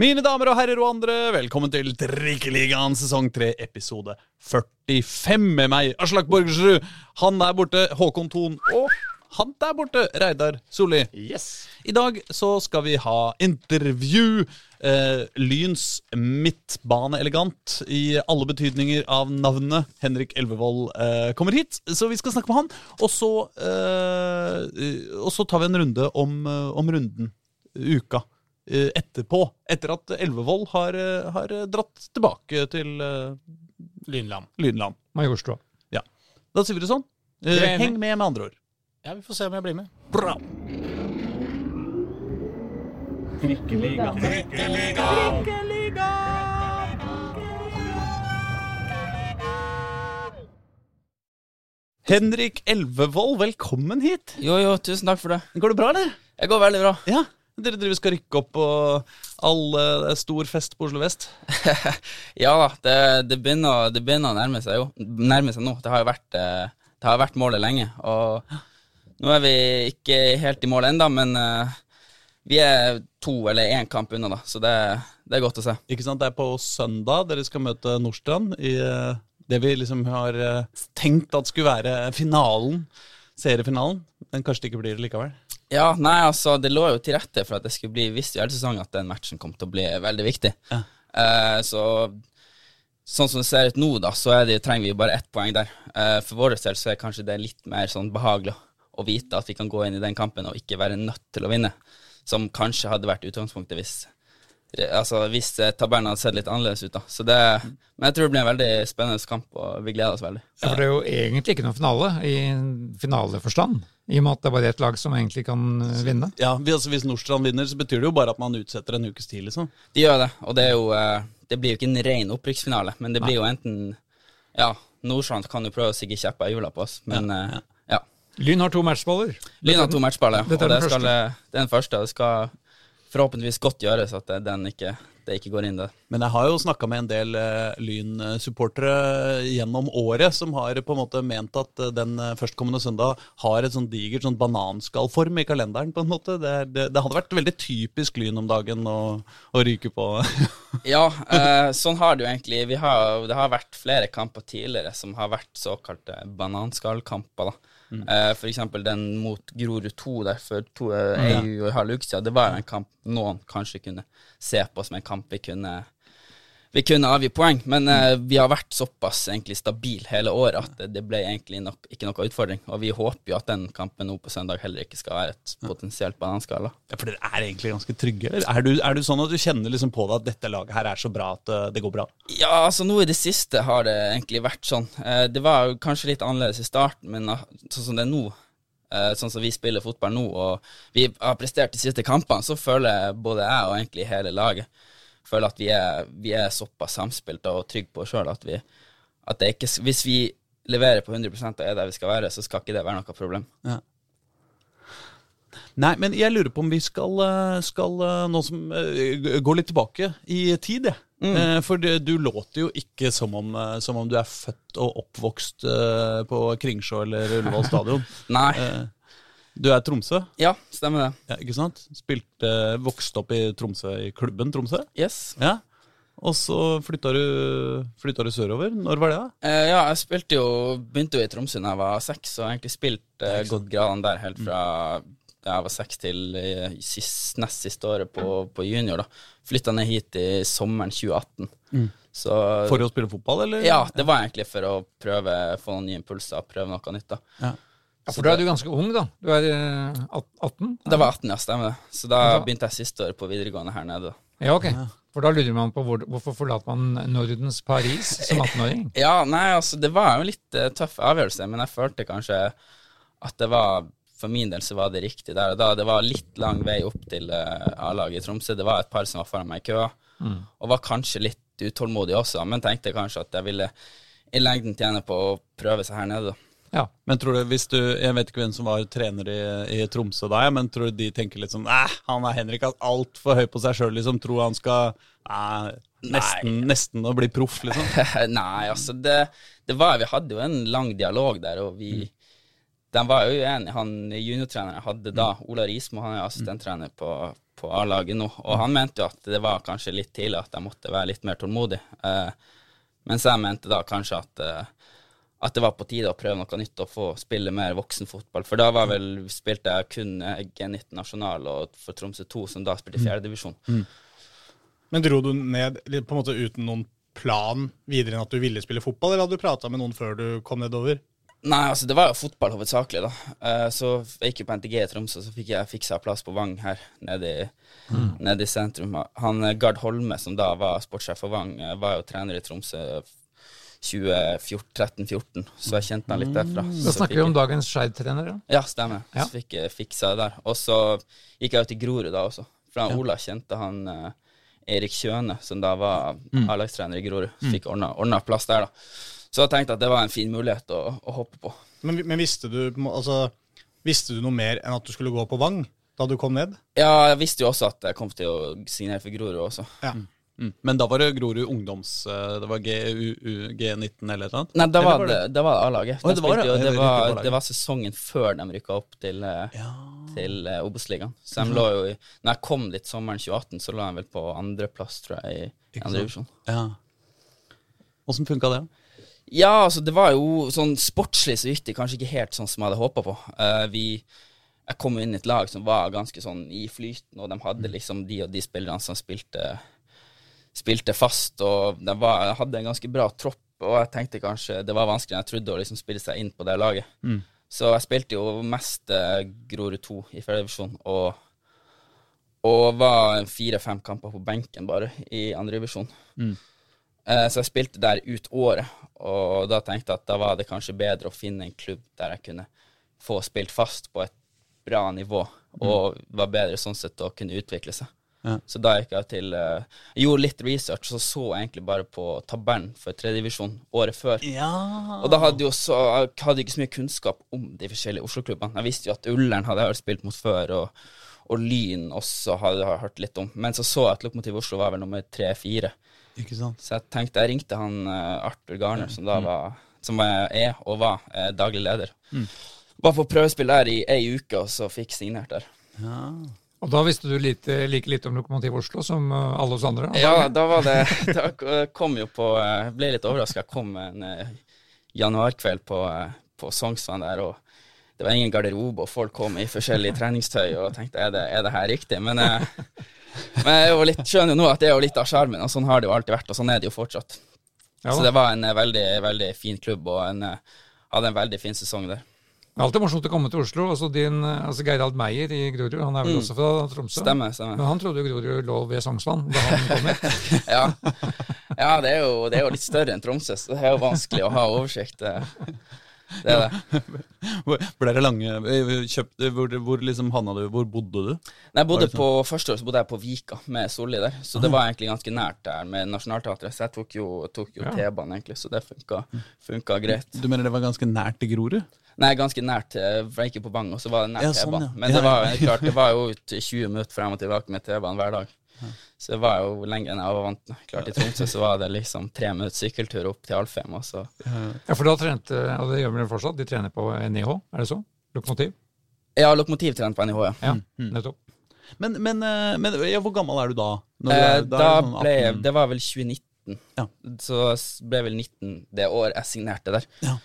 Mine damer og herrer og andre, velkommen til Trikkeligaen sesong 3, episode 45 med meg, Aslak Borgersrud. Han der borte, Håkon Thon. Og han der borte, Reidar Solli. Yes. I dag så skal vi ha intervju. Eh, Lyns midtbaneelegant i alle betydninger av navnet. Henrik Elvevold eh, kommer hit, så vi skal snakke med han. Og så, eh, og så tar vi en runde om, eh, om runden, uka, etterpå. Etter at Elvevold har, eh, har dratt tilbake til eh, Lynland. Lynland. Majorstua. Da sier vi det sånn. Eh, heng med, med andre ord. Ja, vi får se om jeg blir med. Bra. Henrik Elvevold, velkommen hit. Jo, jo, tusen takk for det. Går det bra, eller? Det går veldig bra. Ja. Dere driver skal rykke opp, og alle det er stor fest på Oslo vest. Ja da, det, det, begynner, det begynner å nærme seg jo. Nærme seg nå. Det har jo vært, eh, det har vært målet lenge. Og nå er vi ikke helt i mål ennå, men eh, vi er to eller én kamp unna, da. Så det, det er godt å se. Ikke sant? Det er på søndag dere skal møte Nordstrand i eh, det vi liksom har eh, tenkt at skulle være finalen, seriefinalen. Men kanskje det ikke blir det likevel. Ja, nei, altså, det lå jo til rette for at det skulle bli visst i hele sesongen at den matchen kom til å bli veldig viktig. Ja. Eh, så sånn som det ser ut nå, da, så er det, trenger vi bare ett poeng der. Eh, for vår del så er kanskje det litt mer sånn behagelig å vite at vi kan gå inn i den kampen og ikke være nødt til å vinne, som kanskje hadde vært utgangspunktet hvis Altså hvis eh, tabellen hadde sett litt annerledes ut, da. Så det, men jeg tror det blir en veldig spennende kamp, og vi gleder oss veldig. Ja, for det er jo egentlig ikke noen finale i finaleforstand, i og med at det er bare ett lag som egentlig kan eh, vinne. Ja, altså Hvis Nordstrand vinner, så betyr det jo bare at man utsetter en ukes tid, liksom. De gjør det, og det er jo eh, Det blir jo ikke en ren opprykksfinale, men det blir jo enten Ja, Nordstrand kan jo prøve å stikke kjepper i hjula på oss, men Ja, ja. ja. Lyn har to matchballer. Lyn har to matchballer, og Dette er det, den skal, det er den første. Det skal forhåpentligvis godt gjøres at den ikke, det ikke går inn der. Men jeg har jo snakka med en del uh, Lyn-supportere gjennom året som har på en måte ment at eh, den eh, førstkommende søndag har et sånn digert sånn bananskallform i kalenderen. på en måte. Det, det, det hadde vært veldig typisk Lyn om dagen å, å ryke på. Ja, uh, sånn har det jo egentlig. Vi har, det har vært flere kamper tidligere som har vært såkalte bananskallkamper. da. Eh, for eksempel den mot Grorud 2 der for to, eh, ei og en halv uke siden. Det var en kamp noen kanskje kunne se på som en kamp vi kunne vi kunne avgi poeng, men eh, vi har vært såpass egentlig stabil hele året at det, det ble egentlig nok, ikke noe utfordring. Og vi håper jo at den kampen nå på søndag heller ikke skal være et potensielt bananskala. Ja, For dere er egentlig ganske trygge? Er du, er du sånn at du kjenner liksom på deg at dette laget her er så bra at eh, det går bra? Ja, altså nå i det siste har det egentlig vært sånn. Eh, det var jo kanskje litt annerledes i starten, men ah, sånn som det er nå, eh, sånn som vi spiller fotball nå, og vi har prestert de siste kampene, så føler både jeg og egentlig hele laget føler at vi er, vi er såpass samspilt og trygge på oss sjøl at vi at det ikke, Hvis vi leverer på 100 og er der vi skal være, så skal ikke det være noe problem. Nei, men jeg lurer på om vi skal, eh, skal eh, nå som eh, gå litt tilbake i tid, jeg. Mm. For det, du låter jo ikke som om, som om du er født og oppvokst på Kringsjå eller Ullevål stadion. Nei. Du er Tromsø, Ja, stemmer det. ja, ikke sant? Spilte, vokste opp i Tromsø, i klubben Tromsø. Yes. Ja. Og så flytta du, flytta du sørover. Når var det, da? Eh, ja, jeg spilte jo Begynte jo i Tromsø da jeg var seks, og egentlig spilt eh, gått gradene der helt fra da jeg var seks til eh, sist, nest siste året på, på junior. da Flytta ned hit i sommeren 2018. Så For å spille fotball, eller? Ja, det var egentlig for å prøve få noen nye impulser, prøve noe nytt. da Ja. Ja, for da er du ganske ung, da. Du er eh, 18? Det var 18, ja, stemmer det. Så da begynte jeg siste året på videregående her nede. Ja, ok. For da lurer man på hvor, hvorfor forlater man Nordens Paris som 18-åring? Ja, nei, altså, det var jo en litt uh, tøff avgjørelse, men jeg følte kanskje at det var For min del så var det riktig der og da. Det var litt lang vei opp til uh, A-laget i Tromsø. Det var et par som var foran meg i køa, og var kanskje litt utålmodig også, men tenkte kanskje at jeg ville i lengden tjene på å prøve seg her nede. da. Ja. Men tror du, hvis du, Jeg vet ikke hvem som var trener i, i Tromsø da, men tror du de tenker litt sånn Æh, han er Henrik altfor høy på seg sjøl, liksom. Tror han skal nesten, nesten å bli proff, liksom. Nei, altså det, det var Vi hadde jo en lang dialog der, og vi de var jo enige. Han juniortreneren jeg hadde da, Ola Rismo, han er assistenttrener på, på A-laget nå, og han mente jo at det var kanskje litt tidlig at jeg måtte være litt mer tålmodig. Eh, mens jeg mente da kanskje at eh, at det var på tide å prøve noe nytt og få spille mer voksenfotball. For da var vel, spilte jeg kun eh, G19 nasjonal og for Tromsø 2, som da spilte fjerdedivisjon. Mm. Men dro du ned på en måte uten noen plan videre enn at du ville spille fotball, eller hadde du prata med noen før du kom nedover? Nei, altså det var jo fotball hovedsakelig, da. Uh, så jeg gikk jo på NTG i Tromsø, så fikk jeg fiksa plass på Vang her nede i, mm. nede i sentrum. Han Gard Holme, som da var sportssjef for Vang, var jo trener i Tromsø 2013-14, så jeg kjente han litt derfra. Mm. Da snakker vi om dagens Skeid-trener, ja? Ja, stemmer. Ja. Så fikk jeg fiksa det der. Og så gikk jeg jo til Grorud da også. For ja. Ola kjente han eh, Erik Kjøne, som da var mm. A-lagstrener i Grorud. Så mm. fikk ordna, ordna plass der, da. Så jeg tenkte at det var en fin mulighet å, å hoppe på. Men, men visste, du, altså, visste du noe mer enn at du skulle gå på Vang da du kom ned? Ja, jeg visste jo også at jeg kom til å signere for Grorud også. Ja. Mm. Men da var det Grorud ungdoms... Eh, det var G19 eller noe? Nei, da var, det, det var A-laget. Oh, det, var, det, det, var, det var sesongen før de rykka opp til, eh, ja. til uh, Obos-ligaen. Så de lå jo i Når jeg kom dit sommeren 2018, så lå de vel på andreplass, tror jeg, i andre divisjon. Ja. Åssen funka det? Ja, altså, det var jo sånn sportslig så gikk det kanskje ikke helt sånn som jeg hadde håpa på. Uh, vi jeg kom inn i et lag som var ganske sånn i flyten, og de hadde mm. liksom de og de spillerne som spilte spilte fast, og de var, hadde en ganske bra tropp. Og jeg tenkte kanskje det var vanskeligere enn jeg trodde å liksom spille seg inn på det laget. Mm. Så jeg spilte jo mest eh, Grorud 2 i fjerdedivisjon, og, og var fire-fem kamper på benken bare i andredivisjon. Mm. Eh, så jeg spilte der ut året, og da tenkte jeg at da var det kanskje bedre å finne en klubb der jeg kunne få spilt fast på et bra nivå, mm. og var bedre sånn sett å kunne utvikle seg. Ja. Så da gikk jeg til uh, Jeg gjorde litt research, og så egentlig bare på tabellen for tredjedivisjon året før. Ja. Og da hadde jeg hadde ikke så mye kunnskap om de forskjellige Oslo-klubbene. Jeg visste jo at Ullern hadde jeg spilt mot før, og, og Lyn også hadde jeg hørt litt om. Men så så jeg at Lokomotiv Oslo var vel nummer tre-fire. Så jeg tenkte Jeg ringte han uh, Arthur Garner, som da mm. var Som er og var uh, daglig leder. Mm. Var på prøvespill der i ei uke, og så fikk signert der. Ja. Og da visste du lite, like litt om Lokomotiv Oslo som eh, alle oss andre? Ja, da var det Da kom jo på Jeg eh, ble litt overraska. Kom en uh, januarkveld på, på Sognsvann der, og det var ingen garderobe, og folk kom i forskjellig treningstøy, og tenkte er det, er det her riktig? Men, men jeg litt, skjønner jo nå at det er jo litt av sjarmen, og sånn har det jo alltid vært, og sånn er det jo fortsatt. Ja. Så det var en veldig, veldig fin klubb, og en, hadde en veldig fin sesong der. Det er alltid morsomt å komme til Oslo. Altså, din, altså Geirald Meyer i Grorud, han er vel mm. også fra Tromsø? Stemmer, stemmer. Men han trodde jo Grorud lå ved Sognsvann da han kom hit. ja, ja det, er jo, det, er jo, litt større enn Tromsø, så det er jo vanskelig å ha oversikt. Det er det. Ble det lange kjøpt, hvor, hvor liksom havna du? Hvor bodde du? Nei, jeg bodde sånn? på, Første år så bodde jeg på Vika med Solli der, så det var egentlig ganske nært der med Nationaltheatret. Så jeg tok jo, jo ja. T-banen, egentlig, så det funka, funka greit. Du mener det var ganske nært til Grorud? Nei, ganske nært for jeg gikk på Bang, og så var det nært ja, sånn, T-banen. Men det var, klart, det var jo 20 minutter frem og tilbake med T-banen hver dag. Så det var jo lenger enn jeg var vant med. Klart I Tromsø så var det liksom tre minutter sykkeltur opp til Alfheim. Og så. Ja, for da trente, og det gjør vi fortsatt, de trener på NIH, er det så? Lokomotiv? Ja, Lokomotiv trener på NIH, ja. ja mm. nettopp. Men, men, eh, men ja, hvor gammel er du da? Du er, da, da sånn ble, det var vel 2019. Ja. Så ble jeg vel 19 det år jeg signerte der. Ja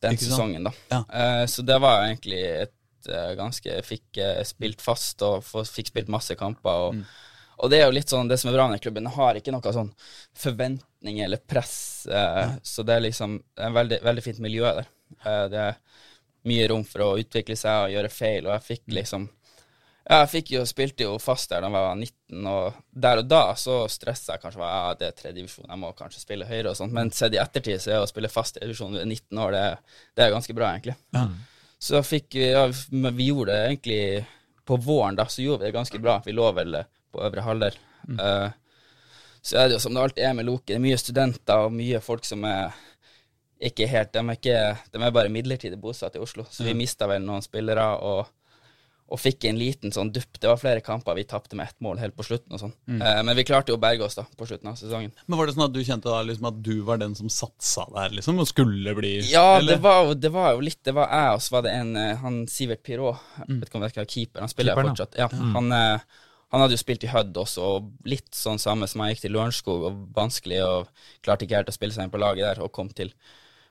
den sesongen, da. Ja. Uh, så det var egentlig et uh, ganske Fikk uh, spilt fast og fikk spilt masse kamper. Og, mm. og, det er jo litt sånn det som er bra med klubben. Har ikke noe sånn forventning eller press, så det er liksom det er veldig, veldig fint miljø der. det er mye rom for å utvikle seg og gjøre feil, og jeg fikk mm. liksom ja, jeg fikk jo, spilte jo fast der da jeg var 19, og der og da så stressa jeg kanskje ja, det er tredjedivisjon, jeg må kanskje spille høyere og sånt, men sett i ettertid så er å spille fast divisjon ved 19 år, det, det, er ganske bra, egentlig. Ja. Så fikk vi ja, vi gjorde det egentlig på våren, da, så gjorde vi det ganske bra. Vi lå vel på øvre halvdel. Mm. Uh, så er det jo som det alltid er med Loke, det er mye studenter og mye folk som er ikke helt De er, ikke, de er bare midlertidig bosatt i Oslo, så vi mista vel noen spillere. og og fikk en liten sånn dupp. Det var flere kamper vi tapte med ett mål helt på slutten og sånn. Mm. Eh, men vi klarte jo å berge oss da på slutten av sesongen. Men Var det sånn at du kjente da liksom at du var den som satsa der, liksom, og skulle bli Ja, det var, det var jo litt Det var jeg, og så var det en eh, han Sivert Pirot, jeg vet ikke om det er keeper, han spiller Keeperen, fortsatt. Ja, han, eh, han hadde jo spilt i Hødd også, og litt sånn samme som jeg gikk til Lørenskog, og vanskelig, og klarte ikke helt å spille seg inn på laget der, og kom til,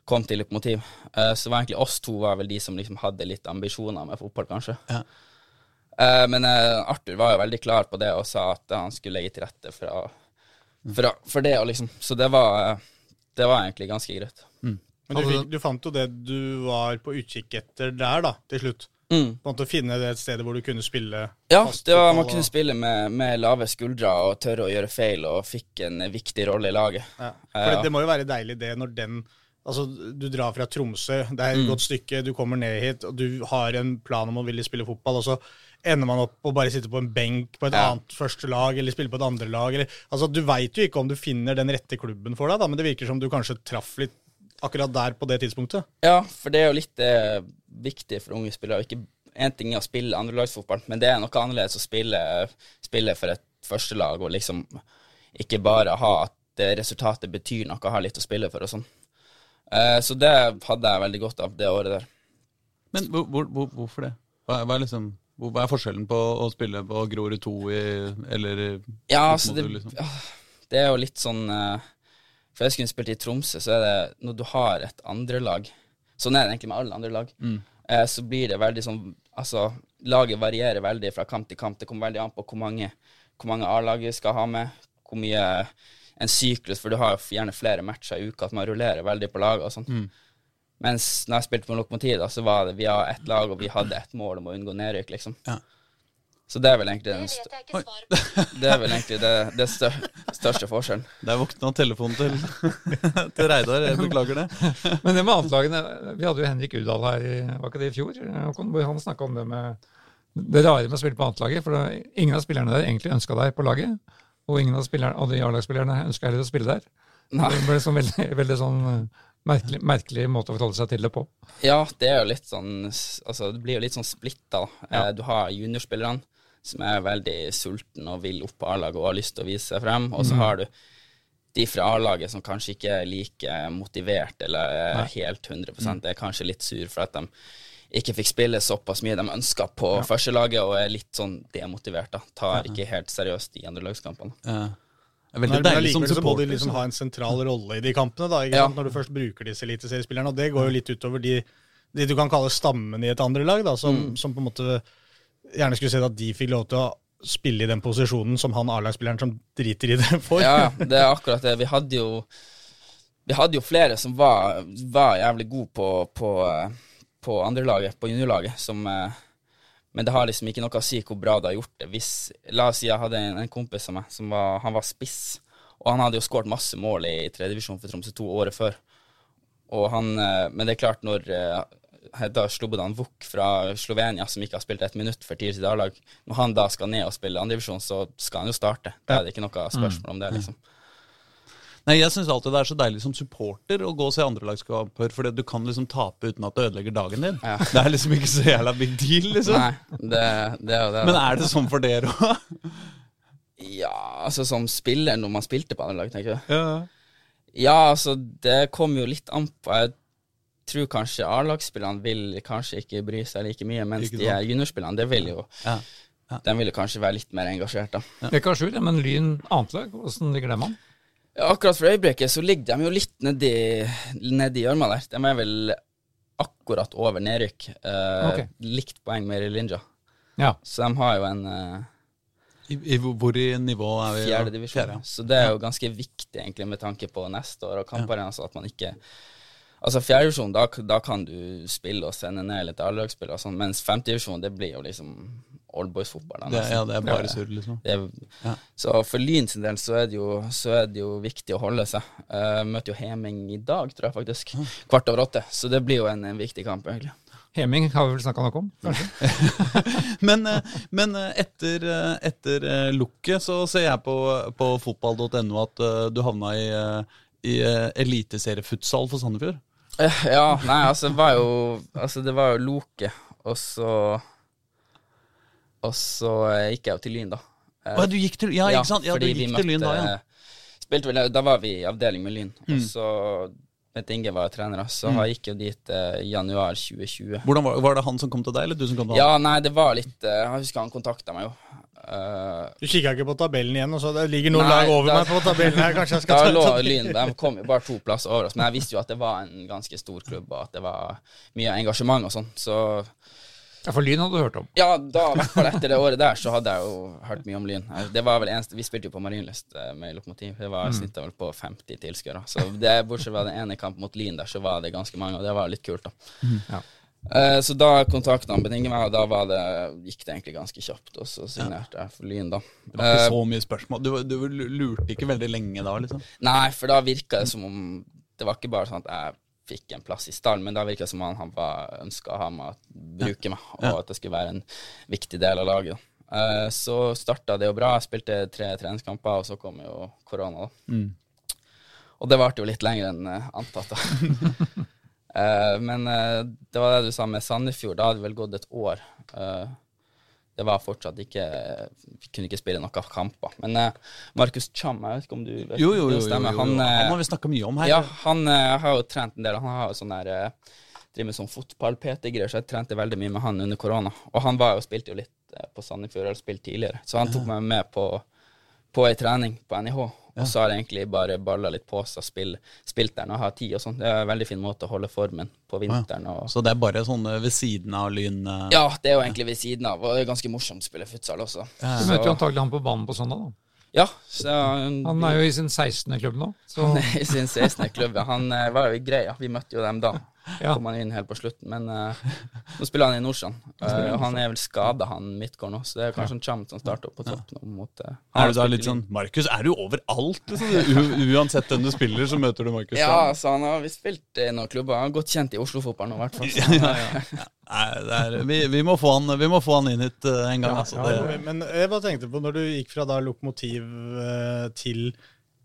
kom til Lokomotiv. Uh, så var egentlig oss to var vel de som liksom hadde litt ambisjoner med fotball, kanskje. Ja. Eh, men eh, Arthur var jo veldig klar på det, og sa at han skulle legge til rette for, å- for, å- for det, og liksom. Så det var, eh, det var egentlig ganske greit. Men du, fikk, du fant jo det du var på utkikk etter der, da, til slutt. Mm. På en måte å finne det et sted hvor du kunne spille Ja, var, man kunne spille med, med lave skuldre og tørre å gjøre feil, og fikk en viktig rolle i laget. Ja. For det, det må jo være deilig det når den Altså, du drar fra Tromsø, det er et godt stykke, du kommer ned hit, og du har en plan om å ville spille fotball, og så ender man opp og bare sitte på en benk på et Ja. annet første lag, eller spille på et andre lag. Eller, altså, du veit jo ikke om du finner den rette klubben for deg, da, men det virker som du kanskje traff litt akkurat der på det tidspunktet. Ja, for det er jo litt eh, viktig for unge spillere. Ikke Én ting er å spille andrelagsfotball, men det er noe annerledes å spille, spille for et førstelag og liksom ikke bare ha at det resultatet betyr noe, ha litt å spille for og sånn. Eh, så det hadde jeg veldig godt av det året der. Men hvor, hvor, hvor, hvorfor det? Hva, er- hva, er liksom, hva er forskjellen på å spille på Grorud 2 i, eller Ja, altså det, liksom. det er jo litt sånn Før For jeg skulle spilt i Tromsø, så er det når du har et andrelag Sånn er det egentlig med alle andre lag. Mm. Eh, så blir det veldig sånn Altså, laget varierer veldig fra kamp til kamp. Det kommer veldig an på hvor mange, hvor mange A-laget skal ha med, hvor mye en syklus, for du har gjerne flere matcher i uka, at man rullerer veldig på laget og sånn. Mm. Mens når jeg spilte på Lokomotiv, da, så var det vi har ett lag, og vi hadde ett mål om å unngå nedrykk, liksom. Ja. Så det er vel egentlig den Det er vel egentlig det, det stør, største forskjellen. Der våkna telefonen til, til Reidar. Jeg beklager det. Men det med annetlagene Vi hadde jo Henrik Udal her, i- var ikke det i fjor? Hvor Han snakka om det med det rare med å spille på annetlaget. For det, ingen av spillerne der egentlig ønska deg på laget. Og ingen av, spillerne, av de A-lagsspillerne ønska heller å spille der. Nei. Det ble sånn veldig, veldig sånn merkelig, merkelig måte å forholde seg til det på. Ja, det er jo litt sånn Altså, det blir jo litt sånn splitta. Ja. du har juniorspillerne som er veldig sultne og vil opp på A-laget og har lyst til å vise seg frem, og så har du de fra A-laget som kanskje ikke er like motivert eller Nei. helt 100% er kanskje litt sur for at de ikke fikk spille såpass mye de ønska på førstelaget, og er litt sånn demotivert. da Tar ikke helt seriøst de andre lagskampene. Ja. Det er veldig men deilig som allikevel så må de liksom ha en sentral rolle i de kampene, da, ikke Ja. når du først bruker disse eliteseriespillerne. Og det går jo litt utover de, de du kan kalle stammen i et andre lag, da, som, som på en måte gjerne skulle sett at de fikk lov til å spille i den posisjonen som han A-lagsspilleren som driter i det, får. Ja, ja, det er akkurat det. Vi hadde jo Vi hadde jo flere som var, var jævlig gode på, på, eh, på andrelaget, på juniorlaget, som eh, Men det har liksom ikke noe å si hvor bra du har gjort det. Hvis, la oss si jeg hadde en, en kompis av meg som var, han var spiss, og han hadde jo skåret masse mål i tredjedivisjon for Tromsø to året før. Han, eh, men det er klart, når da Slobodan Vuk fra Slovenia, som ikke har spilt ett minutt for tidligere i A-lag, når han da skal ned og spille andredivisjon, så skal han jo starte. Da er det ikke noe spørsmål om det, liksom. Nei, Jeg syns alltid det er så deilig som supporter å gå og se andrelagskamper, fordi du kan liksom tape uten at det ødelegger dagen din. Ja. Det er liksom ikke så jævla big deal, liksom. Nei, det, det det. Men er det sånn for dere òg? Ja, altså som spiller når man spilte på andre lag, tenker du? Ja. Ja, altså det kommer jo litt an på Jeg tror kanskje A-lagsspillerne vil kanskje ikke bry seg like mye, mens de er juniorspillerne, det vil jo Ja. Ja. vil ville kanskje være litt mer engasjert, da. Vekkarsjur, men Lyn annetlag, hvordan ligger det med han? Ja, akkurat for øyeblikket så ligger de jo litt nedi, nedi gjørma der. De er vel akkurat over nedrykk. Eh, okay. Likt poeng med Rilinja. Ja. Så de har jo en eh, I, i, hvor i nivå er vi? fjerde divisjon. Fjerde, ja. Så det er jo ganske viktig egentlig med tanke på neste år og kamparena, så at man ikke Altså fjerdedivisjon, da, da kan du spille og sende ned litt A-lagsspill og sånn, mens femtedivisjon, det blir jo liksom oldboys-fotball. ja, det er bare surr, liksom. Det er, Ja. Så for Lyn sin del så er det jo, så er det jo viktig å holde seg. Uh, møter jo Heming i dag, tror jeg faktisk. Kvart over åtte. Så det blir jo en, en viktig kamp, egentlig. Heming har vi vel snakka noe om, kanskje? Men, eh, men eh, etter, etter lukket så ser jeg på, på fotball.no at du havna i, i eliteseriefutsal for Sandefjord. Eh, ja, nei, altså det var jo Altså det var jo Loke, og så Og så eh, gikk jeg jo til Lyn, da. Eh, Å, du gikk til Ja, ikke sant? Ja, du fordi vi gikk til Lyn da, ja. Spilte vel, da var vi i avdeling med Lyn. Mm. Og så Bent Inge var trener, så han gikk jo dit eh, januar 2020. Hvordan var, var det han som kom til deg, eller du som kom til han? Ja, nei, det var litt eh, Jeg husker han kontakta meg jo. Eh, Du kikka ikke på tabellen igjen, og så det ligger noen Nei, lag over da- meg på tabellen her. Kanskje jeg skal da ta lå Lyn De kom jo bare to plasser over oss, men jeg visste jo at det var en ganske stor klubb, og at det var mye engasjement og sånn. Så Ja, For Lyn hadde du hørt om. ja, da, i hvert fall etter det året der, så hadde jeg jo hørt mye om Lyn. Det var vel eneste Vi spilte jo på Marienlyst eh, med Lokomotiv. Det var snittet vel på 50 tilskuere. Så det, bortsett fra den ene kampen mot Lyn der, så var det ganske mange, og det var litt kult, da. Ja. Eh, så da kontakta han Betinge meg, og da var det, gikk det egentlig ganske kjapt. Og så signerte jeg for Lyn, da. Det var ikke Eh, så mye spørsmål. Du, du lurte ikke veldig lenge da, liksom? Nei, for da virka det som om Det var ikke bare sånn at jeg fikk en plass i stallen, men da virka det som om han han ønska å ha meg, bruke meg, og at det skulle være en viktig del av laget. Eh, så starta det jo bra. Jeg spilte tre treningskamper, og så kom jo korona, da. Mm. Og det varte jo litt lenger enn eh, antatt, da. Eh, men eh, det var det du sa med Sandefjord. Da hadde det vel gått et år. Eh, det var fortsatt ikke Vi kunne ikke spille noen kamper. Men Markus Cham, jeg vet ikke om du vet Jo, jo, jo. det jo. Han, han har vi snakka mye om her. ja, han har jo trent en del. Han har jo sånn der Driver med sånn fotball-PT-greier, så jeg trente veldig mye med han under korona. Og han var jo, spilte jo litt på Sandefjord, eller spilt tidligere, så han tok meg med på, på ei trening på NIH. Og så har jeg egentlig bare balla litt på seg, spill, spilt der og har tid og sånn. Det er en veldig fin måte å holde formen på vinteren. Og, Så det er bare sånn ved siden av Lyn eh, ja, det er jo egentlig ved siden av, og det er ganske morsomt å spille futsal også. Du møter jo antagelig han på banen på søndag, da. Ja, så Han er jo i sin 16. klubb nå. Så Han er i sin 16. klubb, ja. Han eh, var jo grei, ja. Vi møtte jo dem da. Ja. Kom han inn helt på slutten, men uh, nå spiller han i Norsan. Uh, han er vel skada, han Midtgård nå, så det er kanskje en Chamt som starter opp på topp nå mot uh, Er du da litt sånn Markus, er du overalt? Liksom? Uansett hvem du spiller, så møter du Markus. Ja, så han har visst spilt i noen klubber. Han er godt kjent i Oslo-fotballen nå, i hvert fall. Ja, ja. Nei, det er, vi, vi, må få han, vi må få han inn hit eh, en gang. altså. Det, Men jeg bare tenkte på, når du gikk fra da lokomotiv eh, til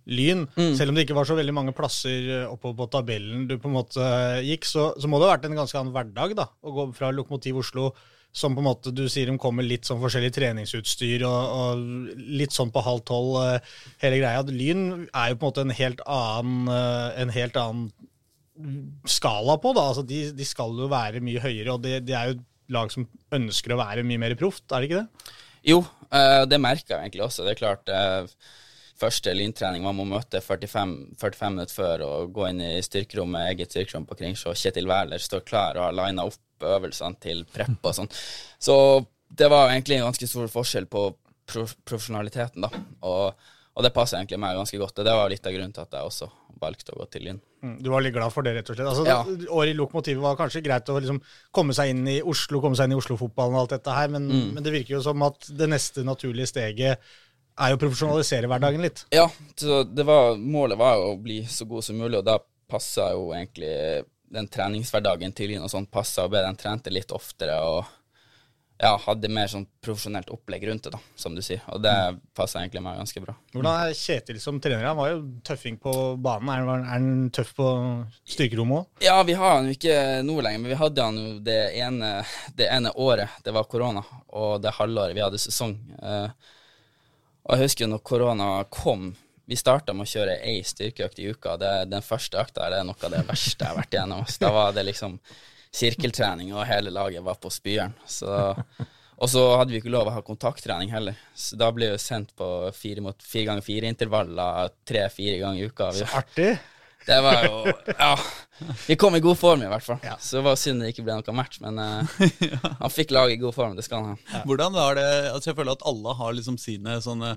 Lyn, selv om det ikke var så veldig mange plasser eh, oppe på tabellen du på en måte eh, gikk, så, så må det ha vært en ganske annen hverdag da, å gå fra Lokomotiv Oslo, som på en måte du sier de kommer litt sånn forskjellig treningsutstyr og, og litt sånn på halv tolv, eh, hele greia. Lyn er jo på en måte en helt annen, en helt annen skala på, da. Altså, de, de skal jo være mye høyere, og det, de er jo lag som ønsker å være mye mer proft, er det ikke det? Jo, det merker jeg egentlig også. Det er klart Første lyntrening man må møte 45, 45 minutter før og gå inn i styrkerommet, eget styrkerom på Kringsjå. Kjetil Wæler står klar og har lina opp øvelsene til prep og sånn. Så det var egentlig en ganske stor forskjell på pro profesjonaliteten, da. Og, og det passer egentlig meg ganske godt. Og det var litt av grunnen til at jeg også valgte å gå til Lyn. Mm, Du var litt glad for det, rett og slett. Altså, Ja. Året i Lokomotivet var kanskje greit å liksom komme seg inn i Oslo, komme seg inn i Oslo-fotballen og alt dette her, men, Mm. men det virker jo som at det neste naturlige steget er jo å profesjonalisere hverdagen litt. Ja, så det var, målet var å bli så god som mulig, og da passa jo egentlig den treningshverdagen til Lyn og sånn passa ble den trente litt oftere og ja, hadde mer sånn profesjonelt opplegg rundt det, da, som du sier. Og det passa egentlig meg ganske bra. Hvordan er Kjetil som trener? Han var jo tøffing på banen. Er han, er han tøff på styrkerommet òg? Ja, vi har han jo ikke nå lenger, men vi hadde han jo det ene, det ene året det var korona, og det halvåret vi hadde sesong. Eh, og jeg husker når korona kom Vi starta med å kjøre ei styrkeøkt i uka. Det, den første økta er noe av det verste jeg har vært igjennom. Så da var det liksom sirkeltrening, og hele laget var på spyeren. Så, og så hadde vi ikke lov å ha kontakttrening heller. Så da ble vi sendt på fire, mot, fire ganger fire-intervaller tre-fire ganger i uka. Vi, Artig. Det var jo Ja. Vi kom i god form, i hvert fall. Så det var synd det ikke ble noe match, men eh, han fikk laget i god form. Det skal han ha. Hvordan var det altså Jeg føler at alle har liksom sine sånne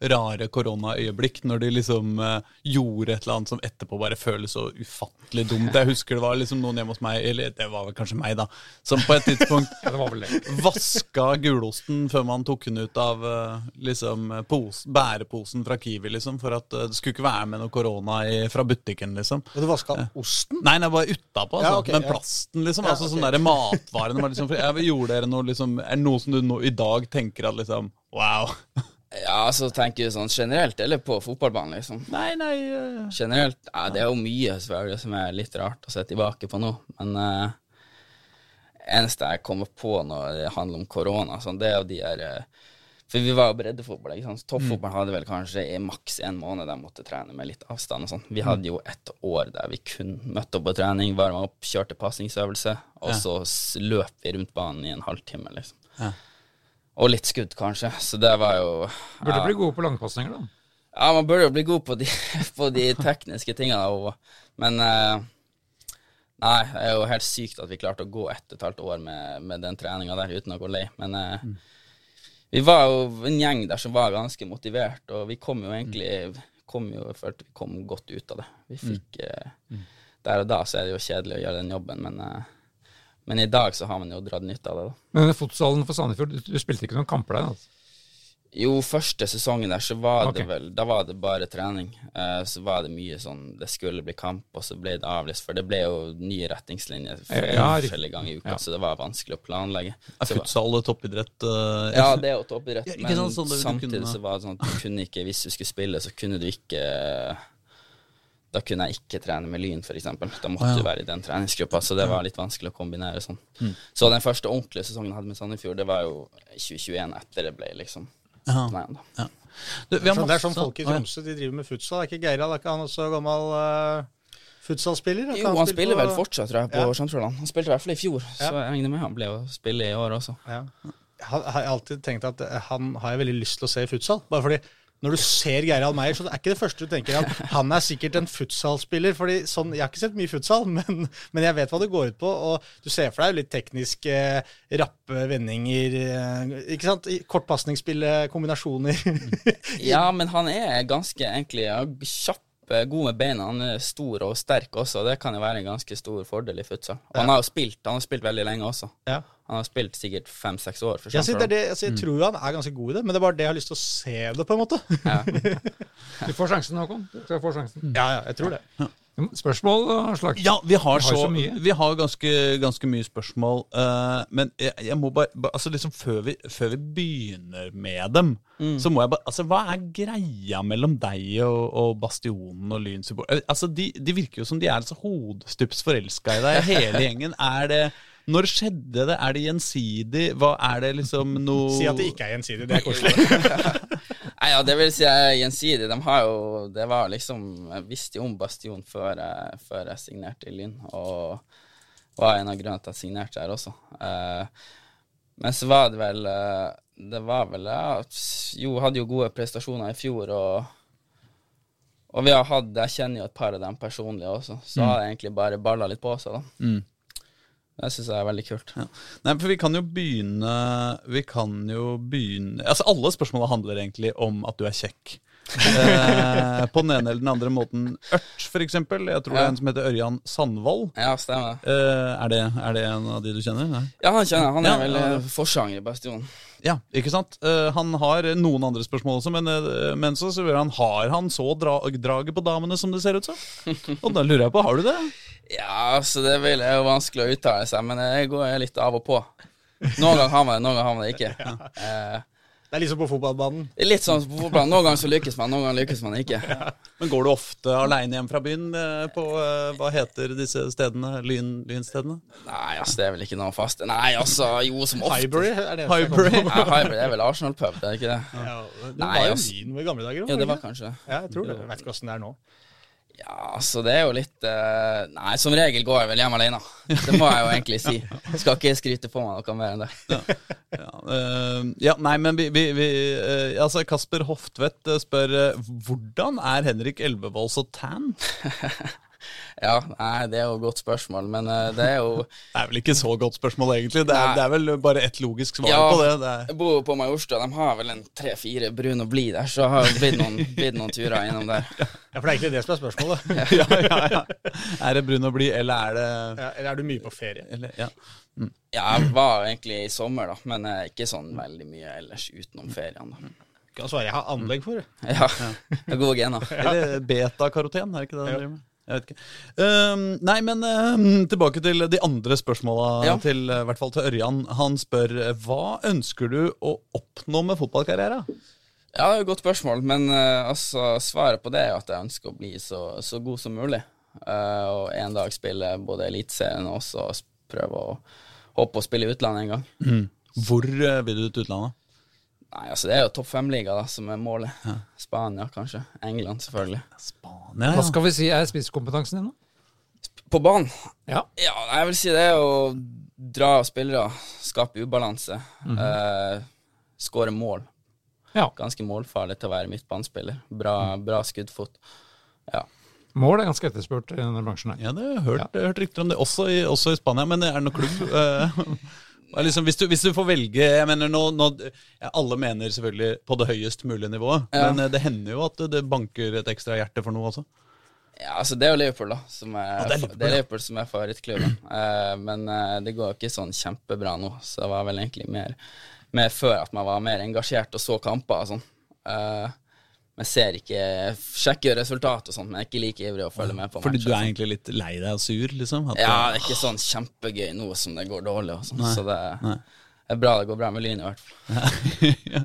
rare koronaøyeblikk når de liksom eh, gjorde et eller annet som etterpå bare føles så ufattelig dumt. Jeg husker det var liksom noen hjemme hos meg, eller det var vel kanskje meg, da, som på et tidspunkt var vaska gulosten før man tok den ut av eh, liksom pos, bæreposen fra Kiwi, liksom, for at eh, det skulle ikke være med noe korona i, fra butikken, liksom. Og du vaska osten? Nei, nei, bare utapå, altså. Ja, okay, men plasten, liksom. Ja, altså okay. sånn derre matvarene var liksom for, jeg, Gjorde dere noe liksom Er det noe som du nå i dag tenker at liksom Wow. Ja, så tenker du sånn generelt, eller på fotballbanen, liksom? Nei, nei uh, Generelt, ja, det er jo mye selvfølgelig som er litt rart å se tilbake på nå, men uh, eneste jeg kommer på når det handler om korona, sånn, det er jo de her uh, For vi var jo breddefotball. ikke sant? Toppfotballen hadde vel kanskje i maks en måned de måtte trene med litt avstand og sånn. Vi hadde jo et år der vi kun møtte opp på trening, varma opp, kjørte pasningsøvelse, og så løp vi rundt banen i en halvtime, liksom. Ja. Og litt skudd, kanskje. Så det var jo Burde ja. bli gode på langpasninger, da. Ja, man burde jo bli god på de, på de tekniske tingene. Og, men eh, Nei, det er jo helt sykt at vi klarte å gå ett og et halvt år med, med den treninga der uten å gå lei. Men eh, vi var jo en gjeng der som var ganske motivert, og vi kom jo egentlig kom jo, Jeg følte vi kom godt ut av det. Vi fikk eh, Der og da så er det jo kjedelig å gjøre den jobben, men, eh, men i dag så har man jo dratt nytte av det. da. Men fotsalen for Sandefjord, du, du spilte ikke noen kamper der? Altså. Jo, første sesongen der så var okay. det vel Da var det bare trening. Uh, så var det mye sånn Det skulle bli kamp, og så ble det avlyst. For det ble jo nye retningslinjer flere Ja, forskjellige ganger i uka, Ja. så det var vanskelig å planlegge. Er futsal toppidrett? Uh, ja, det er jo toppidrett, Ja, men sånn det samtidig kunne- så var det sånn at du kunne ikke Hvis du skulle spille, så kunne du ikke Da kunne jeg ikke trene med Lyn, f.eks. Da måtte ja. du være i den treningsgruppa, så det var litt vanskelig å kombinere sånn. Så den første ordentlige sesongen jeg hadde med Sandefjord, det var jo 2021, etter det ble liksom Ja. Nei, da. Du, vi har Sånn, det er sånn folk i Tromsø de driver med futsal. Er ikke Geirald er ikke han også gammel uh, futsalspiller? Er Jo, han han spiller på- vel fortsatt, tror jeg, på Ja. Sandfjordland. Han spilte i hvert fall i fjor, Ja. så jeg regner med han ble å spille i år også. Ja. Jeg har, alltid tenkt at han har jeg veldig lyst til å se i futsal. Bare fordi når du ser Geir Almeier, så er ikke det første du tenker at han er sikkert en futsalspiller. fordi sånn, Jeg har ikke sett mye futsal, men, men jeg vet hva det går ut på. Og du ser for deg litt tekniske, rappe vendinger. eh, ikke sant? Kortpasningsspill, eh, kombinasjoner. Ja, men han er ganske egentlig ja, kjapp, eh, god med beina. Han er stor og sterk også, det kan jo være en ganske stor fordel i futsal. Og han har jo spilt, han har spilt veldig lenge også. ja. Han har spilt sikkert fem-seks år. For Jeg, det det, altså, jeg tror jo han er ganske god i det, men det er bare det jeg har lyst til å se det, på en måte. Ja. Du får sjansen, Håkon. Du skal få sjansen. Ja, ja, jeg tror det. Spørsmål, Aslak? Ja, vi har, Vi har så, så mye. Vi har ganske, ganske mye spørsmål. Uh, men jeg, jeg må bare, bare altså liksom før vi, før vi begynner med dem, så må jeg bare Altså, hva er greia mellom deg og, og Bastionen og Lyn? Eh, Altså, de, de virker jo som de er altså hodestups forelska i deg, hele gjengen. Er det Når skjedde det? Er det gjensidig? Hva er det liksom noe Si at det ikke er gjensidig. Det er koselig. Nei, ja, det vil si jeg gjensidig. De har jo Det var liksom Jeg visste jo om Bastion før jeg, før jeg signerte i Lyn, og var en av grunnene til at jeg signerte der også. Eh, men så var det vel eh, Det var vel ja, Jo, hadde jo gode prestasjoner i fjor, og og vi har hatt Jeg kjenner jo et par av dem personlig også, så har det egentlig bare balla litt på seg, da. Mm. Det syns det er veldig kult. Ja. Nei, for vi kan jo begynne Vi kan jo begynne Altså, alle spørsmåla handler egentlig om at du er kjekk. eh, på den ene eller den andre måten. Ørt, for eksempel. Jeg tror det er en som heter Ørjan Sandvold. Ja, stemmer. Eh, er, det, er det en av de du kjenner? Nei? Ja, han kjenner. Han er Ja, vel ja. eh, forsanger i Bastionen. Ja, ikke sant? Eh, han har noen andre spørsmål også, men, eh, men så spør han har han så dra draget på damene som det ser ut som. Og da lurer jeg på, har du det? Ja, altså det vil- er jo vanskelig å uttale seg, men jeg går litt av og på. Noen ganger har man det, noen ganger har man det ikke. Eh, Det er liksom på fotballbanen. litt sånn på fotballbanen. Noen ganger så lykkes man, noen ganger lykkes man ikke. Men går du ofte aleine hjem fra byen eh, på eh, Hva heter disse stedene? Lyn, lynstedene? Nei, altså det er vel ikke noe fast Nei, altså, jo, som ofte. Highbury er det Highbury. Ja, Highbury er vel Arsenal-pub, det er ikke det? Ja, det var jo altså. Lyn i gamle dager. Ja, det var kanskje. Ja, jeg tror det. Jeg vet ikke åssen det er nå. Ja, altså det er jo litt uh, Nei, som regel går jeg vel hjem alene. Det må jeg jo egentlig si. Jeg Skal ikke skryte på meg noe mer enn det. Ja, eh, ja, nei, men vi, vi, vi uh, Altså, Kasper Hoftvedt spør hvordan er Henrik Elvevold så tan? Ja, nei, det er jo et godt spørsmål, men eh, det er jo Det er vel ikke så godt spørsmål, egentlig. Det er, det er vel bare ett logisk svar Ja. på det. det er, Jeg bor jo på Majorstua, de har vel en tre-fire brun og blid der, så har det blitt noen, blitt noen turer innom der. Ja, For det er egentlig det som er spørsmålet. ja, ja, ja. Er det brun og blid, eller er det Ja, eller er du mye på ferie? eller, ja. Ja, jeg var egentlig i sommer, da, men eh, ikke sånn veldig mye ellers utenom ferien. da. Kan svare jeg har anlegg for det. Ja, er gode gener. Eller betakaroten, er det ikke det han driver med? Jeg vet ikke. Um, nei, men um, tilbake til de andre spørsmåla, Ja. til, eh, i hvert fall til Ørjan. Han spør hva ønsker du å oppnå med fotballkarriere? Ja, det er et godt spørsmål, men uh, altså, svaret på det er at jeg ønsker å bli så, så god som mulig. Uh, og en dag spille både Eliteserien og også prøve å håpe å spille i utlandet en gang. Hvor uh, vil du til utlandet? Nei, altså Det er jo topp fem-liga da, som er målet. Spania, kanskje. England, selvfølgelig. Spania, ja. Hva skal vi si er spisskompetansen din, da? På banen Ja. Ja, jeg vil si det er å dra spillere, skape ubalanse, eh, skåre mål. Ja. Ganske målfarlig til å være midtbanespiller. Bra, bra skuddfot. Ja. Mål er ganske etterspurt i denne bransjen her. Ja, det har jeg hørt, ja. hørt rykter om det, også i, også i Spania. Men er det noen klubb? liksom, hvis, du, hvis du får velge jeg mener nå, nå, Alle mener selvfølgelig på det høyest mulige nivået, Ja. men eh, det hender jo at det banker et ekstra hjerte for noe også. ja, altså det er jo Liverpool, da. Som er, ah, det er Liverpool, det er. Liverpool som er favorittklubben. uh, men uh, det går ikke sånn kjempebra nå, så det var vel egentlig mer, mer før at man var mer engasjert og så kamper og sånn. Eh, men ser ikke Sjekker resultat og sånt, men er ikke like ivrig å følge med på Fordi du er egentlig litt lei deg og sur, liksom? At, Ja, det er ikke sånn kjempegøy nå som det går dårlig og sånn, Nei, så det nei. Er bra det går bra med Lyn i hvert fall.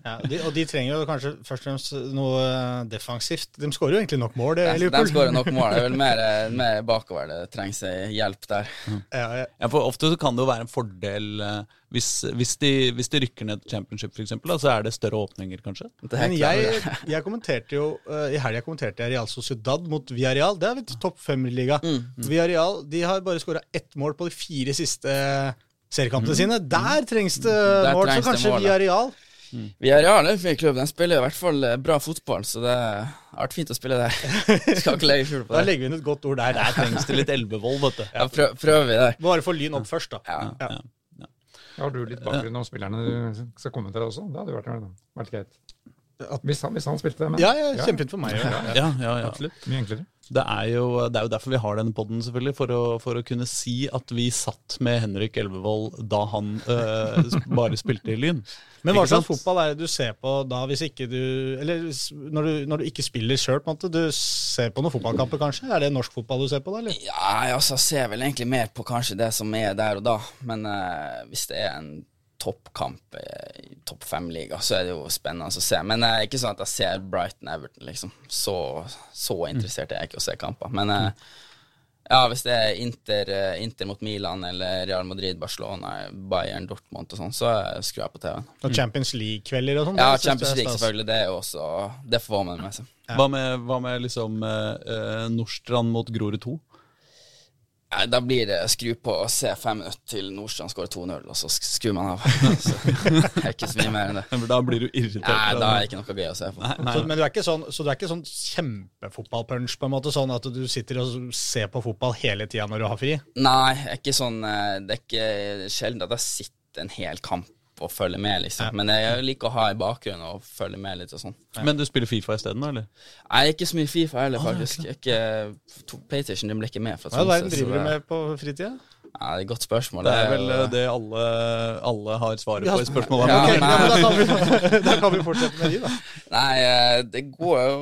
Ja, de, og de trenger jo kanskje først og fremst noe eh, defensivt. De skårer jo egentlig nok mål, det, De, de skårer nok mål. Det er vel mer, mer bakover det trengs ei hjelp der. Ja, ja. Ja, for Ofte så kan det jo være en fordel eh, hvis, hvis, de, hvis de rykker ned til championship, eksempel, så er det større åpninger, kanskje. Det er Men jeg, jeg kommenterte jo eh, I helga kommenterte jeg Real Sociedad mot Villarreal. Det er vel topp fem-liga. Villarreal de har bare skåra ett mål på de fire siste seriekampene sine. Der trengs det Der mål, trengs så kanskje via real Via Vi er reale for en klubb. De spiller i hvert fall eh, bra fotball, så det har vært fint å spille der. Skal ikke legge skjul på det. Da legger vi inn et godt ord der. Der trengs det litt elvevold, vet du. Ja, prøv, prøver vi der. Bare få Lyn opp først, da. Ja. Ja. Ja. Har du litt bakgrunn om spillerne du skal komme til også? Det hadde vært, vært greit. Hvis han, hvis han spilte det med. Ja, ja, kjempefint for meg. Ja. Ja, ja, ja, absolutt. Mye enklere. Det er, jo, det er jo derfor vi har denne podden, selvfølgelig. For å, for å kunne si at vi satt med Henrik Elvevold da han øh, bare spilte i Lyn. Men hva slags fotball er det du ser på da, hvis ikke du Eller når du, når du ikke spiller sjøl, på en måte? Du ser på noen fotballkamper, kanskje? Er det norsk fotball du ser på, da? eller? Ja, jeg altså, ser vel egentlig mer på kanskje det som er der og da. Men øh, hvis det er en toppkamp i topp fem-liga, så er det jo spennende å se. Men det er ikke sånn at jeg ser Brighton-Everton, liksom. Så, så interessert er jeg ikke å se kamper. Men eh, ja, hvis det er Inter, eh, Inter mot Milan eller Real Madrid, Barcelona, Bayern, Dortmund og sånn, så eh, skrur jeg på TV-en. Og Champions League-kvelder og sånn? Ja, Champions League, selvfølgelig. Det er jo også Det får man med seg. Hva med, hva med liksom eh, Nordstrand mot Grorud 2? Nei, da blir det skru på og se fem minutter til Nordstrand skårer 2-0, og så sk- skrur man av. Så det er ikke så mye mer enn det. Men Da blir du irritert. Nei, da er det. ikke noe gøy å se på. Så, men du er ikke sånn, så du er ikke sånn kjempefotballpunch, på en måte? Sånn at du sitter og ser på fotball hele tida når du har fri? Nei, jeg er ikke sånn eh, Det er ikke sjelden at jeg sitter en hel kamp og følge med, liksom. Men jeg liker å ha i bakgrunnen og følge med litt og sånn. Men du spiller Fifa isteden, da? eller? Er ikke så mye Fifa heller, faktisk. Ikke, PlayStation den ble ikke med Hva er det verden driver du med på fritida? Ja, det er et godt spørsmål. Det er vel eh, det alle, alle har svaret på i spørsmålet. ja, Ok, her. ja, da, kan vi, da kan vi fortsette med de, da. Nei, eh, det går jo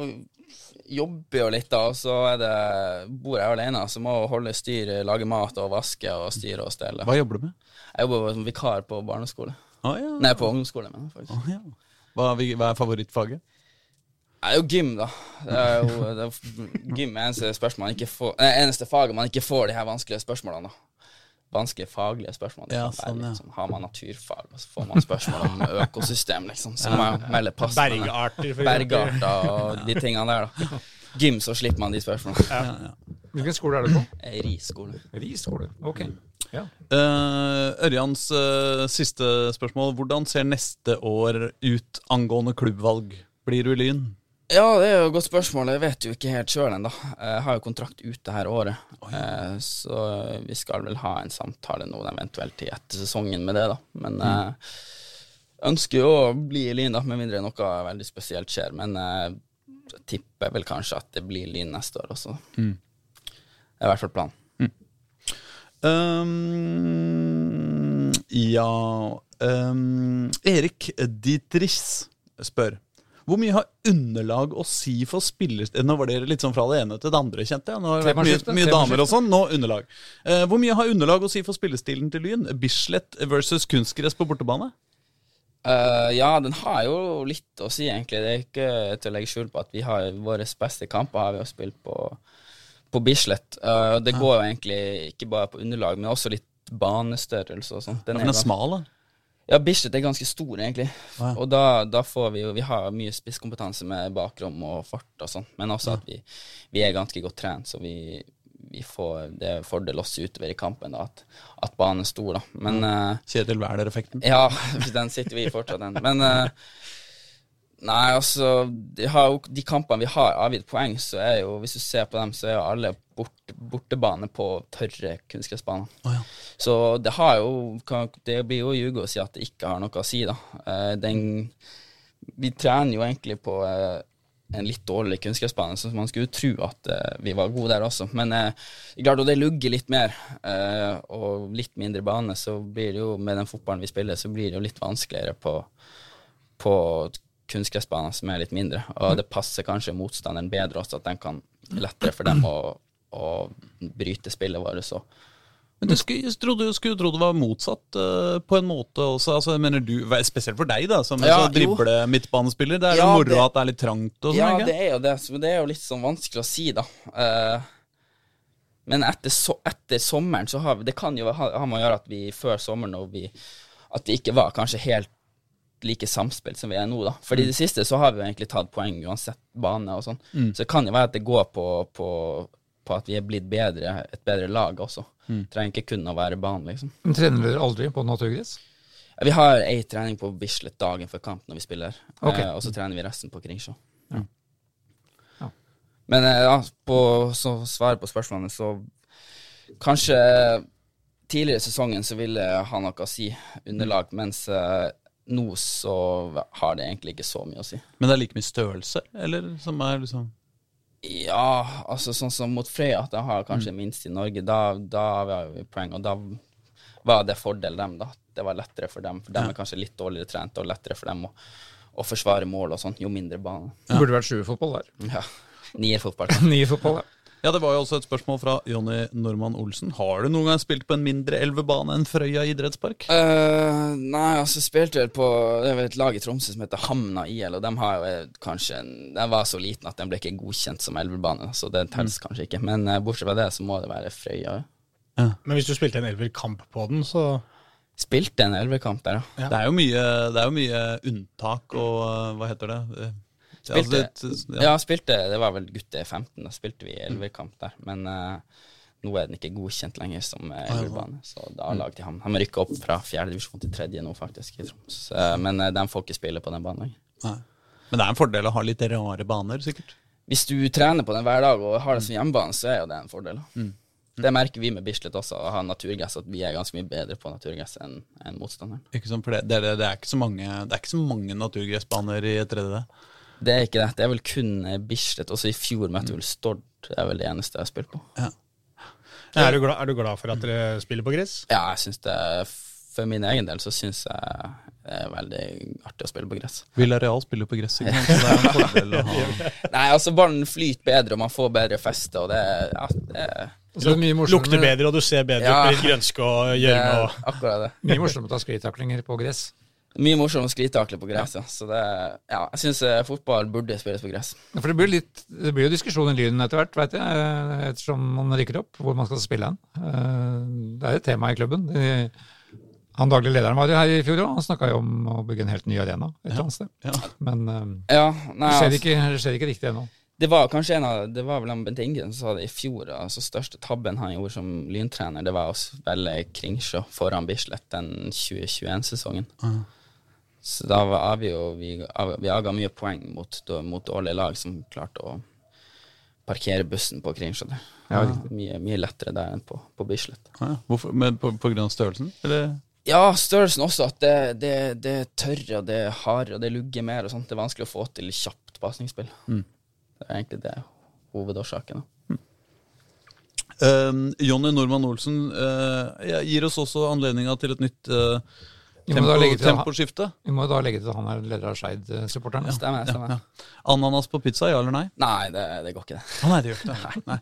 Jobber jo litt, da, og så er det bor jeg alene, så må jeg holde styr, lage mat og vaske og styre og stelle. Hva jobber du med? Jeg jobber som vikar på barneskole. Å, ja. Nei, på ungdomsskole, men faktisk. Å, ja. hva, hva er favorittfaget? Det er jo gym, da. Det er jo, det er, gym er eneste, spørsmål får, nei, eneste faget man ikke får de her vanskelige spørsmålene, da. Vanskelige faglige spørsmål. Ja, sånn, ja. sånn, Har man naturfag, og så får man spørsmål om økosystem, liksom. Så må jeg melde pass. Bergarter, for. Bergarter og de tingene der, da. Gym, så slipper man de spørsmålene. Hvilken skole er du på? Risskole Ris skole. Ris skole. Ok. Ja. Uh, Ørjans uh, siste spørsmål. Hvordan ser neste år ut angående klubbvalg? Blir du i Lyn? Ja, det er jo et godt spørsmål. Jeg vet jo ikke helt sjøl ennå. Jeg har jo kontrakt ut det her året. Oi. Så vi skal vel ha en samtale nå eventuelt i etter sesongen med det, da. Men jeg ønsker jo å bli i Lyn, da, med mindre noe veldig spesielt skjer. Men eh, jeg tipper vel kanskje at det blir Lyn neste år også. Det er i hvert fall planen. Um, ja um, Erik Dietrichs spør hvor mye har underlag å si for spillers... Nå var dere litt sånn fra det ene til det andre, kjente jeg. Nå har det vært mye, mye damer og sånn, nå underlag. Uh, hvor mye har underlag å si for spillestilen til Lyn? Bislett versus kunstgress på bortebane? Uh, ja, den har jo litt å si, egentlig. Det er ikke til å legge skjul på at vi har våre beste kamper har vi jo spilt på, på Bislett. Uh, det går jo egentlig ikke bare på underlag, men også litt banestørrelse og sånn. Den Den er smal, da. Ja, Bislett er ganske stor, egentlig. ja. Og da, da får vi jo Vi har mye spisskompetanse med bakrom og fart og sånn, men også at vi, vi er ganske godt trent, så vi, vi får Det er fordel oss utover i kampen, da, at, at banen er stor, da. Men eh, Kjetil Wæler-effekten. ja, den sitter vi i fortsatt, den. Men eh, Nei, altså de, har jo, de kampene vi har avgitt poeng, så er jo Hvis du ser på dem, så er jo alle bort, bortebane på tørre kunstgressbaner. Oh, ja. Så det har jo Det blir jo å ljuge å si at det ikke har noe å si, da. Eh, den Vi trener jo egentlig på eh, en litt dårlig kunstgressbane, så man skulle jo tro at eh, vi var gode der også. Men eh, klart, og det lugger litt mer, og litt mindre bane, så blir det jo med den fotballen vi spiller, så blir det jo litt vanskeligere på, på kunstgressbaner som er litt mindre. Og det passer kanskje motstanderen bedre også, at den kan lettere for dem å, å bryte spillet vårt. Så. Men du skulle, trodde, skulle tro det var motsatt uh, på en måte også. Altså, mener du, Spesielt for deg, da, som Ja, drible midtbanespiller. Det er Ja, moro det- at det er litt trangt og sånt, Ja, ikke? det er jo det. Det er jo litt sånn vanskelig å si, da. Uh, men etter, so etter sommeren så har vi Det kan jo ha, ha med å gjøre at vi før sommeren og vi, at vi ikke var kanskje helt like samspilt som vi er nå, da. For i det siste så har vi jo egentlig tatt poeng uansett bane og sånn. Så det kan jo være at det går på, på, på at vi er blitt bedre, et bedre lag også. Trenger ikke kun å være banen, liksom. Men Trener dere aldri på naturgress? Ja, Vi har ei trening på Bislett dagen før kamp når vi spiller, okay. eh, og så trener vi resten på Kringsjå. Ja. Ja. Men eh, ja, på så svaret på spørsmålene, så kanskje tidligere i sesongen så ville jeg ha noe å si underlag, mens eh, nå så har det egentlig ikke så mye å si. Men det er like mye størrelse, eller? Som er liksom Ja, altså sånn som mot Frøya, at jeg har kanskje minst i Norge, da, da har vi poeng, og da var det fordel dem, da. Det var lettere for dem, for de er kanskje litt dårligere trent, og lettere for dem å, å forsvare mål og sånn, jo mindre bane. Det burde vært sjuerfotball der. Ja. Nierfotball. Nierfotball, ja. Ja, det var jo også et spørsmål fra Jonny Normann Olsen. Har du noen gang spilt på en mindre elvebane enn Frøya idrettspark? Uh, nei, altså spilte vel på Det var et lag i Tromsø som heter Hamna IL, og de har jo eh, kanskje en, Den var så liten at den ble ikke godkjent som elvebane, så det telles kanskje ikke. Men uh, bortsett fra det, så må det være Frøya. Men hvis du spilte en elverkamp på den, så Spilte en elvekamp der, ja. Det er jo mye, det er jo mye unntak og uh, hva heter det? Eh, Spilte, altså, ja. spilte Det var vel gutte 15, da spilte vi elvekamp der. Men uh, nå er den ikke godkjent lenger som elverbane elvebane, så da har de til ham. Han rykker opp fra fjerdedivisjon til tredje nå, faktisk, i Troms. Uh, men uh, de får ikke spille på den banen. Nei. Men det er en fordel å ha litt rare baner, sikkert. Hvis du trener på den hver dag og har det som hjemmebane, så er jo det en fordel. Mm. Det merker vi med Bislett også, å ha naturgress, at vi er ganske mye bedre på naturgress enn en motstanderen. Ikke sånn, For det, det, det, er ikke så mange, det er ikke så mange naturgressbaner i tredje. Det er ikke det. Det er vel kun eh, Bislett. Også i fjor møtte vi vel Stord. Det er vel det eneste jeg har spilt på. er du, glad, er du glad for at dere spiller på gress? Ja, jeg synes det For min egen del så syns jeg det er veldig artig å spille på gress. Villareal spiller på gress, ikke så det er en fordel å ha. Nei, altså ballen flyter bedre, og man får bedre feste, og det, ja, det, er det Lukter bedre, og du ser bedre Ja. ut med litt grønske og gjørme. akkurat det. Mye morsommere å ta sklitaklinger på gress. Mye morsomt å sklitakle på gress, ja. Så det, ja, jeg syns fotball burde spilles på gress. Ja, For det blir, litt, det blir jo diskusjon i Lyden etter hvert, vet jeg, eh, ettersom man rykker opp, hvor man skal spille hen. Eh, Det er et tema i klubben. De- Han daglig lederen var jo her i fjor òg, han snakka jo om å bygge en helt ny arena et eller annet sted. Men eh, Ja, nei, det skjer altså, ikke, det skjer ikke riktig ennå. det var kanskje en av Det var vel Bent Inge som sa det i fjor. Altså største tabben han gjorde som lyntrener, det var å spille Kringsjå foran Bislett den 2021-sesongen. Så da var vi jo Vi, vi aga mye poeng mot, mot dårlige lag som klarte å parkere bussen på Kringsjø. Ja. Mye, mye lettere der enn på, på Bislett. Ja, Hvorfor? Men på, på grunn av størrelsen? Eller? Ja, størrelsen også. At det, det, det er tørre, og det er hardere, og det lugger mer. og sånt. Det er vanskelig å få til kjapt pasningsspill. Det er egentlig det hovedårsaken. Um, Jonny Normann Olsen uh, gir oss også anledninga til et nytt uh, tempo. Vi må da legge til at han er leder av Skeid-supporteren. Stemmer, stemmer. Ja. Ananas på pizza, ja eller nei? Nei, det, det går ikke, det. Å nei, det gjør ikke det. Nei.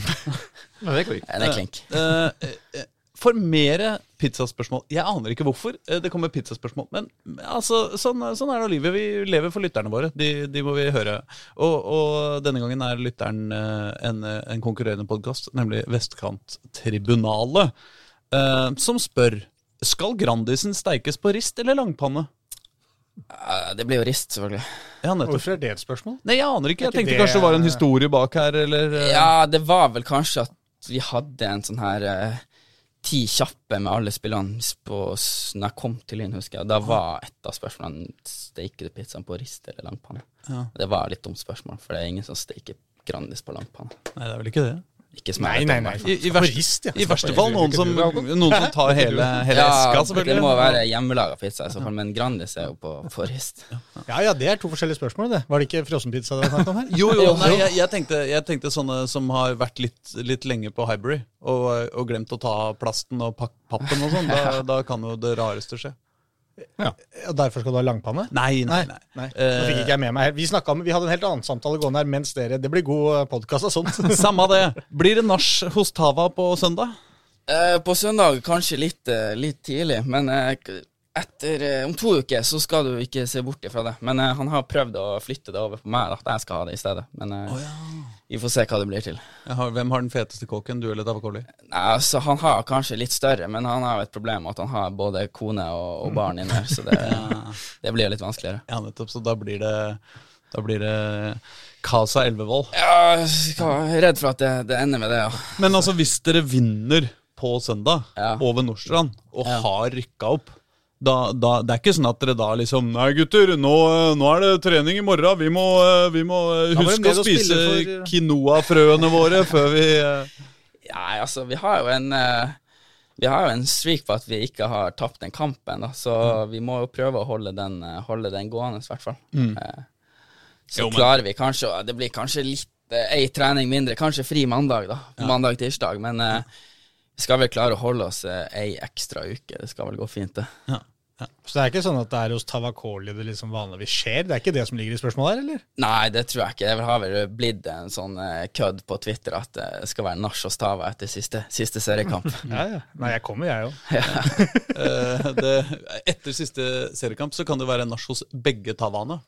nei. det går ikke. Nei, Det er klink. Uh, uh, for mere pizzaspørsmål. Jeg aner ikke hvorfor eh, det kommer pizzaspørsmål. Men altså, sånn, sånn er det livet. Vi lever for lytterne våre. De, de må vi høre. Og, og denne gangen er lytteren eh, en, en konkurrerende podkast, nemlig Vestkanttribunalet. eh, som spør Skal Grandisen steikes på rist eller langpanne? Eh, det blir jo rist, selvfølgelig. Ja. Hvorfor er det et spørsmål? Nei, jeg aner ikke. Jeg tenkte det- kanskje det var en historie bak her, eller eh, Ja, det var vel kanskje at vi hadde en sånn her eh, ti kjappe med alle spillene på, når jeg kom til Lyn, husker jeg. Da var et av spørsmålene steiker du pizzaen på rist eller langpanne. Ja. Det var litt dumt spørsmål, for det er ingen som steiker Grandis på langpanne. Nei, det er vel ikke det. Ikke som Nei, nei, nei. I, i, rist, ja. I verste fall noen som, noen som tar hele, hele eska, Ja, selvfølgelig. det må være hjemmelaga pizza i så fall, men Grandis er jo på, forrest. Ja, ja, det er to forskjellige spørsmål, det. Var det ikke frossenpizza dere snakket om her? Jo, jo, nei, jeg, jeg, tenkte, jeg tenkte sånne som har vært litt, litt lenge på Hybrid og, og glemt å ta plasten og pappen og sånn. Da, da kan jo det rareste skje. Og derfor skal du ha langpanne? Nei, nei, nei. Nei, Eh, Nå fikk ikke jeg med meg. Vi, om, vi hadde en helt annen samtale gående her mens dere Det blir god podkast av sånt. Samme det. Blir det nach hos Tava på søndag? Eh, på søndag kanskje litt, eh, litt tidlig, men eh, etter, eh, om to uker så skal du ikke se bort ifra det. Men eh, han har prøvd å flytte det over på meg, da, at jeg skal ha det i stedet. Men eh, vi får se hva det blir til. Har, hvem har den feteste kåken? Du eller Davakoli? Altså Han har kanskje litt større, men han har jo et problem med at han har både kone og, og barn inni der, så det, det blir jo litt vanskeligere. Ja, nettopp. Så da blir det Da blir det Casa Elvevold. Ja, jeg er redd for at det, det ender med det, ja. Men altså, hvis dere vinner på søndag Ja. over Nordstrand og Ja. har rykka opp da, da, det er ikke sånn at dere da liksom Nei, gutter, nå, nå er det trening i morgen. Vi må, eh, vi må eh, huske å spise for- quinoa-frøene våre før vi eh, Ja, altså, vi har jo en eh, Vi har jo en streak på at vi ikke har tapt den kampen, da, så Mm. vi må jo prøve å holde den, eh, holde den gående, i hvert fall. Eh, så Jo, men- klarer vi kanskje Det blir kanskje litt eh, ei trening mindre, kanskje fri mandag, da. Mandag-tirsdag, men eh, vi skal vel klare å holde oss eh, ei ekstra uke. Det skal vel gå fint, det. Så det er ikke sånn at det er hos Tavakoli det liksom vanligvis skjer? Det er ikke det som ligger i spørsmålet her, eller? Nei, det tror jeg ikke. Det har vel blitt en sånn eh, kødd på Twitter at det skal være nach og stava etter siste, siste seriekamp. Ja, ja. Nei, jeg kommer, jeg òg. eh, Etter siste seriekamp så kan det være nach hos begge Tavaene.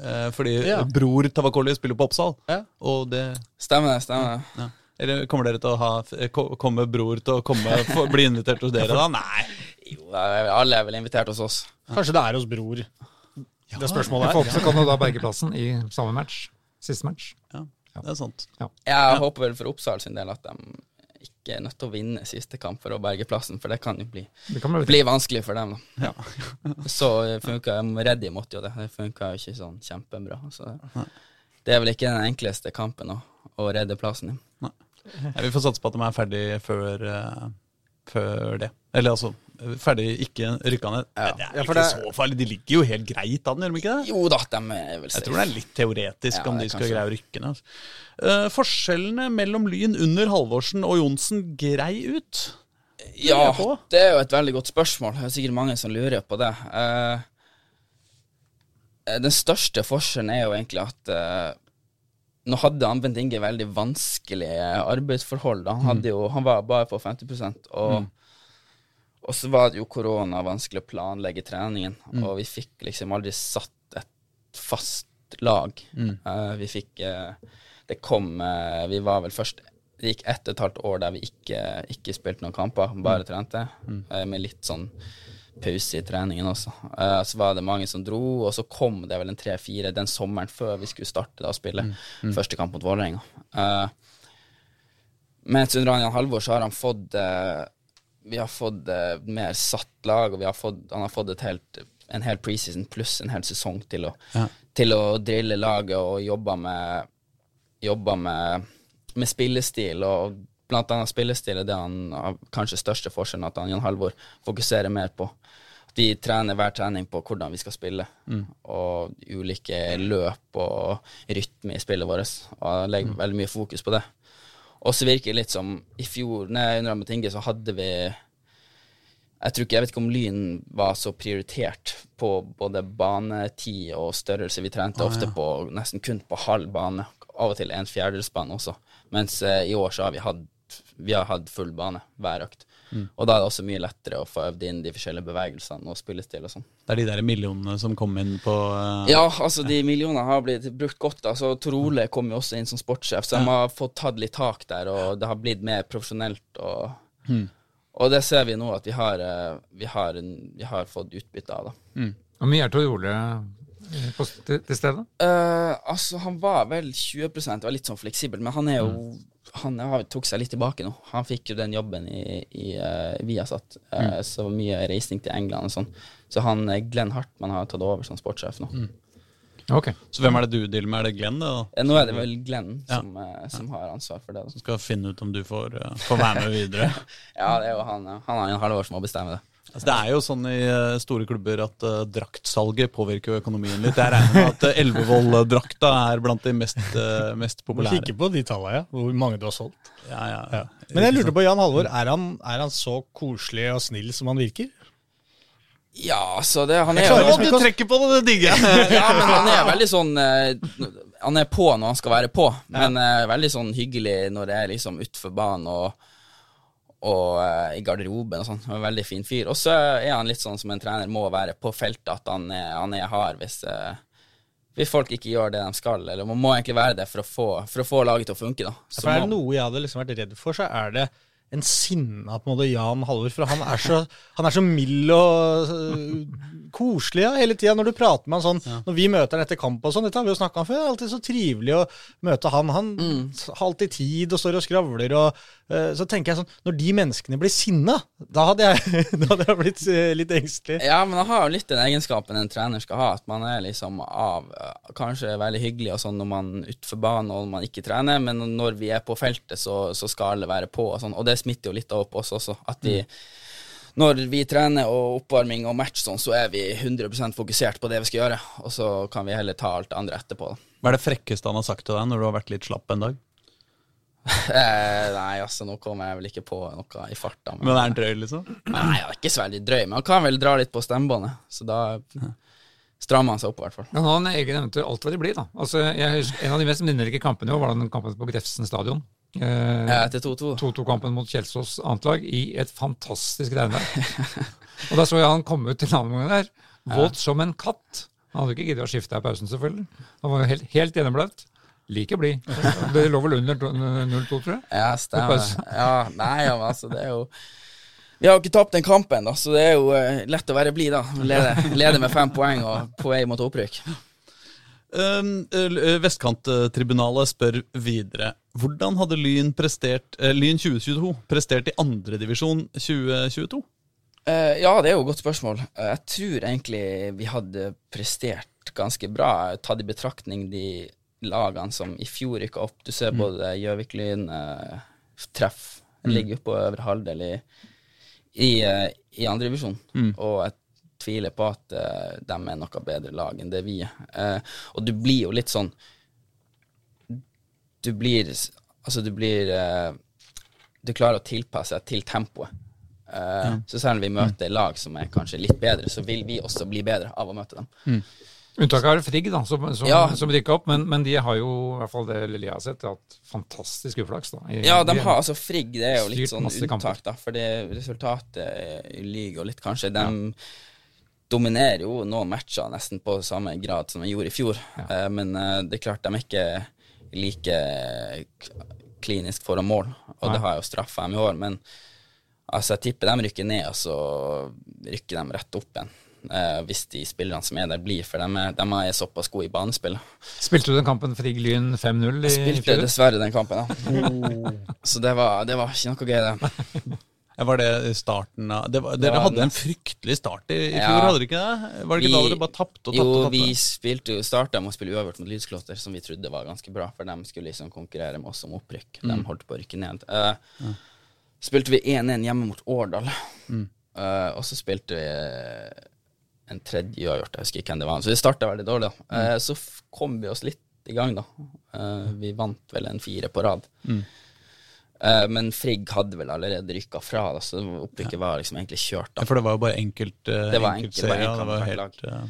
Eh, fordi Ja. bror Tavakoli spiller på Oppsal, Ja. og det Stemmer det. stemmer det. ja. Eller kommer dere til å ha Kommer bror til å komme, bli invitert hos dere da? Nei. Jo, alle er vel invitert hos oss. Kanskje det er hos bror, det spørsmålet er. Så kan du da berge plassen i samme match. Siste match. Ja, det er sant. Jeg håper vel for Oppsal sin del at de ikke er nødt til å vinne siste kamp for å berge plassen, for det kan jo bli, kan bli bli vanskelig for dem. da. Så funka Reddy måtte jo det. Det funka jo ikke sånn kjempebra. Så det er vel ikke den enkleste kampen å, å redde plassen i. Ja, vi får satse på at de er ferdig før, eh, før det. Eller altså ferdig ikke rykka ned. Ja. Det er Ja, ikke det- så farlig. De ligger jo helt greit an, gjør de ikke det? Jo da, de er vel Jeg tror det er litt teoretisk Ja, om de skal kanskje greie å rykke ned. Altså. Uh, forskjellene mellom Lyn under Halvorsen og Johnsen grei ut? Ja, lurer jeg det er jo et veldig godt spørsmål. Det er sikkert mange som lurer på det. Uh, den største forskjellen er jo egentlig at eh, nå hadde han Bent Inge veldig vanskelige arbeidsforhold. da. Han, jo, han var bare på 50% og, og så var det jo korona, vanskelig å planlegge treningen. Og vi fikk liksom aldri satt et fast lag. Eh, vi fikk uh, Det kom uh, Vi var vel først Det gikk ett og et halvt år der vi ikke, ikke spilte noen kamper, bare trente. eh, med litt sånn pause i treningen også. Uh, så var det mange som dro, og så kom det vel en tre-fire den sommeren før vi skulle starte da å spille første kamp mot Vålerenga. Uh, mens under Anjan Halvor så har han fått uh, Vi har fått eh, mer satt lag, og vi har fått, han har fått helt, en hel preseason pluss en hel sesong til å, til å drille laget og jobbe med Jobbe med, med spillestil, og blant annet spillestil er det han har kanskje største forskjellen, at han Jan Halvor fokuserer mer på. De trener hver trening på hvordan vi skal spille, og ulike løp og rytme i spillet vårt. Og jeg legger veldig mye fokus på det. Og så virker det litt som i fjor, nei, under Ahmed Inge, så hadde vi jeg tror ikke, jeg vet ikke om Lyn var så prioritert på både banetid og størrelse. Vi trente ofte på nesten kun på halv bane, av og til en fjerdedelsbane også. Mens eh, i år så har vi hatt, vi har hatt full bane hver økt. Og da er det også mye lettere å få øvd inn de forskjellige bevegelsene og spillestil og sånn. Det er de der millionene som kom inn på uh, Ja, altså de millionene har blitt brukt godt. Altså Trole kom jo også inn som sportssjef, så de har fått tatt litt tak der, og det har blitt mer profesjonelt. Og, Og det ser vi nå at vi har, eh, vi har, en- vi har fått utbytte av. da. Hvor mye er Tor Ole på, til, til stede? Eh, altså, han var vel 20% var litt sånn fleksibel, men han er jo Han har, tok seg litt tilbake nå. Han fikk jo den jobben i, i uh, Viasat, eh, så mye reising til England og sånn. Så han Glenn Hartmann har tatt over som sportssjef nå. Ok. Så hvem er det du dealer med? Er det Glenn det, da? Nå er det vel Glenn Ja. som, eh, som har ansvar for det. Da. som skal finne ut om du får, får være med videre? Ja, det er jo han. Han har en halvår som må bestemme det. Altså, det er jo sånn i eh, store klubber at uh, draktsalget påvirker jo økonomien litt. Jeg regner med at uh, Elvevoll-drakta er blant de mest, uh, mest populære. kikke på de tallene, ja. Hvor mange du har solgt. Ja, ja. Ja. Men jeg lurte på, Jan Halvor, er han, er han så koselig og snill som han virker? Ja, så det Han er Jeg klarer jo Å, du trekker på det, det digger jeg! Ja, men han er veldig sånn Han er på når han skal være på, men ja. veldig sånn hyggelig når det er liksom utfor banen og, og uh, i garderoben og sånn. Han en Veldig fin fyr. Og så er han litt sånn som en trener må være på feltet, at han er, han er hard hvis, uh, hvis folk ikke gjør det de skal. Eller man må egentlig være det for å få, for å få laget til å funke, da. Så For er det noe jeg hadde liksom vært redd for, så er det en sinna på en måte Jan Halvor. For han er så, han er så mild og uh, koselig ja, hele tida når du prater med han sånn. Når vi møter han etter kamp og sånn, dette har vi jo snakka om før, det er alltid så trivelig å møte han. Han har alltid tid og står og skravler og Så tenker jeg sånn Når de menneskene blir sinna, da hadde jeg, da hadde jeg blitt øh, litt engstelig. Ja, men jeg har jo litt den egenskapen en trener skal ha, at man er liksom av eh, Kanskje veldig hyggelig og sånn når man er utenfor banen og når man ikke trener, men når vi er på feltet, så, så skal alle være på og sånn. Og det smitter jo litt av oss også, at vi når vi trener og oppvarming og match sånn, så er vi 100% fokusert på det vi skal gjøre, og så kan vi heller ta alt det andre etterpå. Hva er det frekkeste han har sagt til deg når du har vært litt slapp en dag? Eh, nei, altså, nå kommer jeg vel ikke på noe i farta. Men er han drøy, liksom? Nei, han er ikke så veldig drøy, men han kan vel dra litt på stemmebåndet, så da strammer han seg opp, i hvert fall. Men han egen evne til alt hva de blir, da. Altså, jeg husker, en av de mest minnerike kampene i år var den kampen på Grefsen stadion. Eh, til 2-2. 2-2-kampen mot Kjelsås annet lag i et fantastisk regnvær. og da så jeg han komme ut til omgang der, våt som en katt. Han hadde ikke giddet å skifte i pausen, selvfølgelig. Han var jo helt, helt gjennomblaut. Like blid. Det lå vel under 0-2, tror jeg. Ja, stemmer. Ja, nei, ja, altså, det er jo Vi har jo ikke tapt den kampen, da, så det er jo uh, lett å være blid, da. Lede, lede med fem poeng og på vei mot opprykk. Um, uh, Vestkanttribunalet spør videre. Hvordan hadde Lyn, prestert, uh, Lyn 2022 prestert i andredivisjon 2022? Uh, ja, det er jo et godt spørsmål. Jeg tror egentlig vi hadde prestert ganske bra, tatt i betraktning de lagene som i fjor rykka opp. Du ser både Gjøvik-Lyn, uh, Treff, ligger på øvre halvdel i, i, uh, i andredivisjon. Og jeg tviler på at uh, de er noe bedre lag enn det vi er. Uh, og du blir jo litt sånn Du blir Altså, du blir eh, Du klarer å tilpasse deg til tempoet. Ja. Så selv om vi møter lag som er kanskje litt bedre, så vil vi også bli bedre av å møte dem. Unntaket er Frigg, da, som, som, Ja. som rykka opp. Men, men de har jo, i hvert fall det lille jeg har sett, hatt fantastisk uflaks. da. I- Ja, de har altså Frigg, det er jo litt sånn unntak, kamper. da, for det resultatet lyver jo litt, kanskje. De dominerer jo noen matcher nesten på samme grad som de gjorde i fjor, Eh, men eh, det er klart de er ikke like klinisk foran mål, og Nei. det har jo straffa dem i år, men altså, jeg tipper de rykker ned, og så rykker de rett opp igjen. Eh, hvis de spillerne som er der, blir, for de er, de er såpass gode i banespill. Spilte du den kampen Frigg-Lyn 5-0 i Jeg spilte fjor? dessverre den kampen, ja. Så det var, det var ikke noe gøy, det. Var det starten av det var, Det Dere var hadde en fryktelig start i, i Ja. fjor, hadde dere ikke det? Var det ikke Vi- da dere bare tapte og tapte? Jo, og tapte? vi spilte jo starta med å spille uavgjort mot Lydsklotter, som vi trodde var ganske bra, for de skulle liksom konkurrere med oss om opprykk. De holdt på å rykke ned. Eh, Spilte vi 1-1 hjemme mot Årdal, Eh, og så spilte vi en tredje har gjort det. jeg husker ikke hvem det var. Så vi starta veldig dårlig. da. Eh, så kom vi oss litt i gang, da. Eh, vi vant vel en fire på rad. Eh, men Frigg hadde vel allerede rykka fra, da, så opprykket var liksom egentlig kjørt. da. Ja, for det var jo bare enkelt, uh, Det var enkelt, enkelt ja, det var helt, eh,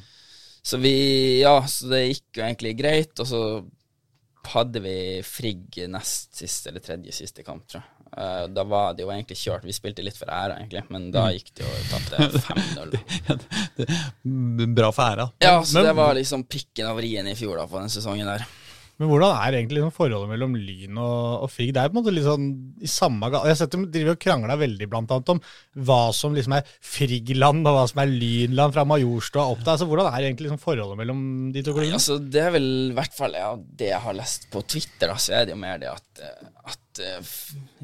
Så vi, ja, så det gikk jo egentlig greit, og så hadde vi Frigg nest siste eller tredje siste kamp, tror jeg. Eh, da var det jo egentlig kjørt. Vi spilte litt for æra, egentlig, men da gikk det jo tapte 5-0. bra for æra. Ja, så Men- det var liksom pikken av rien i fjor, da, på den sesongen der. Men hvordan er egentlig liksom forholdet mellom Lyn og, og Frigg? Det er på en måte litt sånn i samme gang. Jeg har sett dem drive og krangla veldig blant annet om hva som liksom er Frigg-land og hva som er Lynland fra Majorstua opp der. Altså, hvordan er egentlig liksom forholdet mellom de to klubbene? altså, det er vel i hvert fall ja, det jeg har lest på Twitter, da, så er det jo mer det at, eh, at uh,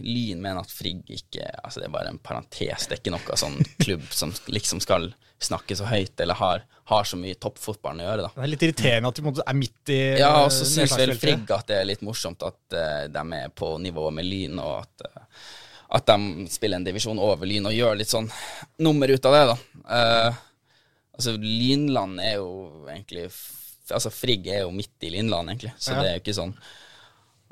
Lyn mener at Frigg ikke Altså, det er bare en parentes. Det er ikke noe sånn klubb som liksom skal snakke så høyt, eller har, har så mye toppfotballen å gjøre, da. Det er litt irriterende at måte er midt i Ja, og så syns vel. Frigg at det er litt morsomt at uh, de er på nivå med Lyn, og at, uh, at de spiller en divisjon over Lyn og gjør litt sånn nummer ut av det, da. Uh, altså, Lynland er jo egentlig Altså, Frigg er jo midt i Lynland, egentlig, så Ja. det er jo ikke sånn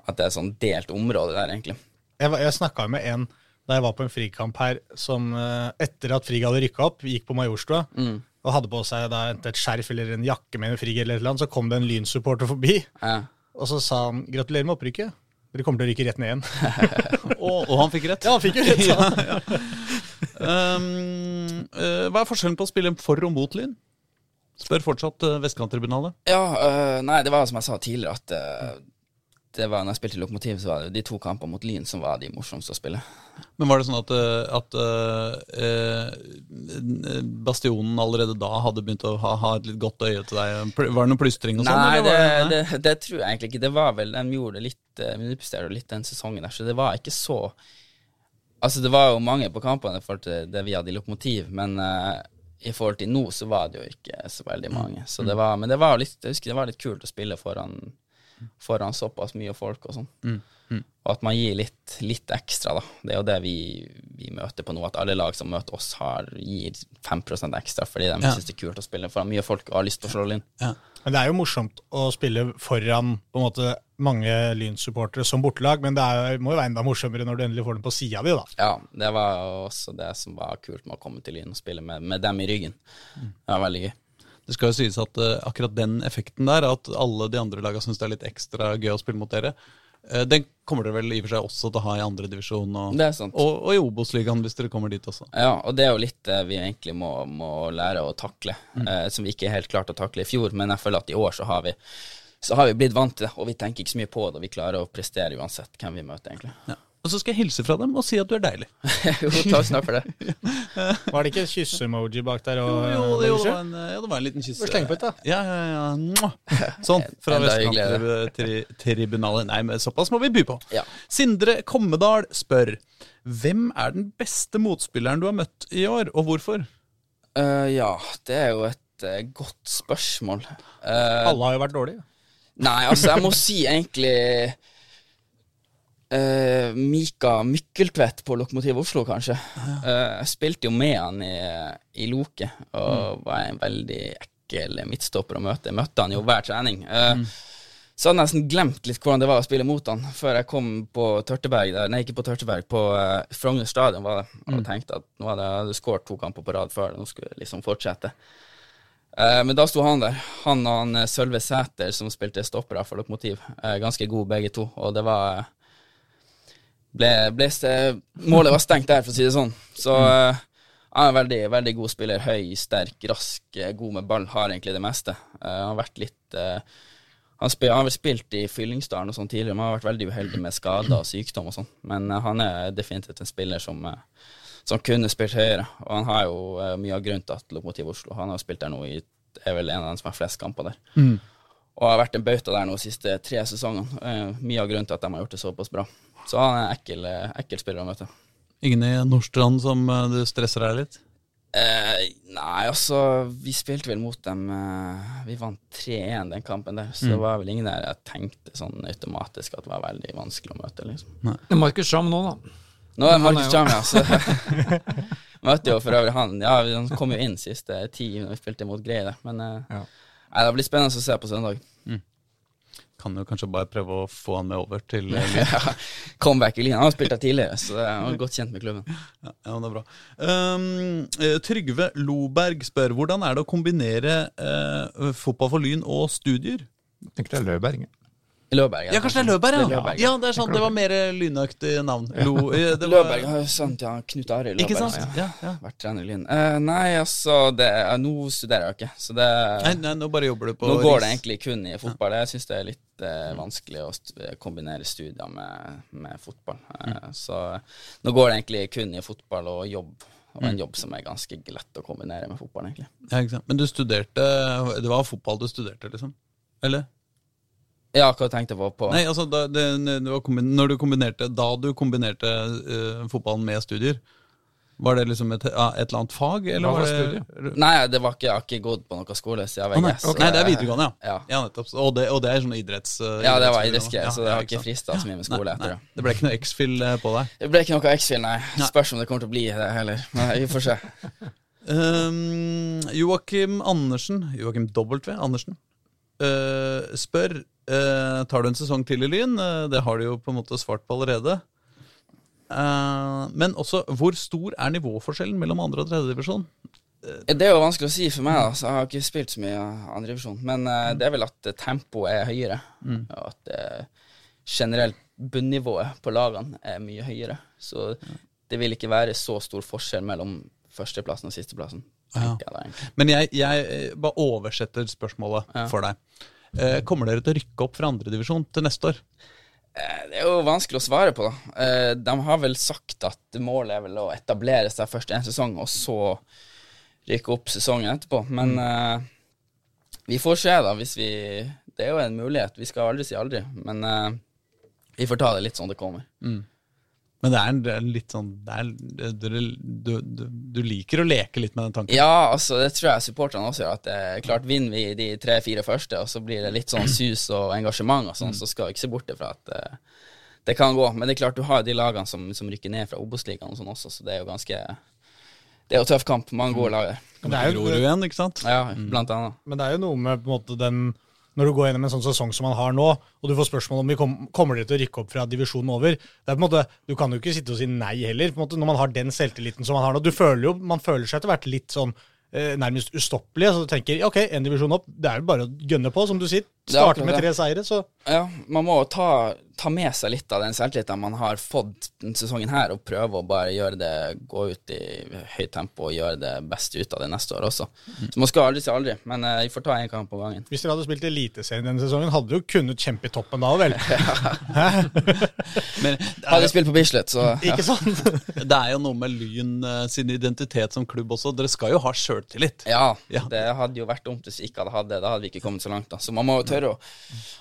at det er sånn delt område der, egentlig. Jeg, jeg snakka med en da jeg var på en Frigg-kamp her, som eh, etter at Frigg hadde rykka opp, gikk på Majorstua Mm. og hadde på seg da enten et skjerf eller en jakke med en Frigg eller et eller annet, så kom det en Lyn-supporter forbi, Ja. og så sa han 'gratulerer med opprykket'. Dere kommer til å rykke rett ned igjen. Og, og han fikk rett. Ja, han fikk jo rett, ja, ja. Um, uh, hva er forskjellen på å spille for og mot Lyn? Spør fortsatt uh, Vestkanttribunalet. Ja, uh, nei, det var som jeg sa tidligere, at øh, det var når jeg spilte i Lokomotiv, så var det de to kampene mot Lyn som var de morsomste å spille. Men var det sånn at, eh, at eh, eh, Bastionen allerede da hadde begynt å ha, ha et litt godt øye til deg? Var det noe plystring og sånn? Nei, det, det, det tror jeg egentlig ikke. Det var vel, De gjorde det litt eh, litt den sesongen der, så det var ikke så Altså, det var jo mange på kampene i forhold til det vi hadde i Lokomotiv, men uh, i forhold til nå så var det jo ikke så veldig mange. Så det var, men det var litt, jeg husker det var litt kult å spille foran, foran såpass mye folk og sånn. Og at man gir litt, litt ekstra, da. Det er jo det vi, vi møter på nå, at alle lag som møter oss, har, gir 5 ekstra fordi de Ja. synes det er kult å spille foran mye folk og har lyst til å slå Lyn. Ja. Men det er jo morsomt å spille foran på en måte mange Lyn-supportere som bortelag, men det er, må jo være enda morsommere når du endelig får dem på sida di, da. Ja, det var også det som var kult med å komme til Lyn og spille med, med dem i ryggen. Det var veldig gøy. Det skal jo sies at eh, akkurat den effekten der, at alle de andre lagene syns det er litt ekstra gøy å spille mot dere, eh, den kommer dere vel i og for seg også til å ha i andre divisjon og, og, og i Obos-ligaen hvis dere kommer dit også. Ja, og det er jo litt det vi egentlig må, må lære å takle, eh, som vi ikke helt klarte å takle i fjor, men jeg føler at i år så har vi så har vi blitt vant til det, og vi tenker ikke så mye på det, og vi klarer å prestere uansett hvem vi møter, egentlig. Ja. Og så skal jeg hilse fra dem og si at du er deilig. jo, ta snart for det. Var det ikke kyss-emoji bak der? Jo, Og, jo, det, jo, det, var en, ja, det var en liten kyss. Bare sleng på et, da. Ja, ja, ja. Sånn. Fra. Vestkanttribunalet. Nei, men såpass må vi by på. Ja. Sindre Kommedal spør hvem er den beste motspilleren du har møtt i år, og hvorfor? Uh, ja, det er jo et uh, godt spørsmål. Uh, Alle har jo vært dårlige. Nei, altså, jeg må si egentlig eh, Mika Mykkeltvedt på Lokomotiv Oslo, kanskje. Eh, jeg spilte jo med han i, i Loke, og var en veldig ekkel midtstopper å møte. Jeg møtte han jo hver trening. Eh, Så hadde jeg nesten glemt litt hvordan det var å spille mot han, før jeg kom på Tørteberg der, nei, ikke på Tørteberg, på uh, Frogner stadion, var det, og tenkte at nå hadde jeg skåret to kamper på rad før, nå skulle jeg liksom fortsette. Men da sto han der, han og han Sølve Sæter som spilte stoppere for Lokomotiv. Ganske gode begge to, og det var ble, ble Målet var stengt der, for å si det sånn. Så eh, han er en veldig, veldig god spiller. Høy, sterk, rask, eh, god med ball. Har egentlig det meste. Uh, han har vært litt uh, han, spil, han har vel spilt i Fyllingsdalen og sånn tidligere, men han har vært veldig uheldig med skader og sykdom og sånn. Men uh, han er definitivt en spiller som, som kunne spilt høyere. Og han har jo mye av grunnen til at Lokomotiv Oslo Han har spilt der nå i er vel en av dem som har flest kamper der. Og har vært en bauta der nå de siste tre sesongene. Eh, mye av grunnen til at de har gjort det såpass bra. Så han er en ekkel, eh, ekkel spiller å møte. Ingen i Nordstrand som eh, du stresser deg litt? Eh, nei, altså Vi spilte vel mot dem eh, Vi vant 3-1 den kampen der, så det var vel ingen der jeg tenkte sånn automatisk at det var veldig vanskelig å møte. liksom Det er Markus Scham nå, da. Nå er Markus Scham, Cham, ja. Så møtte jo for øvrig han. Ja, han kom jo inn siste ti når vi spilte mot Greie. Men eh, Ja. Nei, det blir spennende å se på søndag. Kan jo kanskje bare prøve å få han med over til Lyn. Ja, Comeback i linja. Han har spilt der tidligere, så han er godt kjent med klubben. Ja, ja, det er bra. Um, eh, Trygve Loberg spør hvordan er det å kombinere uh, fotball for Lyn og studier? Jeg Tenker det er Løberg. Løberg. Ja, kanskje det er Løberg, ja. Løberg, ja, det er sant. Det var mer lynaktig navn. Lo, eh, det var- Løberg sant, han Knut Arild Løberg. Ikke sant? Ja. Ja, ja. Vært trener i Lyn. Uh, nei, altså det, eh, Nå studerer jeg ikke, så det Nei, nei, nå bare jobber du på Nå går det egentlig kun i fotball. Jeg syns det er litt uh, vanskelig å st kombinere studier med, med fotball. Eh, Så nå går det egentlig kun i fotball og jobb, og en jobb som er ganske lett å kombinere med fotball, egentlig. Ja, ikke sant. Men du studerte Det var fotball du studerte, liksom? Eller? Ja, hva tenkte jeg på? på Nei, altså da, det, det var når du kombinerte Da du kombinerte uh, fotballen med studier, var det liksom et, ja, et eller annet fag, eller var var var det? Nei, det var ikke, jeg har ikke gått på noen skole siden jeg nei. VGS. Nei, det er videregående, ja. Ja. ja nettopp. Og det, og det er sånn idretts... Uh, Ja, det var Ja, så det ja, har ikke frista så mye med skole Nei, etter nei. det. Det ble ikke noe X-Fill eh, på deg. Det ble ikke noe X-Fill, nei. Nei. Spørs om det kommer til å bli det heller. Men vi får se. Um, Joakim Andersen Joakim W. Andersen uh, spør eh, Tar du en sesong til i Lyn. Uh, det har du jo på en måte svart på allerede. Uh, men også, hvor stor er nivåforskjellen mellom andre og tredjedivisjon? Det er jo vanskelig å si for meg, altså. jeg har ikke spilt så mye andredivisjon. Men det er vel at tempoet er høyere, og at generelt bunnivået på lagene er mye høyere. Så det vil ikke være så stor forskjell mellom førsteplassen og sisteplassen. Ja. jeg. Men jeg, jeg bare oversetter spørsmålet Ja. for deg. Eh, kommer dere til å rykke opp fra andredivisjon til neste år? Eh, Det er jo vanskelig å svare på, da. Eh, De har vel sagt at målet er vel å etablere seg først en sesong, og så rykke opp sesongen etterpå. Men eh, vi får se, da, hvis vi Det er jo en mulighet. Vi skal aldri si aldri. Men vi får ta det litt sånn det kommer. Men det er, en, det er litt sånn det er, du, du, du, du liker å leke litt med den tanken? Ja, altså, det tror jeg supporterne også gjør. At det er klart vinner vi de tre-fire første, og så blir det litt sånn sus og engasjement og sånn, så skal vi ikke se bort fra at uh, det kan gå. Men det er klart, du har de lagene som, som rykker ned fra Obos-ligaen og sånn også, så det er jo ganske Det er jo tøff kamp. Mange gode lag der. Men det er jo, Grorud igjen, ikke sant? Ja, blant annet. Men det er jo noe med på en måte den Når du går gjennom en sånn sesong som man har nå, og du får spørsmål om vi kom, kommer dere til å rykke opp fra divisjonen over det er på en måte, Du kan jo ikke sitte og si nei heller, på en måte, når man har den selvtilliten som man har nå. Du føler jo, Man føler seg etter hvert litt sånn eh, nærmest ustoppelig. Så du tenker ok, en divisjon opp, det er jo bare å gønne på, som du sier. Starte med tre seire, så Ja, man må ta, ta med seg litt av den selvtilliten man har fått denne sesongen her, og prøve å bare gjøre det, gå ut i høyt tempo og gjøre det beste ut av det neste år også. Så man skal aldri si aldri, men eh, vi får ta én kamp på gangen. Hvis dere hadde spilt Eliteserien denne sesongen, hadde dere jo kunnet kjempe i toppen da, vel? Men Hadde spilt på Bislett, så Ikke sant? det er jo noe med Lyn eh, sin identitet som klubb også. Dere skal jo ha sjøltillit. Ja, Ja. det hadde jo vært dumt hvis vi ikke hadde hatt det. Da hadde vi ikke kommet så langt. da. Så man må jo tørre å,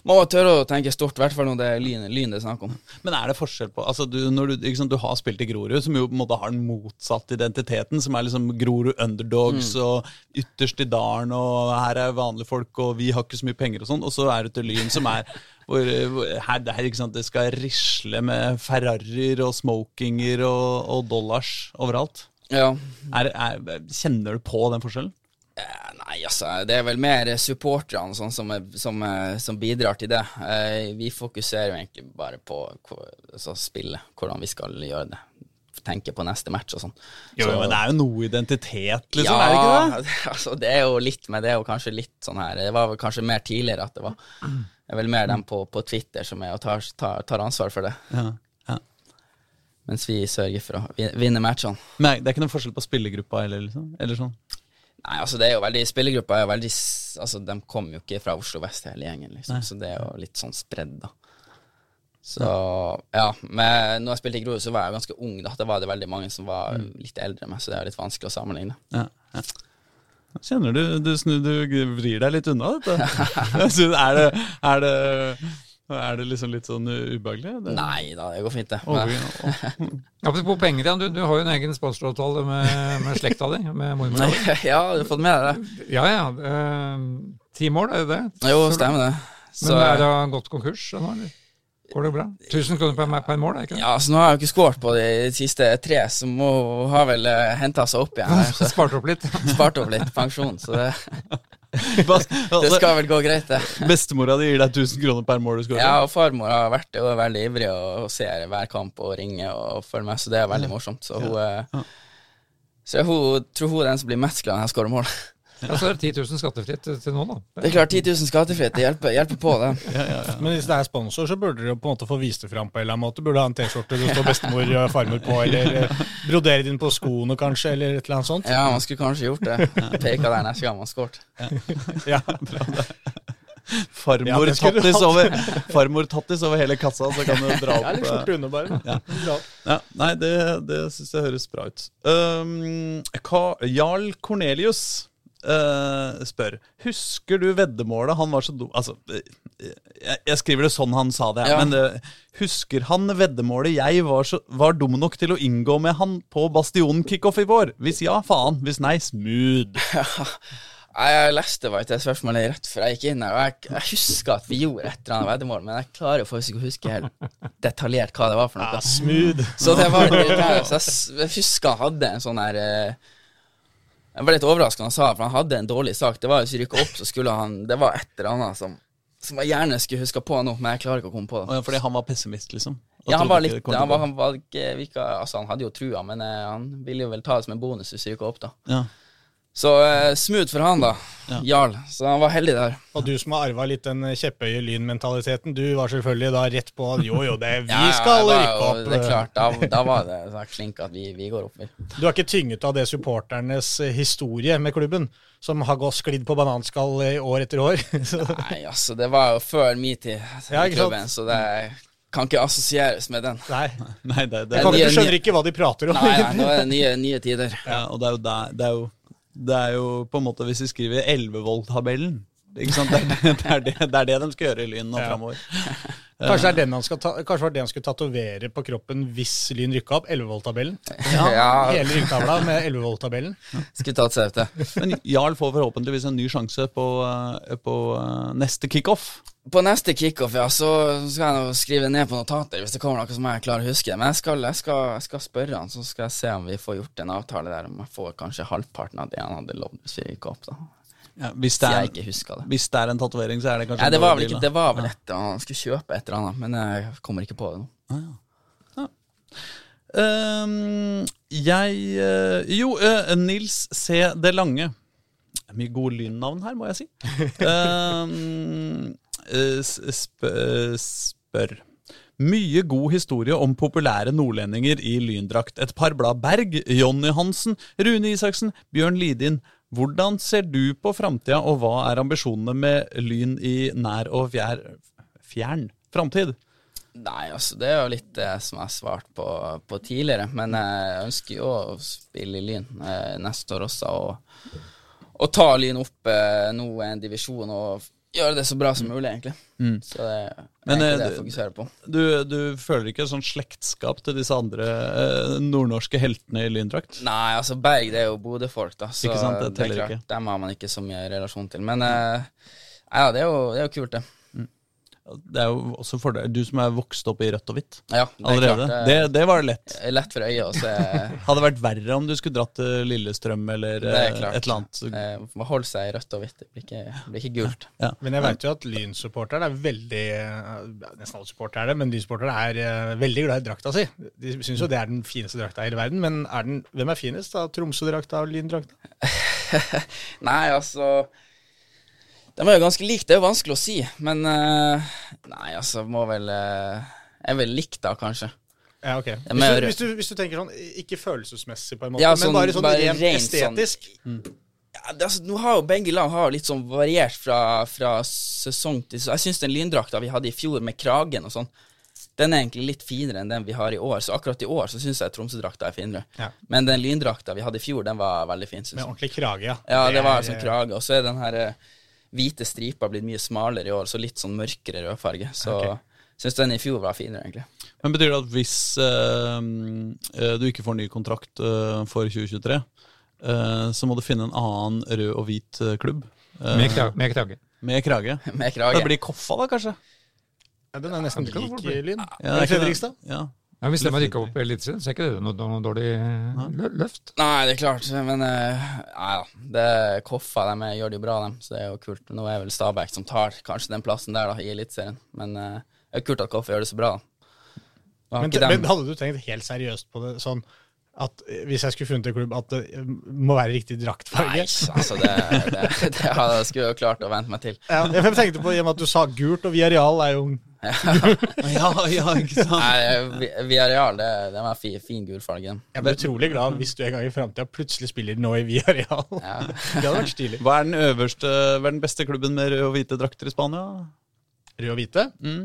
må tørre å tenke stort, i hvert fall når det er lyn, lyn det er snakk om. Men er det forskjell på altså du, når du, liksom, du har spilt i Grorud, som jo på en måte har den motsatte identiteten, som er liksom Grorud underdogs og ytterst i dalen, og her er vanlige folk, og vi har ikke så mye penger og sånn, og så er du til Lyn, som er hvor, her, er, sant, det skal risle med Ferrarier og smokinger og, og dollars overalt. Ja. Er, er, kjenner du på den forskjellen? Eh, Nei, altså, det er vel mer supporterne sånn, som, som, som bidrar til det. Eh, vi fokuserer jo egentlig bare på altså, spillet, hvordan vi skal gjøre det. Tenke på neste match og sånn. Jo, Så- men det er jo noe identitet, liksom, er det ikke det? Altså, det er jo litt, med det og kanskje litt sånn her Det var vel kanskje mer tidligere at det var Det er vel mer dem på, på Twitter som er og tar, tar, tar ansvar for det, Ja, ja. mens vi sørger for å vinne matchene. Men det er ikke noen forskjell på spillergruppa heller, liksom? Eller sånn? Nei, altså det er jo veldig Spillergruppa er jo veldig Altså, de kommer jo ikke fra Oslo vest, hele gjengen, liksom, så det er jo litt sånn spredd, da. Så ja, men når jeg spilte i Grorud, så var jeg ganske ung, da. Da var det veldig mange som var litt eldre enn meg, så det er litt vanskelig å sammenligne. Ja, ja. Kjenner du du, snu, du vrir deg litt unna dette? Er, det, er, det, er det liksom litt sånn ubehagelig? Det, Nei da, det går fint, det. Å, Apropos penger, Jan. Du, du har jo en egen sponsoravtale med, med slekta di, med mormor. ja, du har fått med deg det? Ja, ja. Uh, Ti mål, er det det? Jo, stemmer det. Men er det gått konkurs nå, eller? Går det bra? 1000 kroner per, per mål, er det ikke det? ja, så nå har jeg jo ikke skåret på de siste tre, så må ha vel uh, henta seg opp igjen. her, Spart opp litt. spart opp litt pensjon, så det, det altså, skal vel gå greit, det. Bestemora di gir deg 1000 kroner per mål du skårer? Ja, og farmor har vært jo veldig ivrig og ser hver kamp og ringer og følger med, så det er veldig morsomt. Så hun, eh, så hun tror hun er den som blir mest glad når jeg skårer mål. Ja, så er det 10 000 skattefritt til, noen, da. Det er klart, 10 000 skattefritt, det hjelper, hjelper på, det. Ja, ja, ja. Men hvis det er sponsor, så burde dere på en måte få vist det fram på en eller annen måte. Burde ha en T-skjorte det står bestemor og farmor på, eller eh, brodere den på skoene kanskje, eller et eller annet sånt. Ja, man skulle kanskje gjort det. Peka der neste gang man skåret. Ja. Farmor, Ja, det skulle du tattis over, farmor tattis over hele kassa, så kan du dra Ja, opp litt eh, skjorte under, bare. Ja. Ja, nei, det, det syns jeg høres bra ut. Um, Ka- Jarl Cornelius eh, spør Husker du veddemålet han var så dum Altså, eh, jeg, jeg skriver det sånn han sa det, Ja. men uh, husker han veddemålet jeg var, så, var dum nok til å inngå med han på Bastionen kickoff i vår? Hvis ja, faen. Hvis nei, smooth. Nei, Jeg leste bare det spørsmålet rett før jeg gikk inn her, og jeg, jeg husker at vi gjorde et eller annet veddemål, men jeg klarer faktisk ikke å huske helt detaljert hva det var for noe. Ja, smooth. Så det var det. Så jeg, jeg husker han hadde en sånn her eh, Jeg var litt overrasket han sa for han hadde en dårlig sak. Det var Hvis vi rykka opp, så skulle han Det var et eller annet som, som jeg gjerne skulle huska på nå, men jeg klarer ikke å komme på det. Fordi han var pessimist, liksom? Ja, han var litt Han var, han var ikke virka, Altså, han hadde jo trua, men eh, han ville jo vel ta det som en bonus hvis vi rykka opp, da. Ja. Så uh, smooth for han, da. Ja. Jarl. Så han var heldig der. Og du som har arva litt den kjepphøye lynmentaliteten, du var selvfølgelig da rett på at Jo, jo, det, vi Ja, ja, skal var rykke opp. Det er klart, da, da var det så klink at vi, vi går opp. vi. Du er ikke tynget av det supporternes eh, historie med klubben, som har gått sklidd på bananskall eh, år etter år. Nei, altså, det var jo før min tid i Ja, klubben, så det kan ikke assosieres med den. nei. Nei, det, det, nye- ikke skjønner ikke hva de prater om. Nei, nei, nå er det nye, nye tider. Ja, og det er jo der det er jo, det er jo på en måte Hvis vi skriver 11-volt-tabellen? Det, det, det, det er det de skal gjøre i Lyn nå Ja. framover. Kanskje, det er den han skal ta, kanskje var det han skulle tatovere på kroppen hvis Lyn rykka opp? 11-volt-tabellen. Ja, Hele ryggtavla med 11-volt-tabellen. skulle tatt seg ut det. Men Jarl får forhåpentligvis en ny sjanse på, eh, på eh, neste kickoff. På neste kickoff, ja, så skal jeg skrive ned på notater hvis det kommer noe som jeg klarer å huske. Men jeg skal, jeg skal, jeg skal spørre han, så skal jeg se om vi får gjort en avtale der. Om jeg får kanskje halvparten av det han hadde lovd hvis vi gikk opp, da. Ja, hvis, det er, jeg ikke husker det. hvis det er en tatovering, så er det kanskje ja, det var vel ikke. Det var vel et. Han skulle kjøpe et eller annet, men jeg kommer ikke på det nå. Ehm, jeg uh, Jo, uh, Nils C. Det Lange. Mye gode lynnavn her, må jeg si. um, uh, sp spør. Mye god historie om populære nordlendinger i lyndrakt. Et par blad Berg, Jonny Hansen, Rune Isaksen, Bjørn Lidin. Hvordan ser du på framtida, og hva er ambisjonene med Lyn i nær og fjær, fjern framtid? Nei, altså, det er jo litt det som jeg har svart på, på tidligere. Men jeg ønsker jo å spille i Lyn eh, neste år også, og, og ta Lyn opp eh, nå en divisjon og gjøre det så bra som mulig, egentlig. Så det er Men, egentlig eh, det jeg det- fokuserer på. Du, du føler ikke sånn slektskap til disse andre eh, nordnorske heltene i lyndrakt? Nei, altså Berg det er jo Bodø-folk, da, så Ikke sant, det er klart, ikke. dem har man ikke så mye relasjon til. Men eh, ja, det er, jo, det er jo kult, det. Det er jo også fordel. Du som er vokst opp i rødt og hvitt Ja, det er allerede. klart. det, det var lett. lett for øyet å se. Hadde vært verre om du skulle dratt til Lillestrøm eller er eh, et eller annet. Eh, Man holder seg i rødt og hvitt. Det blir ikke, blir ikke gult. Men jeg vet jo at Lyn-supporterne er veldig eh, Nesten alle supportere er det, men Lyn-supportere er eh, veldig glad i drakta si. De syns jo det er den fineste drakta i hele verden, men er den, hvem er finest? da? Tromsø-drakta og Lyn-drakta? Nei, altså De var jo ganske lik, det er jo vanskelig å si. Men uh, nei, altså, må vel uh, Er vil likt, da, kanskje. Ja, ok. Hvis du, hvis, du, hvis du tenker sånn, ikke følelsesmessig på en måte, Ja, men sånn- bare sånn bare rent, rent sånn- estetisk. Ja, det, altså, nå har jo Begge lag har litt sånn variert fra, fra sesong til sesong. Jeg syns den lyndrakta vi hadde i fjor med kragen og sånn, den er egentlig litt finere enn den vi har i år. Så akkurat i år så syns jeg Tromsø-drakta er finere. Ja. Men den lyndrakta vi hadde i fjor, den var veldig fin. Synes Med ordentlig krage, ja. Ja, det var er, sånn krage. Og så er den her hvite har blitt mye smalere i år, så litt sånn mørkere rødfarge. Så okay. syns den i fjor var finere, egentlig. Men Betyr det at hvis eh, eh, du ikke får ny kontrakt eh, for 2023, eh, så må du finne en annen rød og hvit eh, klubb? eh, Med, krage. med krage. med krage? Med krage. Det blir Koffa, da, kanskje? Ja, den er nesten lik. Lyn. Ja. Fredrikstad. Ja. Ja, hvis de rykker opp i Eliteserien, så er ikke det noe, noe dårlig eh, løft. Nei, det er klart, men uh, Nei da. Det Koffa de er- gjør det jo bra, dem, så det er jo kult. Nå er vel Stabæk som tar kanskje den plassen der da, i Eliteserien, men eh, det er kult at Koffa gjør det så bra. da. Men, men hadde du tenkt helt seriøst på det sånn at eh, hvis jeg skulle funnet en klubb, at det eh, må være riktig draktfarge. Nei, altså det, det, det hadde jeg skulle jeg jo klart å vente meg til. Ja, jeg tenkte på, i og med at du sa gult, og Viareal er jo Ja, ja, ikke sant? Nei, Vi- Villarreal, det, det var fin, fin gul farge. Jeg blir utrolig glad hvis du en gang i framtida plutselig spiller nå i Viareal. Ja. Det hadde vært stilig. Hva er den øverste, hva er den beste klubben med røde og hvite drakter i Spania? Rød og hvite. Mm.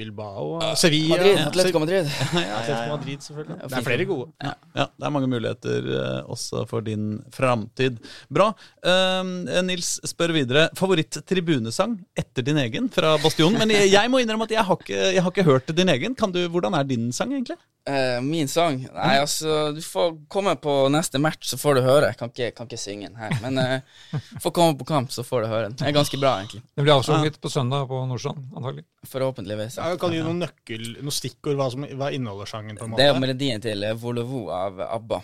Bilbao, Sevilla Madrid, Atletico Madrid. Atletico Madrid, selvfølgelig. Det er flere gode. Ja, det er mange muligheter eh, også for din framtid. Bra. Uh, Nils spør videre. Favoritt-tribunesang etter din egen fra Bastionen? Men jeg, jeg må innrømme at jeg har, ikke, jeg har ikke hørt din egen. Kan du, hvordan er din sang, egentlig? Eh, min sang? Nei, altså, du får komme på neste match, så får du høre. Jeg kan ikke, kan ikke synge den her, men uh, får komme på kamp, så får du høre den. Det er ganske bra, egentlig. Det blir avsunget på søndag på Nordstrand, antagelig. Forhåpentligvis. Ja, kan du gi noen nøkkel, noen stikkord hva, som, hva inneholder sangen? på en måte? Det er jo melodien til Volevo av ABBA.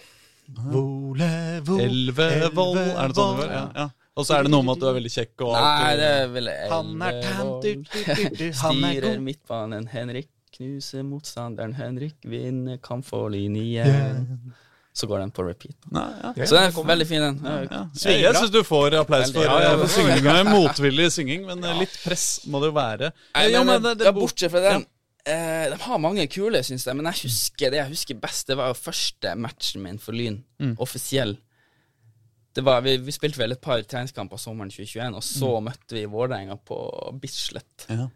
Volevo, Elvevoll, er det sånn det går? Ja, ja. Og så er det noe med at du er veldig kjekk og alt. Nei, det er vel Han er tant, er Styrer midtbanen, Henrik. Knuser motstanderen, Henrik. Vinner kamp for yeah. Så går den på repeat. Nei, ja. Så den er veldig fin, den. Ja, Ja. Jeg, syns du får applaus for, Ja, ja, for synginga. Motvillig synging, men litt press må det jo være. Nei, Ja, men, men det- det- ja, bortsett fra den eh, De har mange kule, syns jeg, men jeg husker det jeg husker best. Det var jo første matchen min for Lyn. Mm. Offisiell. Det var, vi, vi spilte vel et par treningskamper sommeren 2021, og så møtte vi Vålerenga på Bislett. Mm. Ja.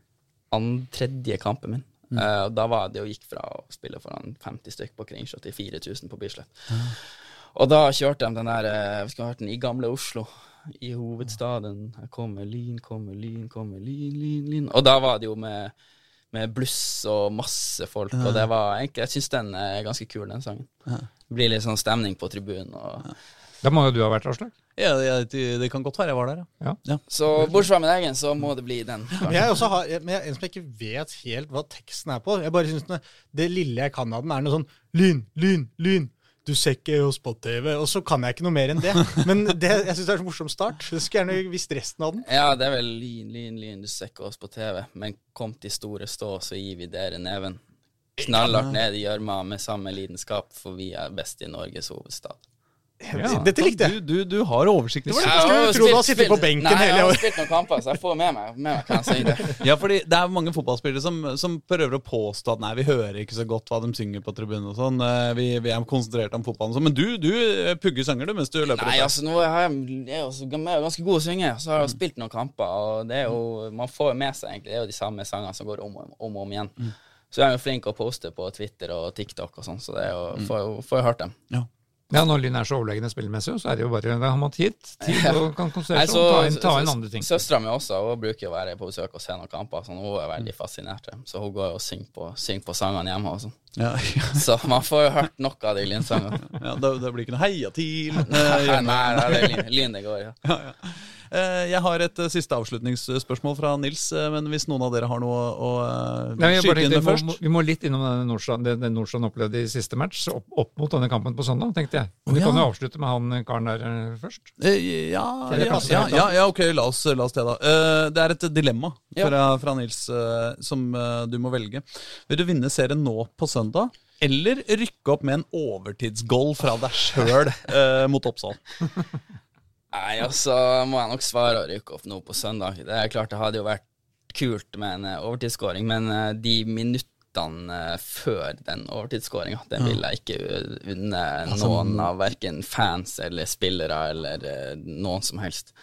An tredje kampen min. Mm. Uh, da var det jo gikk fra å spille foran 50 stykk på Kringsjå til 4000 på Bislett. Og da kjørte de den der eh, Vi skulle ha hørt den i gamle Oslo. I hovedstaden. Her kommer lyn, kommer lyn, kommer lyn, lyn, lyn. Og da var det jo med, med bluss og masse folk, og det var egentlig Jeg syns den er ganske kul, den sangen. Det blir litt sånn stemning på tribunen. Og, Da må jo du ha vært, Aslak. Ja, jeg, det kan godt være jeg var der, ja. Så bortsett fra min egen, så må det bli den. Men jeg også har men jeg, en som jeg ikke vet helt hva teksten er på. Jeg bare synes det, Det lille jeg kan av den, er noe sånn Lyn, lyn, lyn. Du ser ikke oss på TV. Og så kan jeg ikke noe mer enn det. Men det, jeg syns det er en morsom start. Jeg skulle gjerne visst resten av den. Ja, det er vel lyn, lyn, lyn, du ser ikke oss på TV, men kom til store stå, så gir vi dere neven. Knallhardt ned i gjørma med samme lidenskap, for vi er best i Norges hovedstad. Ja. Dette likte jeg. Du, du, du har oversikt. over det jeg du hadde sittet på benken Nei, hele jeg har spilt noen kamper, så jeg får med meg, med meg hva han sier. Ja, fordi det er mange fotballspillere som, som prøver å påstå at nei, vi hører ikke så godt hva de synger på tribunen og sånn. Eh, Vi, vi er konsentrert om fotballen og sånn. Men du, du eh, pugger sanger du mens du løper. Nei, opp altså nå er jeg, jeg er jo jeg ganske god å synge, så har jeg spilt noen kamper, og det er jo, man får med seg egentlig, det er jo de samme sangene som går om og om, om igjen. Så jeg er jo flink å poste på Twitter og TikTok og sånn, så det er jo, får jo får jo hørt dem. Ja, når Lyn er så overlegne spillemessig, så er det jo bare Da har man tid. Tid og kan konsentrere seg om ta inn, ta inn andre ting. Søstera mi også, hun bruker å være på besøk og se noen kamper, så hun er veldig fascinert. Så hun går og synger på, synger på sangene hjemme og sånn. Ja, ja, Så man får jo hørt nok av de lynsangene. ja, det, det blir ikke noe heia til. eh, Nei, nei, nei, det er lyn, lyn det går, ja. Ja, ja. Eh, Jeg har et eh, siste avslutningsspørsmål fra Nils, eh, men hvis noen av dere har noe å eh, Nei, bare skyte inn med først må, vi må litt innom det, Nordstrand opplevde i siste match, opp, opp mot denne kampen på søndag, tenkte jeg. Men vi Ja. kan jo avslutte med han karen der eh, først. Eh, Ja, ja, ja, ok, la oss, la oss det, da. Eh, Det er et dilemma fra, fra Nils eh, som eh, du må velge. Vil du vinne serien nå på søndag, eller rykke opp med en overtidsgoal fra deg sjøl mot Oppsal? Nei, altså må jeg nok svare å rykke opp nå på søndag. Det er klart det hadde jo vært kult med en eh, overtidsskåring, men eh, de minuttene eh, før den overtidsskåringa, den vil jeg ikke unne Altså, noen av verken fans eller spillere eller noen som helst.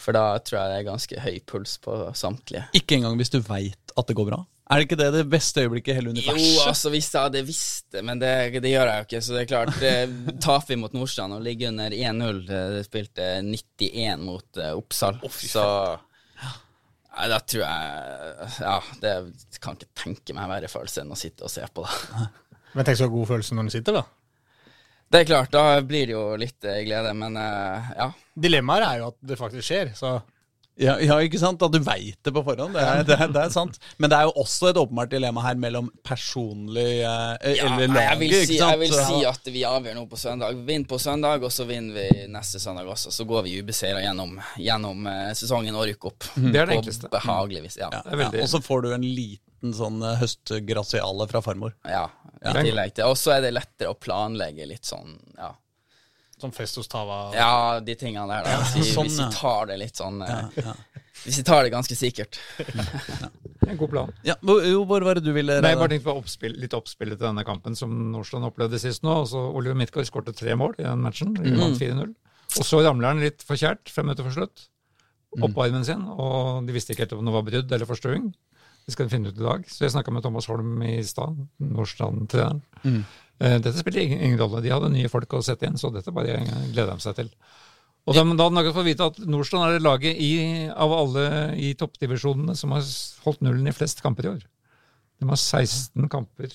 For da tror jeg det er ganske høy puls på samtlige. Ikke engang hvis du veit at det går bra? Er det ikke det det beste øyeblikket i hele Jo, altså hvis jeg hadde visst det, men det, det gjør jeg jo ikke. Så det er klart, det taper vi mot Nordstrand og ligger under 1-0. Det spilte 91 mot uh, Oppsal. så ja, da tror jeg Ja, det kan ikke tenke meg verre følelse enn å sitte og se på det. Men tenk så god følelse når den sitter, da. Det er klart, da blir det jo litt eh, glede, men uh, ja. Dilemmaet er jo at det faktisk skjer, så Ja, ja, ikke sant? At du veit det på forhånd. Det er, det, er, det er sant. Men det er jo også et åpenbart dilemma her mellom personlig eh, Ja, eller laget. jeg vil, si, ikke sant? jeg vil Så- si at vi avgjør noe på søndag. Vinn på søndag, og så vinner vi neste søndag også. Så går vi ubeseira gjennom, gjennom eh, sesongen og rykker opp. Det er det enkleste. Behagelig vis. Ja. ja, veldig- ja, Og så får du en liten sånn høstgraciale høstgrasiale fra farmor. ja. I tillegg til Og så er det lettere å planlegge litt sånn, ja. Som Festus Tava. Ja, de tingene der, da. Hvis vi, sånn, hvis vi tar det litt sånn eh, Ja. Hvis vi tar det ganske sikkert. En god plan. Ja, hvor, var det du ville Nei, jeg bare tenkte på oppspill, litt oppspillet til denne kampen som Nordstrand opplevde sist nå. Altså, Oliver Midtgaard skåret tre mål i den matchen. De vant 4-0. Og så ramler han litt forkjært fem minutter for slutt. Opp armen sin, og de visste ikke helt om det var brudd eller forstuing. Det skal de finne ut i dag. Så jeg snakka med Thomas Holm i stad, Nordstrand-treneren. Eh, Dette spiller ingen, ingen rolle. De hadde nye folk å sette inn, så dette bare gleder de seg til. Og da, da hadde akkurat fått vite at Nordstrand er det laget i, av alle i toppdivisjonene som har holdt nullen i flest kamper i år. De har 16 kamper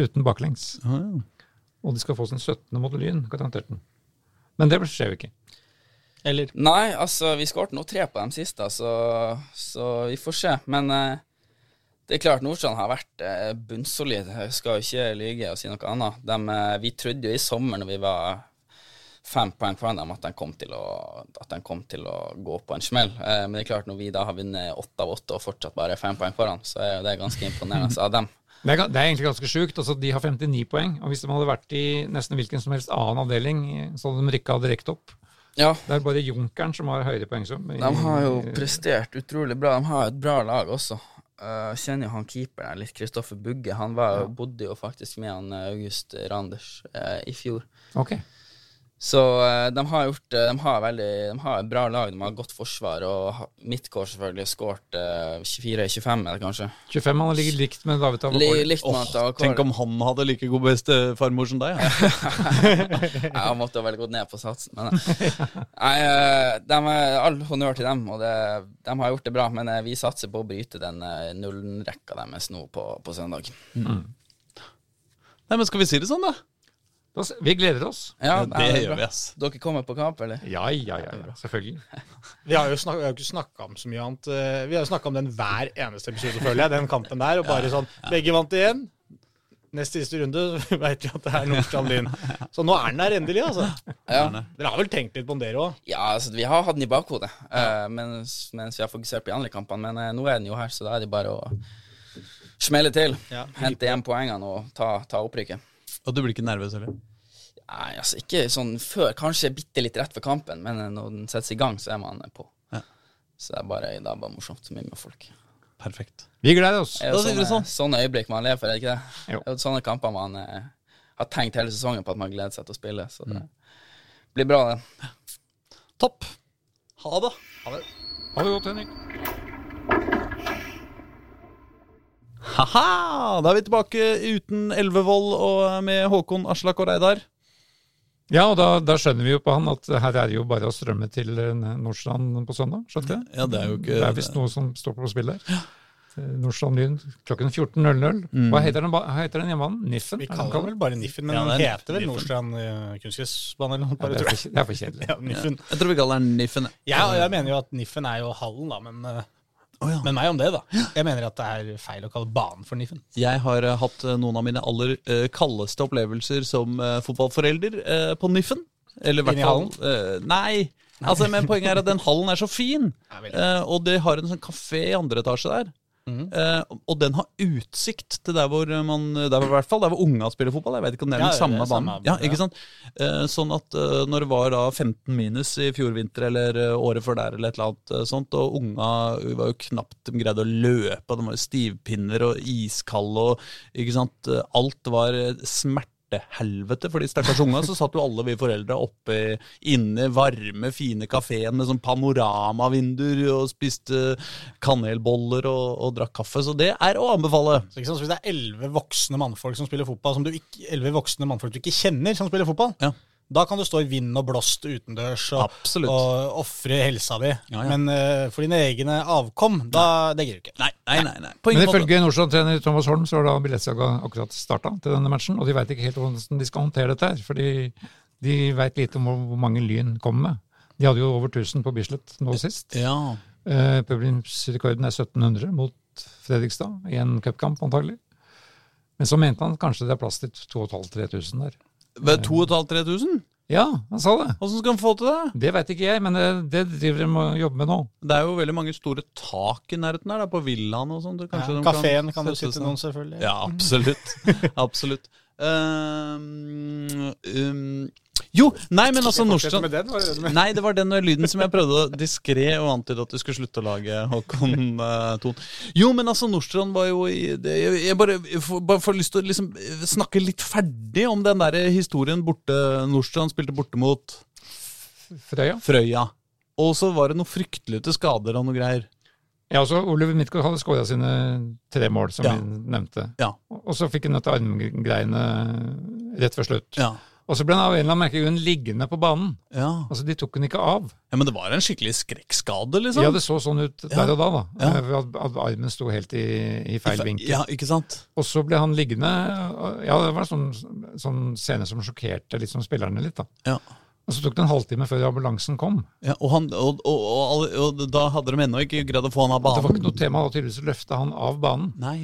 uten baklengs. Ah, ja. Og de skal få sin 17. mot Lyn, garantert. den. Men det skjer jo ikke. Eller Nei, altså, vi skårte nå tre på dem siste, så, så vi får se. Men eh, det er klart Nordstrand har vært eh, bunnsolid. Jeg skal jo ikke lyge og si noe annet. Dem, eh, vi trodde jo i sommer, når vi var fem poeng foran dem, at de kom til å, at de kom til å gå på en smell. Eh, men det er klart, når vi da har vunnet åtte av åtte og fortsatt bare fem poeng foran, så er det ganske imponerende av dem. Det er, det er egentlig ganske sjukt. Altså, de har 59 poeng. Og hvis de hadde vært i nesten hvilken som helst annen avdeling, så hadde de rykka direkte opp. Ja, Det er bare Junkeren som har høyere poengsum. De har jo prestert utrolig bra. De har et bra lag også. Jeg kjenner jo han keeperen litt, Kristoffer Bugge. Han var, ja. bodde jo faktisk med han eh, August Randers uh, i fjor. Ok. Så eh, de har gjort eh, De har veldig De har et bra lag. De har godt forsvar, og midtkår selvfølgelig skåret uh, 24-25, er det kanskje? 25 han ligger likt med David Li, Tavakoli. likt med Åh, tenk om han hadde like god bestefarmor som deg. Ja. Han måtte vel gått ned på satsen. Men, eh, nei, eh, de er all honnør til dem, og det, de har gjort det bra. Men eh, vi satser på å bryte den nullen-rekka deres nå på, på søndag. Nei, men Skal vi si det sånn, da? Vi gleder oss. Ja, det det gjør vi, ass. Dere kommer på kamp, eller? Ja, ja, ja, ja selvfølgelig. Vi har jo snak, vi har ikke snakka om så mye annet. Eh, Vi har jo snakka om den hver eneste episode, føler jeg. Den kampen der. Og bare sånn Begge vant igjen. Nest siste runde så veit vi at det er Nordstrand Lyn. Så nå er den der endelig, altså. Ja. Dere har vel tenkt litt på dere òg? Ja, altså, vi har hatt den i bakhodet ja. mens, mens vi har fokusert på de andre kampene. Men eh, nå er den jo her, så da er det bare å smelle til. Ja. Hente hjem poengene og ta, ta opprykket. Og du blir ikke nervøs heller? Nei, altså ikke sånn før, kanskje bitte litt rett før kampen, men eh, når den settes i gang, så er man eh, på. Ja. Så det er bare, det er bare morsomt så mye med folk. Perfekt. Vi gleder oss. Er det, jo sier sånne, sånn. sånne øyeblikk man lever for, er det ikke det? Jo. Det er sånne kamper man eh, har tenkt hele sesongen på at man gleder seg til å spille, så det Mm. blir bra, det. Topp. Ha det. Ha det godt, Henrik. Ha-ha! Da er vi tilbake uten Elvevold og med Håkon, Aslak og Reidar. Ja, og da, da skjønner vi jo på han at her er det jo bare å strømme til eh, Nordstrand på søndag. skjønte jeg? Ja, det er jo ikke Det er visst noe som står på spill der. Ja. Nordstrand Lyn klokken 14.00. Hva heter den, heter den hjemmebanen? Niffen? Vi er kaller den vel bare Niffen, men Ja, den er heter vel. Nordstrand kunstgressbane eller noe. Ja, det, er for, det er for kjedelig. Ja, Niffen. Jeg tror vi kaller den Niffen. Ja, og jeg mener jo at Niffen er jo hallen, da, men, Å, ja. men meg om det, da. Jeg mener at det er feil å kalle banen for Niffen. Jeg har uh, hatt eh, noen av mine aller uh, kaldeste opplevelser som uh, fotballforelder på Niffen. Eller i hvert fall eh, Nei. Altså, men poenget er at den hallen er så fin. Ja. Og de har en sånn kafé i andre etasje der. Eh, og den har utsikt til der hvor man Der hvor, i hvert fall der hvor unga spiller fotball. Jeg vet ikke om det er Ja, den det er samme banen. samme, Ja, ja. ikke sant? Uh, sånn at uh, når det var da 15 minus i fjor vinter eller året før der, eller et eller annet sånt, og unga var jo knapt de greide å løpe, de var jo stivpinner og iskalde og ikke sant, Alt var eh, smertehelvete for de stakkars unga. Så satt jo alle vi foreldre oppe inne i varme, fine kafeen med sånn panoramavinduer og spiste kanelboller og, og drakk kaffe. Så det er å anbefale. Så, ikke sant? så hvis det er elleve voksne mannfolk som spiller fotball, som du ikke, 11 voksne mannfolk du ikke kjenner som spiller fotball, Ja. Da kan du stå i vind og blåst utendørs og, Absolutt. og ofre helsa di. Ja, ja. Men uh, for dine egne avkom, da, det gidder du ikke. Nei, nei, nei. nei. På ingen Men ifølge Nordstrand-trener Thomas Holm så har da billettsalget akkurat starta til denne matchen, og de veit ikke helt hvordan de skal håndtere dette her. Fordi de veit lite om hvor hvor mange Lyn kommer med. De hadde jo over 1000 på Bislett nå sist. Ja. Uh, Publikumsrekorden er 1700 mot Fredrikstad i en cupkamp, antagelig. Men så mente han kanskje det er plass til 2500-3000 der. Ved 2500-3000? Ja, han sa det. Åssen skal han få til det? Det veit ikke jeg, men det, det driver de med å jobbe med nå. Det er jo veldig mange store tak i nærheten her, da, på villaen og sånt. Kanskje Ja, Kafeen kan du sitte noen, selvfølgelig. Ja, absolutt. absolutt. Um, um, jo, nei, men altså Nordstrand med den, var det med... Nei, det var den lyden som jeg prøvde diskré og antyde at du skulle slutte å lage, Håkon uh, Thon. Jo, men altså, Nordstrand var jo i det, Jeg, jeg bare, jeg får, bare får lyst til å liksom snakke litt ferdig om den der historien borte Nordstrand spilte borte mot Frøya. Frøya. Og så var det noe fryktelig til skader og noe greier. Ja, også Oliver Midtgaard hadde skåra sine tre mål, som Ja. vi nevnte. Ja. Og så fikk han dette armgreiene rett før slutt. Ja. Og så ble han av en eller annen merkelig grunn liggende på banen. Ja. Altså, De tok han ikke av. ja, Men det var en skikkelig skrekkskade, liksom? Ja, det så sånn ut Ja. der og da, da. Ja. Eh, At, at armen sto helt i, i feil vinkel. Ja, ikke sant? Og så ble han liggende. Ja, det var en sånn, sånn scene som sjokkerte litt som spillerne litt, da. Ja. Og så tok det en halvtime før ambulansen kom. Ja, og, han, og, og, og, da hadde de ennå ikke greid å få han av banen? Det var ikke noe tema da tydeligvis å løfte han av banen. Nei.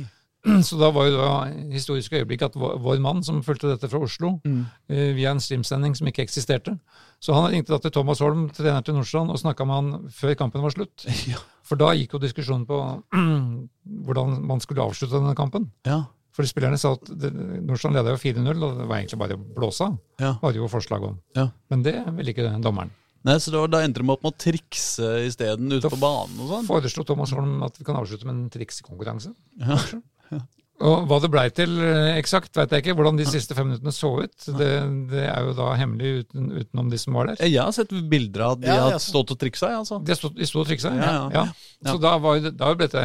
Så da var jo da historiske øyeblikk at vår, mann som fulgte dette fra Oslo, eh, via en streamsending som ikke eksisterte Så han ringte da til Thomas Holm, trener til Nordstrand, og snakka med han før kampen var slutt. Ja. For da gikk jo diskusjonen på hvordan man skulle avslutte denne kampen. Ja. For spillerne sa at Nordstrand leda jo 4-0, og det var egentlig bare å blåse av. Ja. Var det jo forslag om. Ja. Men det ville ikke dommeren. Nei, så det Da endte de opp med å trikse isteden ute på banen og sånn? Foreslo Thomas Holm at vi kan avslutte med en triksekonkurranse. Ja. Ja. Og hva det blei til eh, eksakt, veit jeg ikke. Hvordan de siste fem minuttene så ut. Det, det er jo da hemmelig uten, utenom de som var der. Jeg har sett bilder av at de Ja, har stått og triksa, altså. De stått, de stod og triksa? Ja, ja. Så da var jo det, da ble det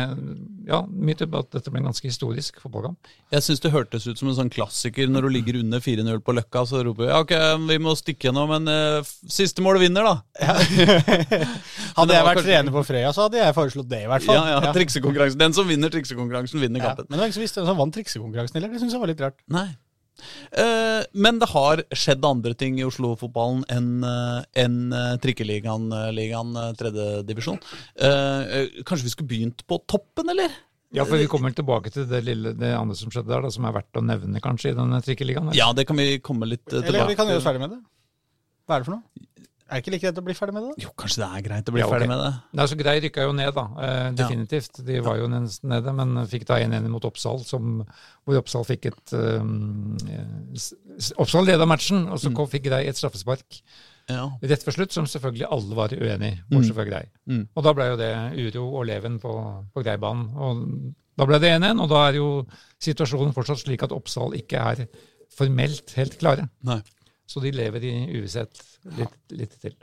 ja, mye til at dette ble en ganske historisk fotballkamp. Jeg syns det hørtes ut som en sånn klassiker når du ligger under 4-0 på Løkka, så roper vi ja, ok, vi må stikke gjennom, men uh, siste mål vinner, da. Hadde jeg vært kanskje- trener på Frøya, så hadde jeg foreslått det, i hvert fall. Ja, ja, triksekonkurransen. Den som vinner triksekonkurransen, vinner Ja, kampen. Men det var ikke så visste hvem som vant triksekonkurransen heller. Det syns jeg var litt rart. Nei. Uh, men det har skjedd andre ting i Oslo-fotballen enn uh, en, uh, trikkeligaen, eh, ligaen, tredjedivisjon. tredje divisjon. Eh, eh, kanskje vi skulle begynt på toppen, eller? Ja, for vi kommer tilbake til det, lille, det andre som skjedde der, da, som er verdt å nevne kanskje i denne trikkeligaen. Ja, det kan vi komme litt tilbake til. Eller vi kan gjøre oss ferdig med det. Hva er det for noe? Er det ikke like greit å bli ferdig med det? Jo, kanskje det er greit å bli Ja, okay. ferdig med det. Nei, så Grei rykka jo ned, da. Eh, definitivt. De var jo nesten nede, men fikk da 1-1 mot Oppsal, som, hvor Oppsal fikk et um, Oppsal leda matchen, og så kom, fikk Grei et straffespark Ja. rett før slutt, som selvfølgelig alle var uenig i, bortsett fra Grei. Mm. Og da ble jo det uro og leven på, på Greibanen. Og da ble det 1-1, og da er jo situasjonen fortsatt slik at Oppsal ikke er formelt helt klare. Nei. Så de lever i uvisshet litt, litt til.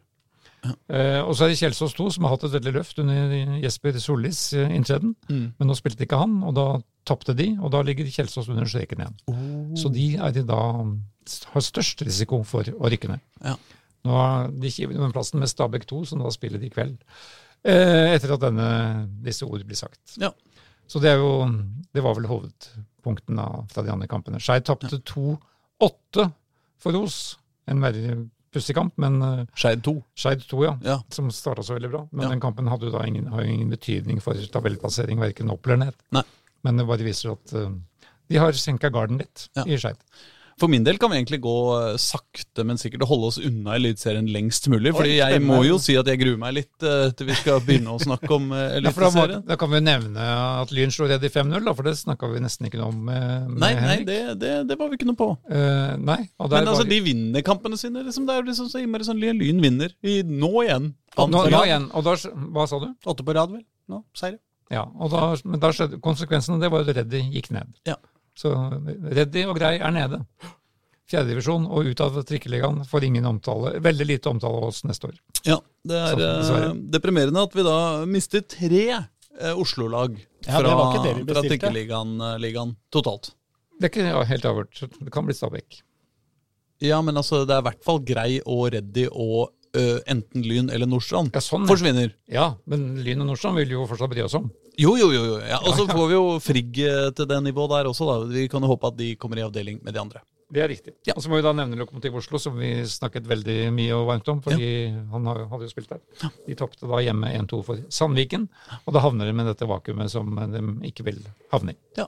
Uh, og så er det Kjelsås 2, som har hatt et veldig løft under Jesper Sollis eh, inntreden. Mm. Men nå spilte ikke han, og da tapte de, og da ligger Kjelsås under streken igjen. Så de er de da har størst risiko for å rykke ned. Ja. Nå har de kivet den plassen med Stabæk 2, som da spiller de i kveld. Eh, etter at denne, disse ord blir sagt. Ja. Så det er jo Det var vel hovedpunktene fra de andre kampene. Skeid tapte 2-8 for Os. En veldig pussig kamp, men eh, Skeid 2. Skeid 2, ja. Ja. Som starta så veldig bra. Men Ja. den kampen hadde jo da ingen, har ingen betydning for tabellplassering, verken opp eller ned. Nei. Men det bare viser at uh, de har senka garden litt i Skeid. For min del kan vi egentlig gå eh, sakte, men sikkert og holde oss unna Eliteserien lengst mulig. Fordi jeg må jo si at jeg gruer meg litt eh, til vi skal begynne å snakke om Eliteserien. Ja, da, da kan vi nevne at Lyn slo Redd i 5-0, for det snakka vi nesten ikke noe om med, med Nei, nei det, det, det var vi ikke noe på. Uh, nei, Men altså, var, de vinner kampene sine. Liksom, det er jo liksom så innmari sånn Lyn vinner. I, nå igjen. nå, nå igjen, og da, Hva sa du? Åtte på rad, vel? Nå, seire. Ja, og da, men da skjedde, Konsekvensen av det var jo at Reddy gikk ned. Ja. Så Reddy og Grei er nede. Fjerdedivisjon og ut av trikkeligaen får ingen omtale, veldig lite omtale av oss neste år. Ja, det er Så, eh, deprimerende at vi da mister tre eh, Oslo-lag fra, vi fra. Trikkeligaen eh, totalt. Det er ikke ja, helt avgjort. Det kan bli Stabæk. Ja, men altså, det er i hvert fall Grei og Reddy og eh, enten Lyn eller Nordstrand Ja, sånn, forsvinner. Ja, men Lyn og Nordstrand vil jo fortsatt bry oss om. Jo, jo, jo. jo. Ja, og så får vi jo Frigg eh, til det nivået der også, da. Vi kan jo håpe at de kommer i avdeling med de andre. Det er riktig. Ja. Og så må vi da nevne Lokomotiv Oslo, som vi snakket veldig mye og varmt om, fordi han hadde jo spilt der. De tapte da hjemme 1-2 for Sandviken, og da havner de med dette vakuumet som de ikke vil havne i. Ja.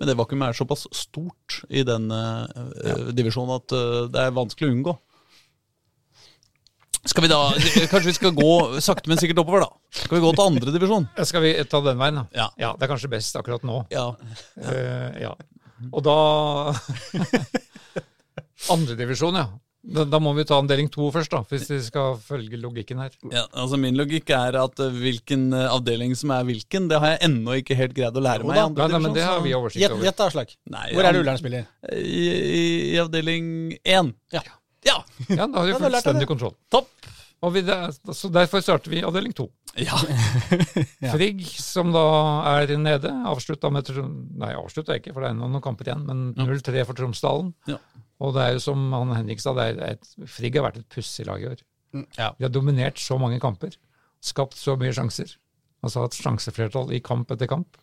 Men det vakuumet er såpass stort i den uh, divisjonen at uh, det er vanskelig å unngå. Skal vi da, Kanskje vi skal gå sakte, men sikkert oppover, da. Skal vi gå til andre divisjon? Skal vi ta den veien, da? Ja. Det er kanskje best akkurat nå. Ja. Eh, ja. Og da Andredivisjon, ja. Da, da må vi ta avdeling to først, da, hvis vi skal følge logikken her. ja. Altså Min logikk er at eh, hvilken eh, avdeling som er hvilken, det har jeg ennå ikke helt greid å lære Jo meg. i da. andre Nei, nei, men det har vi oversikt over. gjett da, Aslak. Hvor er det ja, Ullern spiller? I, i, I avdeling én. Ja. Ja. Ja, da har jeg fullstendig kontroll. Topp. Og vi, så Derfor starter vi avdeling to. Ja. Ja. Frigg, som da er nede, avslutta med Nei, avslutta ikke, for det er ennå noen kamper igjen, men 0-3 for Tromsdalen. Ja. Og det er jo som han Henrik sa, et, Frigg har vært et pussig lag i år. Ja. De har dominert så mange kamper, skapt så mye sjanser. Altså hatt sjanseflertall i kamp etter kamp,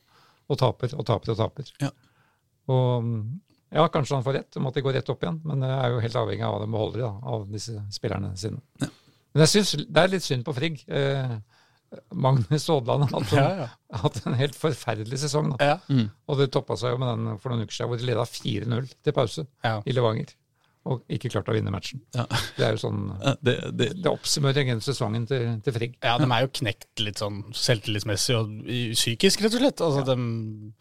og taper og taper og taper. Ja. Og ja, kanskje han får rett om at de går rett opp igjen, men det er jo helt avhengig av hva de beholder da, av disse spillerne sine. Men jeg syns det er litt synd på Frigg. Eh, Magnus Aadland har hatt, en- Ja, ja. hatt en helt forferdelig sesong. Da. Ja. Og det toppa seg jo med den for noen uker siden hvor de leda 4-0 til pause Ja. i Levanger. Og ikke klarte å vinne matchen. Ja. Det er jo sånn Eh, Det, det, Det oppsummerer egentlig sesongen til, til Frigg. Ja, de er jo knekt litt sånn selvtillitsmessig og psykisk, rett og slett. Altså, de,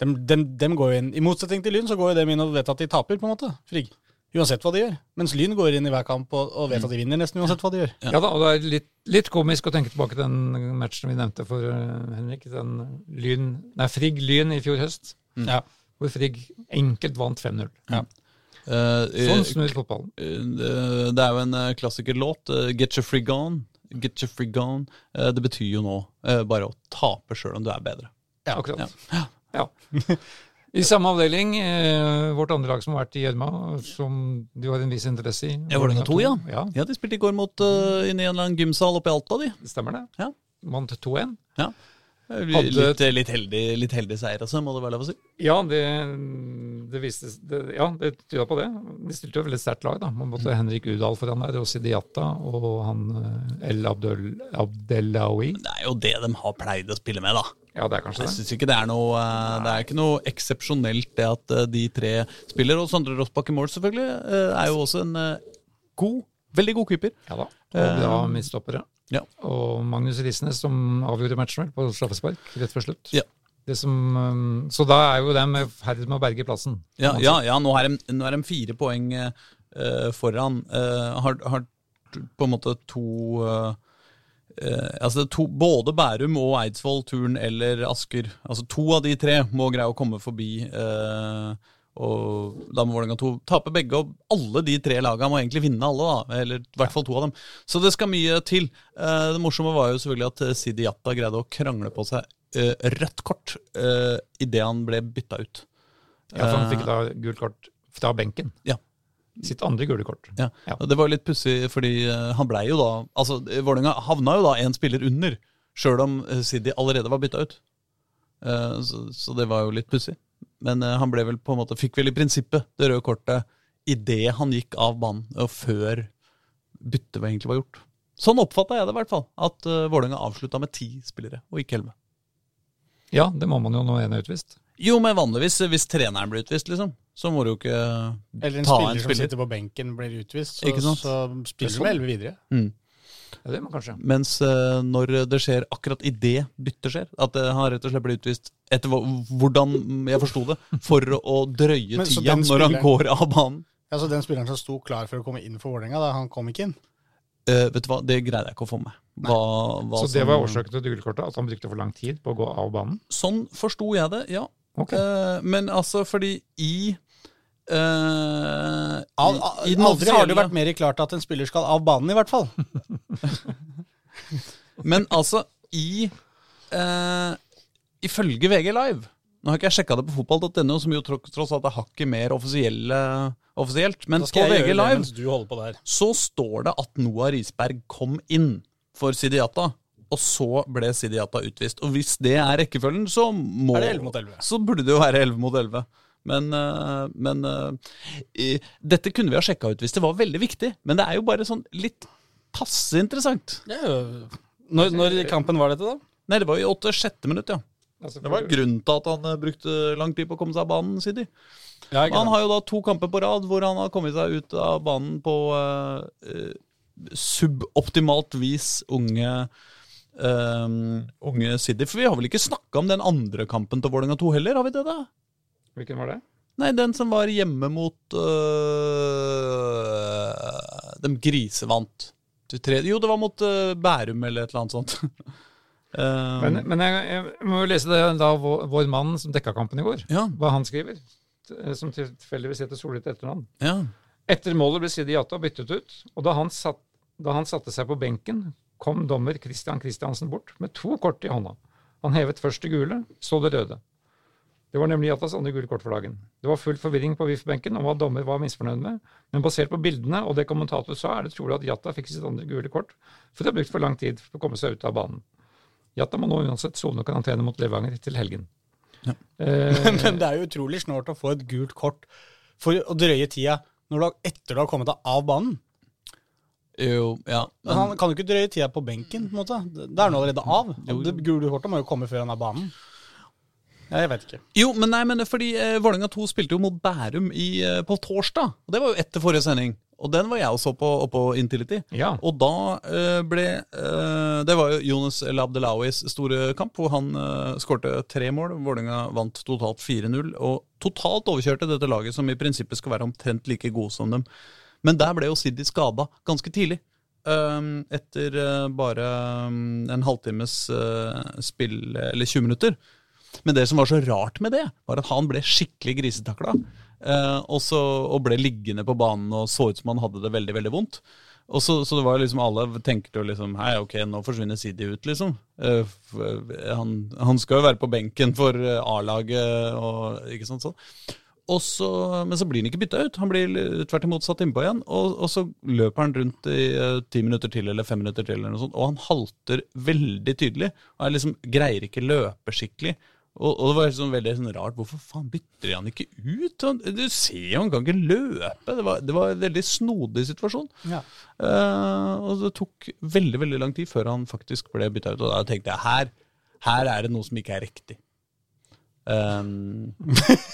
går jo inn, I motsetning til Lyn så går jo dem inn og vet at de taper, på en måte. Frigg. Uansett hva de gjør. Mens Lyn går inn i hver kamp og, og vet at de vinner nesten uansett hva de gjør. Ja, da, og det er litt, litt komisk å tenke tilbake til den matchen vi nevnte for eh, Henrik. Den lyn, nei, Frigg-Lyn i fjor høst, Ja. hvor Frigg enkelt vant 5-0. eh, Sånn eh, snur fotballen. Uh, det er jo en klassikerlåt. Get your free gone. Get your free gone. Det betyr jo nå bare å tape sjøl om du er bedre. Ja, Akkurat. Ja. Ja. I samme avdeling, eh, vårt andre lag som har vært i Gjørma, som du har en viss interesse i. Ja, Vålerenga 2, ja. ja. Ja, de spilte i går mot uh, inne i en eller annen gymsal oppe i Alta, de. Det stemmer det. Ja. Vant 2-1. Ja. Eh, Hadde- Litt, eh, litt, heldig, litt heldig seier, altså, må det være lov å si. Ja, det, det viste det, Ja, det tyda på det. De stilte jo veldig sterkt lag, da. Man måtte Henrik Udal foran der, og Sidiata og han eh, El Abdel, Abdelawi. Det er jo det de har pleid å spille med, da. Ja, det er kanskje Jeg det. syns ikke det er noe eh, Det er ikke noe eksepsjonelt det at eh, de tre spiller. Og Sondre Rossbakk i mål, selvfølgelig, eh, er jo også en god, veldig god keeper. Ja da. Og bra midtstoppere. Ja. Og Magnus Risnes som avgjorde matchen vel, på straffespark rett før slutt. Ja. Det som, eh, så da er jo de i ferd med å berge plassen. Ja, ja, ja nå, er de, nå er de fire poeng uh, foran. Uh, har, har på en måte to eh, eh, altså to, Både Bærum og Eidsvoll, Turn eller Asker. Altså To av de tre må greie å komme forbi. eh, og da må Vålerenga 2 tape begge, og alle de tre lagene må egentlig vinne alle. da, Eller i hvert fall to av dem. Så det skal mye til. Eh, det morsomme var jo selvfølgelig at eh, Sidi Jatta greide å krangle på seg eh, rødt kort eh, idet han ble bytta ut. Ja, for han fikk da gult kort fra benken. Ja. Sitt andre gule kort. Ja, Ja. Det var litt pussig, fordi eh, han blei jo da Altså, Vålerenga havna jo da en spiller under, sjøl om Siddi allerede var bytta ut. Eh, så, så det var jo litt pussig. Men eh, han ble vel på en måte fikk vel i prinsippet det røde kortet idet han gikk av banen, og før byttet egentlig var gjort. Sånn oppfatta jeg det i hvert fall. At uh, Vålerenga avslutta med ti spillere, og ikke elleve. Ja, det må man jo når en er utvist. Jo, men vanligvis, hvis treneren blir utvist, liksom, så må du jo ikke Eller en spiller. spiller en som sitter på benken, blir utvist, så, Ikke sant? så spiller du med elleve videre. Mm. Ja, det må kanskje. Mens uh, når det skjer akkurat idet byttet skjer, at uh, han rett og slett blir utvist etter hvordan jeg forsto det, for å drøye Men tida når når han går av banen. Ja, Så Den spilleren som sto klar for å komme inn for Vålerenga, han kom ikke inn. Uh, vet du hva, det greide jeg ikke å få med. Hva, hva Så det som- var årsaken til det gule kortet? At han brukte for lang tid på å gå av banen? Sånn forsto jeg det, ja. Ok. Eh, men altså, fordi i eh, Al i, i den aldri har det jo vært mer klart at en spiller skal av banen, i hvert fall. Men altså, i eh, Ifølge VG Live Nå har ikke jeg sjekka det på fotball.no, som jo tro- tross alt er hakket mer offisielle, offisielt. Men på VG Live mens du holder på så står det at Noah Risberg kom inn for Sidiata. Og så ble Sidiata utvist. Og hvis det er rekkefølgen, så må Er det 11 mot 11? Så burde det jo være 11 mot 11. Men, eh, men eh, dette kunne vi ha sjekka ut hvis det var veldig viktig. Men det er jo bare sånn litt passe interessant. Er Når, når i kampen var dette, da? Nei, det var i 86. minutt, ja. Det var grunnen til at han eh, brukte lang tid på å komme seg av banen, Sidi. Ja, han har jo da to kamper på rad hvor han har kommet seg ut av banen på eh, suboptimalt vis, unge eh, Unge Sidi. For vi har vel ikke snakka om den andre kampen til Vålerenga 2 heller, har vi det? da? Hvilken var det? Nei, den som var hjemme mot uh, De grisevant. Til Jo, det var mot uh, Bærum eller et eller annet sånt. um, Men, men jeg, jeg må jo lese det da vår, vår mann som dekka kampen i går, ja, hva han skriver. Som tilfeldigvis heter Sollitt etternavn. ja. Etter målet ble Sidi Jata byttet ut, og da han, satt, da han satte seg på benken, kom dommer Christian Christiansen bort med to kort i hånda. Han hevet først det gule, så det røde. Det var nemlig Jatas andre gule kort for dagen. Det var full forvirring på VIF-benken om hva dommer var misfornøyd med, men basert på bildene og det kommentator sa, er det trolig at Jata fikk sitt andre gule kort for å ha brukt for lang tid for å komme seg ut av banen. Jata må nå uansett sone karantene mot Levanger til helgen. Ja. Eh, Men det er jo utrolig snålt å få et gult kort for å drøye tida når du etter du har kommet deg av banen. Jo, ja. Men han kan jo ikke drøye tida på benken. på en måte. Det er han allerede av. Jo. Det gule kortet må jo komme før han er banen. Ja, jeg vet ikke. Jo, men nei, men fordi eh, Vålerenga 2 spilte jo mot Bærum i, eh, på torsdag. Og det var jo etter forrige sending. Og den var jeg også på, oppå Intility. ja. Og da eh, ble eh, Det var jo Jonas El store kamp, hvor han eh, skårte tre mål. Vålerenga vant totalt 4-0, og totalt overkjørte dette laget, som i prinsippet skal være omtrent like gode som dem. Men der ble jo Siddi skada ganske tidlig. Um, etter eh, bare um, en halvtimes eh, spill, eller 20 minutter. Men det som var så rart med det, var at han ble skikkelig grisetakla. eh, og, så, og ble liggende på banen og så ut som han hadde det veldig veldig vondt. Og så, så det var liksom alle tenkte jo liksom Hei, ok, nå forsvinner Sidi ut, liksom. Uh, han, han skal jo være på benken for A-laget og ikke sant sånn. Så, men så blir han ikke bytta ut. Han blir tvert imot satt innpå igjen. Og, og så løper han rundt i eh, ti minutter til eller fem minutter til, eller noe sånt, og han halter veldig tydelig. Og er liksom greier ikke løpe skikkelig. Og, og det var liksom veldig sånn rart. Hvorfor faen bytter de han ikke ut? Han, du ser jo, han kan ikke løpe. Det var, det var en veldig snodig situasjon. Ja. Uh, og det tok veldig veldig lang tid før han faktisk ble bytta ut. Og da tenkte jeg her, her er det noe som ikke er riktig. Um,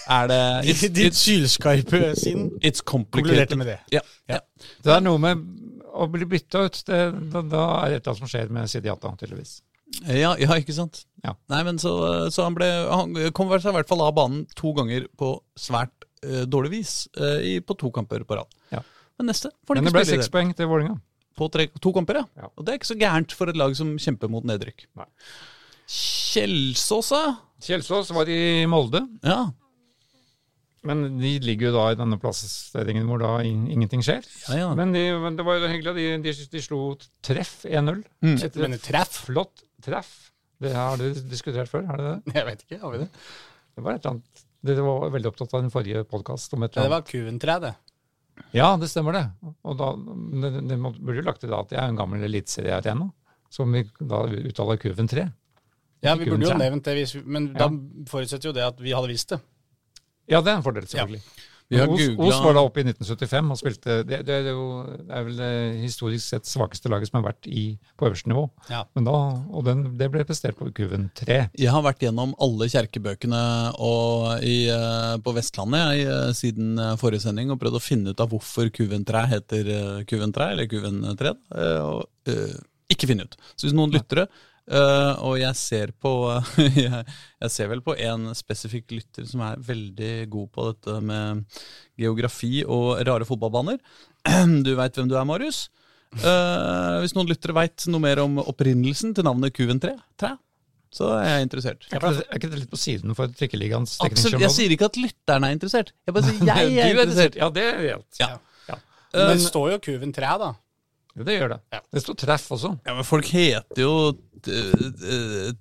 er det it's, Ditt sylskarpe sinn it's complicated. med det. Ja, ja. Det er noe med å bli bytta ut. Det, da, da er det noe som skjer med Sidiata, tydeligvis. Ja, ja, ikke sant? Ja. Nei, men så, så han ble Han kom seg i hvert fall av banen to ganger på svært uh, dårlig vis uh, i, på to kamper på rad. Ja. Men neste får han Men det ble seks poeng til Vålerenga. På tre, to kamper, ja. Ja. Og det er ikke så gærent for et lag som kjemper mot nedrykk. Nei. Kjelsås, ja. Kjelsås var i Molde, Ja. men de ligger jo da i denne plasseringen hvor da ingenting skjer. ja, ja. Men, de, det var jo hyggelig. De, de, de slo treff 1-0. Mm. Etter et treff? flott treff. Det har dere diskutert før, har dere det? Jeg vet ikke, har vi det? Det var et eller annet Dere var veldig opptatt av den forrige podkast om et Det eller annet. var kuventre, det. Ja, det stemmer det. Og da, det, det burde jo lagt til da at jeg er en gammel eliteseriearena, som vi da uttaler Kuven 3. Ja, vi burde jo nevnt det, hvis vi, men da forutsetter jo det at vi hadde visst det. Ja, det er en fordel, selvfølgelig. Vi har Os, Os var da oppe i 1975 og spilte Det, det, er, jo, det er vel det historisk sett svakeste laget som har vært i, på øverste nivå. Ja. Men da, og den, det ble prestert på Kuven 3. Jeg har vært gjennom alle kjerkebøkene og i, eh, på Vestlandet jeg, eh, siden eh, forrige sending og prøvd å finne ut av hvorfor kuventre heter Kuven 3, eller Kuven 3. og øh, ikke finne ut. Så hvis noen lyttere eh, Og jeg ser på jeg, jeg ser vel på en spesifikk lytter som er veldig god på dette med geografi og rare fotballbaner. Du veit hvem du er, Marius? Uh, hvis noen lyttere veit noe mer om opprinnelsen til navnet Kuventre, tre, så er jeg interessert. Er ikke, det, er ikke det litt på siden for Trikkeligaens Absolutt. Jeg sier ikke at lytterne er interessert. Jeg bare sier jeg er interessert. Ja, det er helt. Ja. Ja. Men Men, det står jo kuventre, da. Jo, det gjør det. Ja. Det står treff også. ja, men folk heter jo t-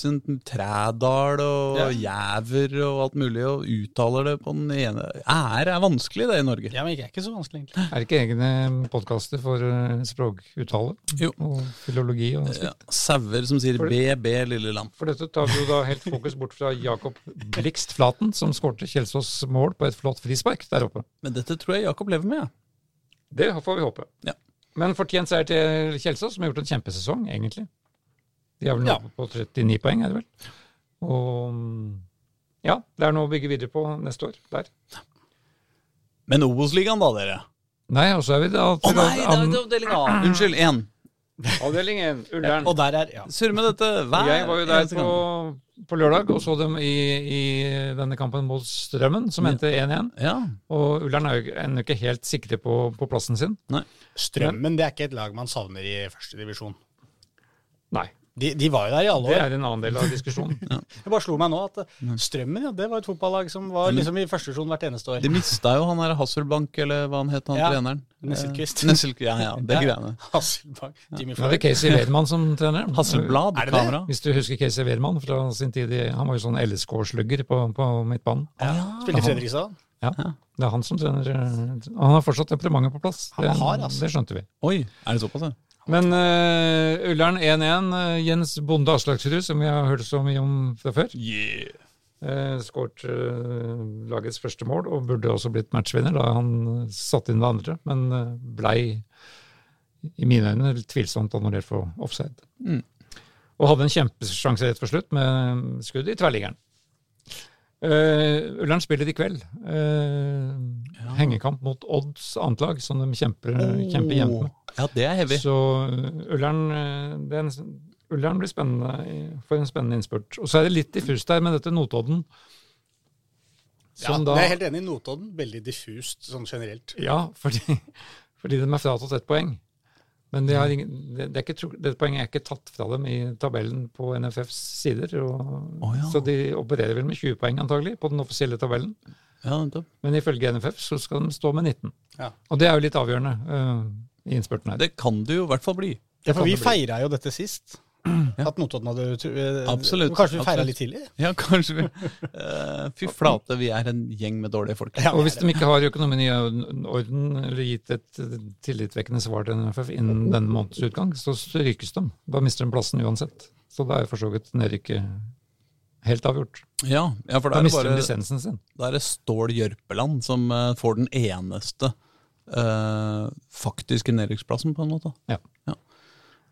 sånn Trædal og Jæver og alt mulig, og uttaler det på den ene Ære er vanskelig, det, i Norge. Ja, men ikke, ikke så vanskelig, egentlig. Er det ikke egne podkaster for eh, språkuttale Jo. og filologi og Ja, slikt? Sauer som sier For- BB, lille lam. For dette tar vi jo da helt fokus bort fra Jakob Blikst Flaten, som skårte Kjelsås mål på et flott frispark der oppe. Men dette tror jeg Jakob lever med. Ja. Det får vi håpe. Ja. Men fortjent seier til Kjelsås, som har gjort en kjempesesong, egentlig. De er vel nå Ja. på 39 poeng, er det vel. Og ja, det er noe å bygge videre på neste år der. Men Obos-ligaen, da, dere? Nei, og så er vi da Å nei, det er avdeling A! Unnskyld, én. Avdelingen Ullern. Og der er ja. Surr med dette hver Jeg var jo der på, på lørdag og så dem i, i denne kampen mot Strømmen, som endte 1-1. Ja. Og Ullern er jo ennå ikke helt sikre på, på plassen sin. Strømmen det er ikke et lag man savner i første divisjon. Nei. De, de var jo der i alle år. Det er en annen del av diskusjonen. Jeg bare slo meg nå at eh, Strømmen ja, det var et fotballag som var liksom i første divisjon hvert eneste år. De mista jo han her Hasselbank, eller hva han het, han Ja, treneren. Nesselquist. Eh, Nesselqvist, ja, ja, det Ja. greiene. Hasselbank, Jimmy er det Floyd. Casey Wehrmann som trener. Hasselblad, Er det det? kamera. Hvis du husker Casey Wehrmann fra sin tid i Han var jo sånn LSK-slugger på, på midtbanen. Ja. Spilte i Fredrikstad. Ja, Det er han som trener. eh, Han har fortsatt temperamentet på plass. Han Det, har, altså. det skjønte vi. Oi, er det såpass, ja? Men uh, Ullern 1-1. eh, Jens Bonde Aslaksrud, som vi har hørt så mye om fra før, Yeah. uh, skåret uh, lagets første mål og burde også blitt matchvinner da han satte inn det andre, men uh, blei i mine øyne tvilsomt annullert for offside. Mm. Og hadde en kjempesjanse rett for slutt med skudd i tverrliggeren. Uh, Ullern spiller i kveld. Uh, Hengekamp mot Odds annet lag, som de kjemper, kjemper jevnt med. Ja, det er heavy. Så uh, Ullern, en, Ullern blir spennende for en spennende innspurt. Og så er det litt diffust der med dette Notodden. Ja, Som det da, er helt enig i. Notodden, veldig diffust sånn generelt. ja, fordi, fordi de er fratatt ett poeng. Men de har ingen, det, det er ikke, tro- det poenget er ikke tatt fra dem i tabellen på NFFs sider. Og, oh, ja. Så de opererer vel med 20 poeng antagelig på den offisielle tabellen. Ja. Men ifølge NFF så skal de stå med 19. Ja. Og det er jo litt avgjørende uh, i innspurten her. Det kan det jo i hvert fall bli. Ja, for vi det feira jo dette sist. At Notodden hadde eh, Absolutt, Kanskje vi feira litt tidlig? Ja, kanskje vi Uh, Fy flate, vi er en gjeng med dårlige folk. Ja, Og hvis de ikke har økonomien i orden, eller gitt et tillitvekkende svar til NFF innen denne måneds utgang, så rykes de. Da mister de plassen uansett. Så da er for så vidt nedrykket helt avgjort. Ja, ja for da Da er det mister de lisensen sin. Da er det Stål Jørpeland som eh, får den eneste uh, faktiske nedrykksplassen, på en måte. Ja.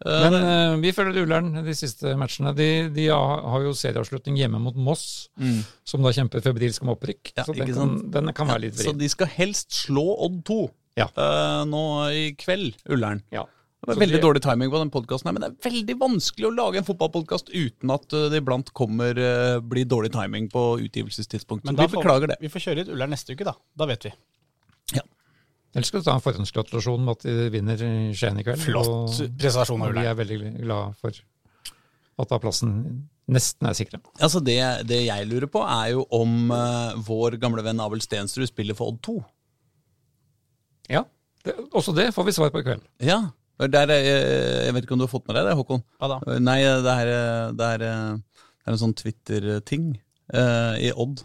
Eh, Men uh, vi følger Ullern de siste matchene. De, de har jo serieavslutning hjemme mot Moss, mm. som da kjemper febrilsk om opprykk. Ja, så den kan, den kan være litt Så de skal helst slå Odd 2 Ja. uh, nå i kveld, Ullern. Ja. Det var veldig dårlig timing på den podkasten, men det er veldig vanskelig å lage en fotballpodkast uten at det iblant kommer blir dårlig timing på utgivelsestidspunkt. Men da vi beklager det. Vi får kjøre ut Ullern neste uke, da. Da vet vi. Eller skal du ta en forhåndsgratulasjon med at de vinner i Skien i kveld? Flott prestasjon av og vi Ullern. er veldig glad for at da plassen nesten er sikra. Altså det, det jeg lurer på, er jo om uh, vår gamle venn Abel Stensrud spiller for Odd 2. Ja, det, også det får vi svar på i kveld. Ja. Der, er- jeg vet ikke om du har fått med deg det, Håkon? Ja da. Nei, det er, det er, det er en sånn Twitter-ting uh, i Odd.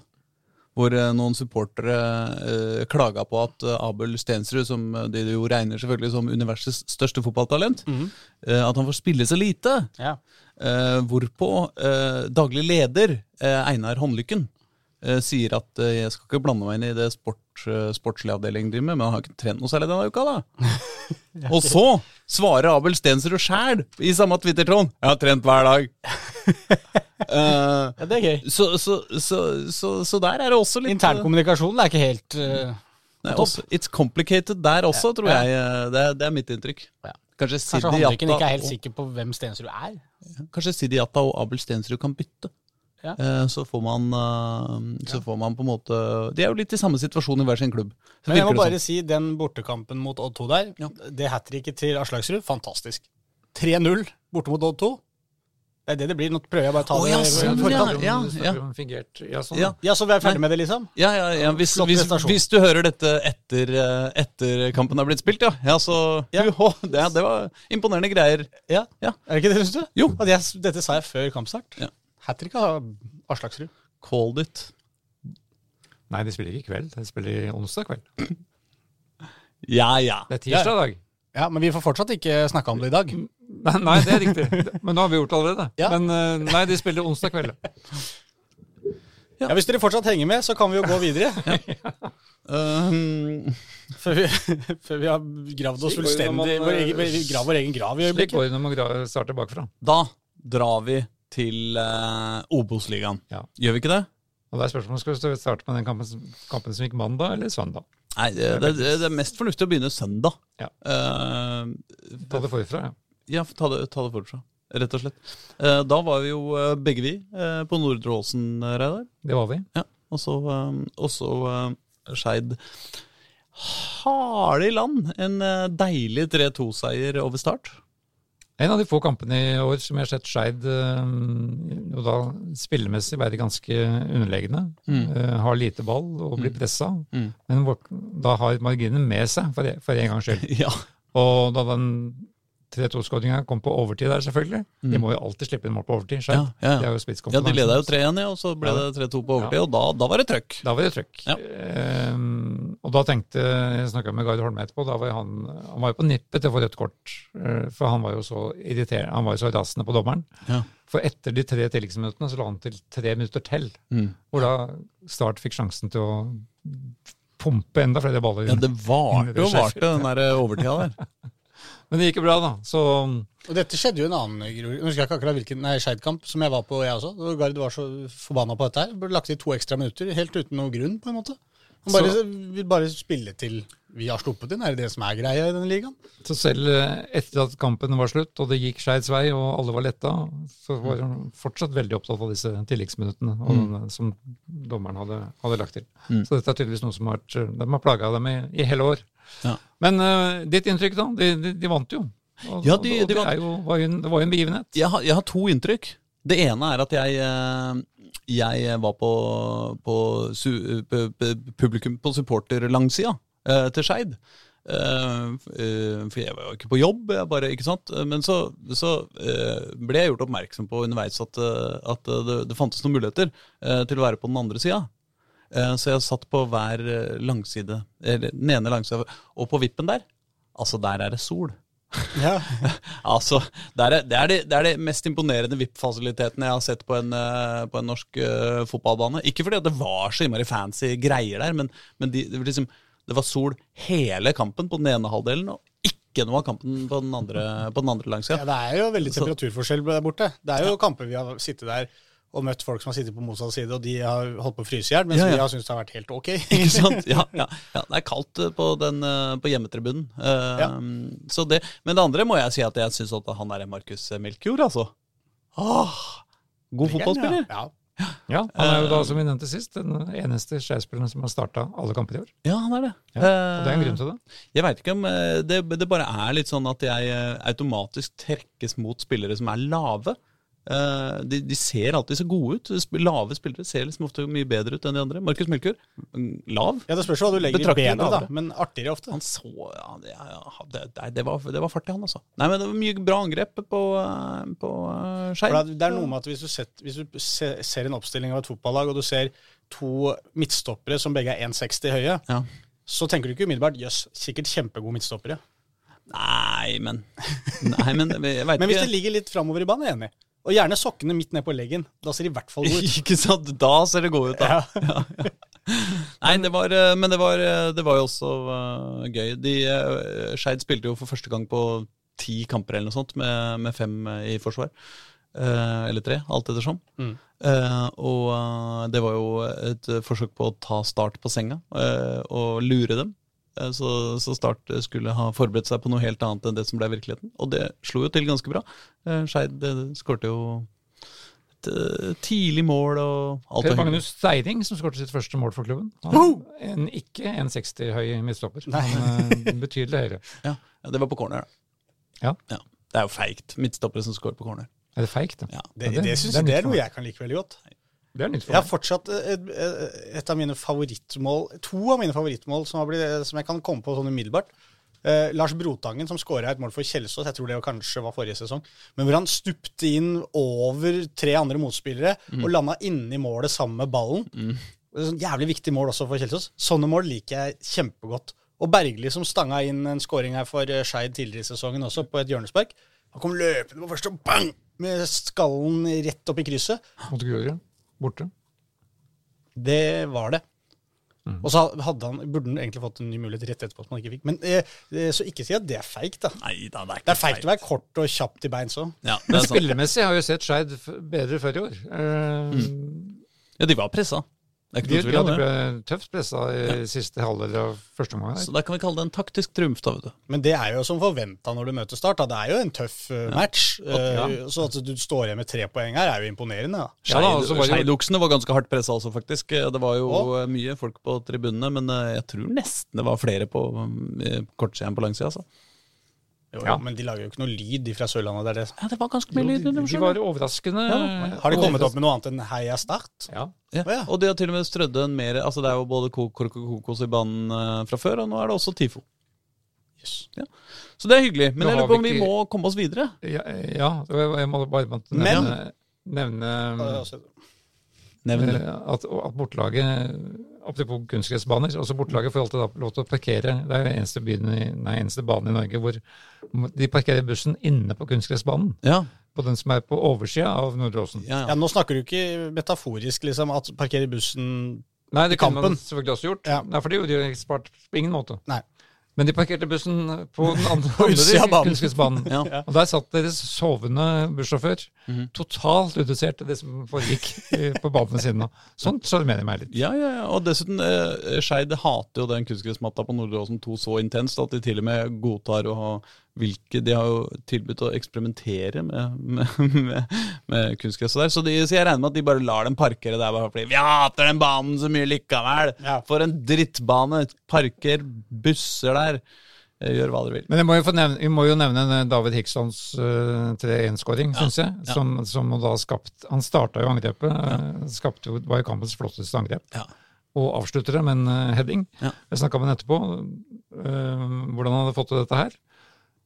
Hvor eh, noen supportere eh, klaga på at eh, Abel Stensrud, som eh, de jo regner selvfølgelig som universets største fotballtalent, eh, at han får spille så lite. Ja. Eh, hvorpå daglig leder, Einar Håndlykken, sier at eh, jeg skal ikke blande meg inn i det sport, eh, sportslige avdelingen driver med, men han har ikke trent noe særlig denne uka, da. Og så svarer Abel Stensrud sjæl i samme Twitter-tråd. Jeg har trent hver dag. uh, ja, det er gøy. så, så, så, så, så der er det også litt Internkommunikasjonen er ikke helt uh, Nei, også, It's complicated der også, tror Ja. jeg. eh, Det, det er mitt inntrykk. Ja. Kanskje Kanskje Handriken ikke er helt sikker på hvem Stensrud er? Kanskje Sidi Jatta og Abel Stensrud kan bytte. Ja. Eh, Så får man eh, Så får man på en måte De er jo litt i samme situasjon i hver sin klubb. Så Men jeg må bare sånn. si, den bortekampen mot Odd 2 der, Ja. det hat tricket til Aslaksrud, fantastisk. 3-0 borte mot Odd 2. Det er det det blir. Nå prøver jeg bare å ta oh, det ja, sånn, forkant. ja. Fingert Ja, sånn. Ja. Ja, så vi er ferdig Nei. med det, liksom? Ja, ja, ja. Hvis, hvis, hvis du hører dette etter, eh, etter kampen har blitt spilt, ja. ja så Ja. Uhå, det, det var imponerende greier. Ja. Ja. Er det ikke det, syns du? Jo. At jeg, dette sa jeg før kampstart. Ja. Hat trick av Aslaksrud. Called it. Nei, de spiller ikke i kveld. De spiller onsdag kveld. Ja, ja. Det er tirsdag i dag. Ja, men vi får fortsatt ikke snakke om det i dag. Nei, nei, det er riktig. Men nå har vi gjort det allerede. Ja. Men eh, nei, de spiller onsdag kveld. Ja, Hvis dere fortsatt henger med, så kan vi jo gå videre. Um, Før vi, før vi har gravd oss man, fullstendig vår egen, vi graver vår egen grav i Slik går det når man starter bakfra. da drar vi til uh, Obos-ligaen. Ja. Gjør vi ikke det? Og det er spørsmålet skal vi starte med den kampen, kampen som gikk mandag eller søndag. Nei, det, det, det er mest fornuftig å begynne søndag. Ja. Uh, Ta det forfra, ja. ja, ta det, ta det forfra, rett og slett. Uh, da var vi jo begge vi på Nordre Åsen, Reidar. Det var vi. Ja, og så, eh, Skeid harde i land. En deilig 3-2-seier over start. En av de få kampene i år som jeg har sett Skeid eh, og da spillemessig være ganske underlegne. eh, har lite ball og blir pressa. Mm. Men da har marginen med seg, for, e- for en gangs skyld. Ja. Og da den 3-2-skåringa kom på overtid der, selvfølgelig De må jo alltid slippe inn mål på overtid. Mm. Ja, ja, ja. Er ja, de leda jo 3-1, ja, og så ble det 3-2 på overtid, og da, da var det trøkk. Da var det trøkk. Ja. Og da tenkte Jeg snakka med Gard Holme etterpå. Da var han, han var jo på nippet til å få rødt kort. eh, For han var jo så irriterende, han var jo så rasende på dommeren. Ja. For etter de tre tilleggsminuttene så la han til tre minutter til. Mm. Hvor da Start fikk sjansen til å pumpe enda flere baller. Ja, det varte og varte, den der eh, overtida der. Men det gikk jo bra, da. Så Og dette skjedde jo en annen. Nå husker jeg ikke akkurat hvilken nei, Skeid-kamp som jeg var på, jeg også. Og Gard var så forbanna på dette her. Burde lagt i to ekstra minutter, helt uten noen grunn, på en måte. Han bare, vil bare spille til vi har sluppet inn. Er det det som er greia i denne ligaen? Så selv eh, etter at kampen var slutt, og det gikk Skeids vei, og alle var letta, så var han fortsatt veldig opptatt av disse tilleggsminuttene og den, som dommeren hadde, hadde lagt til. Mm. Så dette er tydeligvis noe som har vært, de har plaga dem i, i hele år. Ja. Men uh, ditt inntrykk, da? De, de, de vant jo. Og, Ja, de- og de det, vant. jo, var jo en, det var jo en begivenhet. Jeg har, jeg har to inntrykk. Det ene er at jeg, eh, jeg var på, på pu- publikum på supporterlangsida eh, til Skeid. Eh, eh, for jeg var jo ikke på jobb, bare, ikke sant? men så, så eh, ble jeg gjort oppmerksom på underveis at, eh, at det, det fantes noen muligheter eh, til å være på den andre sida. Eh, så jeg satt på hver eh, langside, eller den ene langsida, og på vippen der, altså der er det sol. Ja. Altså, det er det, er de, det er de mest imponerende VIP-fasilitetene jeg har sett på en, eh, på en norsk uh, fotballbane. Ikke fordi at det var så innmari fancy greier der, men, men de, det, var liksom, det var sol hele kampen på den ene halvdelen, og ikke noe av kampen på den andre, på den andre ja, det er jo veldig temperaturforskjell der borte. Det er jo kamper vi har sittet der og møtt folk som har sittet på motsatt side, og de har holdt på å fryse i hjel, mens Ja, ja. vi har syntes det har vært helt ok. Ikke sant? Ja, ja, ja, det er kaldt eh, på, den, eh, på hjemmetribunen. Uh, Ja. så det, men det andre må jeg si at jeg syns at han er Markus Melkjord, altså. Ah, god fotballspiller. Ja. Ja, Han er jo da, Eh, som vi nevnte sist, den eneste Skeid-spilleren som har starta alle kamper i år. Ja, han er det. Ja, og det er en grunn til det. Jeg veit ikke om eh, det, det bare er litt sånn at jeg automatisk trekkes mot spillere som er lave. Eh, de, de ser alltid så gode ut. Lave spillere ser liksom ofte mye bedre ut enn de andre. Markus Melkjord, mm, lav. ja, det spørs hva du legger benet, da, men artigere ofte. Han så ja, det, ja, det, det, var, det var fart i han, altså. Nei, men det var mye bra angrep på, eh, på eh, Skeid. det, det er noe med at hvis du, sett, hvis du ser en oppstilling av et fotballag, og du ser to midtstoppere som begge er 1,60 høye, Ja. så tenker du ikke umiddelbart jøss, sikkert kjempegode midtstoppere. Nei, men Nei, men jeg Men hvis det ligger litt framover i banen, er jeg enig. Og gjerne sokkene midt ned på leggen. Da ser de i hvert fall gode ut. Ikke sant? Da ser det gode ut, da. Nei, det var, eh, men det var, eh, det var jo også uh, gøy. De, uh, Skeid spilte jo for første gang på ti kamper eller noe sånt, med, med fem i forsvar. Uh, eller tre, alt ettersom. Mm. Og det var jo et forsøk på å ta Start på senga og lure dem. Eh, Så, så Start skulle ha forberedt seg på noe helt annet enn det som ble virkeligheten. Og det slo jo til ganske bra. Eh, Skeid eh, skårte jo et eh, tidlig mål og alt Per. Magnus Steiring som skåret sitt første mål for klubben. Han, en, ikke en 60 høy midtstopper, men eh, betydelig høyere. Ja, ja, det var på corner, da. Ja. Det er jo feigt. Midtstoppere som scorer på corner. Er det feigt, da? Ja, Det, det, det- det er jeg det er noe jeg kan like veldig godt. Det er nytt for Jeg har fortsatt et, et av mine favorittmål To av mine favorittmål som, har blitt, som jeg kan komme på sånn umiddelbart. Eh, Lars Brotangen som skåra et mål for Kjelsås, jeg tror det kanskje var forrige sesong. Men hvor han stupte inn over tre andre motspillere og landa inni målet sammen med ballen. Er sånn jævlig viktig mål også for Kjelsås. Sånne mål liker jeg kjempegodt. Og Bergli som stanga inn en skåring her for eh, Skeid tidligere i sesongen også, på et hjørnespark. Han kom løpende på første og bang! Med skallen rett opp i krysset. Mot Grorud. Borte. Det var det. Mm. Og så hadde han, burde han egentlig fått en ny mulighet rett etterpå som han ikke fikk. Men eh, eh, Så ikke si at det er feigt, da. Nei da, det er ikke Det er feigt å være kort og kjapp til beins òg. Ja, det Men spillemessig har vi jo sett Skeid bedre før i år. Eh, Ja, de var pressa. Det er ikke De, de hadde ble tøft pressa i siste halvdel av første omgang. Så da kan vi kalle det en taktisk triumf, da, vet du. Men det er jo som forventa når du møter Start. Da. Det er jo en tøff eh, match. Eh, Ja. Så at du står igjen med tre poeng her, er jo imponerende. da. Ja var Skeidoksene var ganske hardt pressa også, faktisk. Det var jo eh, mye folk på tribunene, men eh, jeg tror nesten det var flere på eh, kortsida enn på langsida. Altså. Jo, Ja. Men de lager jo ikke noe lyd fra Sørlandet. Det er det. Ja, det var ganske mye Jo, lyd. de, de var overraskende overraskende Har de kommet opp med noe annet enn Heia Start? Ja. Ja. Ja. Og de har til og med strødd en mer Altså Det er jo både kork og kokos i banen eh, fra før, og nå er det også TIFO. Yes. Så det er hyggelig. Men jeg lurer på om vi ikke- må komme oss videre. Ja, ja jeg må bare nevne, Men- nevne, nevne Ja, at, at bortelaget Apropos kunstgressbaner. også Bortelaget får alltid lov til å parkere. Det er eneste, byen i, nei, eneste banen i Norge hvor de parkerer bussen inne på kunstgressbanen. Ja, På den som er på oversida av Nordre Åsen. ja, Ja, ja. Nå snakker du ikke metaforisk, liksom, at parkerer bussen Nei, det kan man selvfølgelig også gjort. Ja. Nei, for det gjorde de på ingen måte. Nei. Men de parkerte bussen på den andre, andre kunstgressbanen. Ja. Og der satt deres sovende bussjåfør, Mhm. totalt redusert til det som foregikk på banen ved siden av. Sånt sjarmerer meg litt. Ja, ja, ja. Og dessuten, eh, Skeid hater jo den kunstgressmatta på Nordre Åsen 2 så intenst at de til og med godtar å ha hvilke De har jo tilbudt å eksperimentere med, med, med, med kunstgresset der. Så, de, så jeg regner med at de bare lar dem parkere der bare fordi vi hater den banen så mye likevel! Ja. For en drittbane! Parker busser der! Eh, Gjør hva dere vil. Men jeg må jo få nevne, vi må jo nevne David Hicksons uh, 3-1-skåring, syns jeg. ja. Som, som da skapt Han starta jo angrepet. Ja. skapte jo, var jo kampens flotteste angrep. Ja. Og avslutter det med en eh, heading. Ja. Jeg snakka med ham etterpå. eh, hvordan han hadde fått til dette her.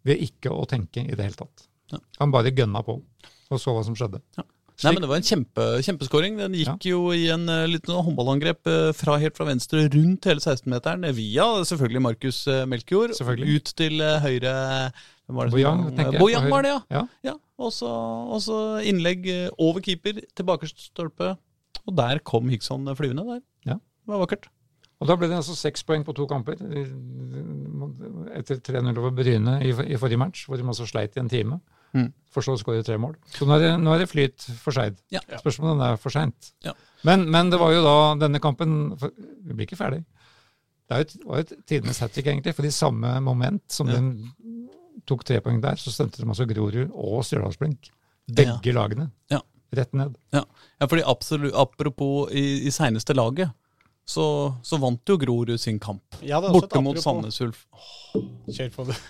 Ved ikke å tenke i det hele tatt. Ja. Han bare gønna på, og så hva som skjedde. Nei, men Det var en kjempe, kjempeskåring. Den gikk jo i en uh, liten håndballangrep uh, fra helt fra venstre rundt hele 16-meteren, via selvfølgelig Markus uh, Melkjord. Ut til eh, høyre var Bojang, tenker jeg, Bojang var det, ja. Ja. ja. Og så innlegg eh, over keeper, til bakerste stolpe. Og der kom Hickson flyvende. der. Ja. Det var vakkert. Og da ble det altså seks poeng på to kamper etter 3-0 over Bryne i, i forrige match, hvor de altså sleit i en time. Mm. For så å skåre tre mål. Så nå er det, nå er det flyt for Skeid. Ja. Spørsmålet er for seint. Ja. Men, men det var jo da denne kampen for, Vi blir ikke ferdig. Det er jo et- var jo et tidenes hat trick, egentlig. For i samme moment som Ja. den tok tre poeng der, så stemte de altså Grorud og Stjørdalsblink. Begge lagene. Ja. Rett ned. Ja, ja fordi absolutt, apropos i, i seneste laget, så, så vant jo Grorud sin kamp. Ja, Borte mot. Sandnes Ulf. Kjør på det.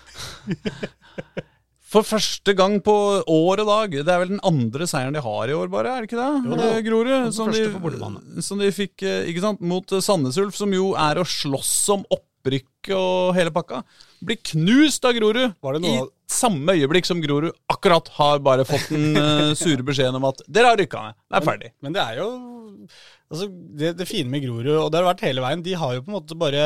For første gang på år og dag. Det er vel den andre seieren de har i år, bare? er det ikke det? Jo Grorud. Som de, som de fikk eh, ikke sant, mot eh, Sandnes Ulf, som jo er å slåss om opprykk og hele pakka. Blir knust av Grorud i samme øyeblikk som Grorud akkurat har bare fått den eh, sure beskjeden om at dere har rykka ned. Det er ferdig. Men det er jo altså, det, det fine med Grorud, og det har vært hele veien, de har jo på en måte bare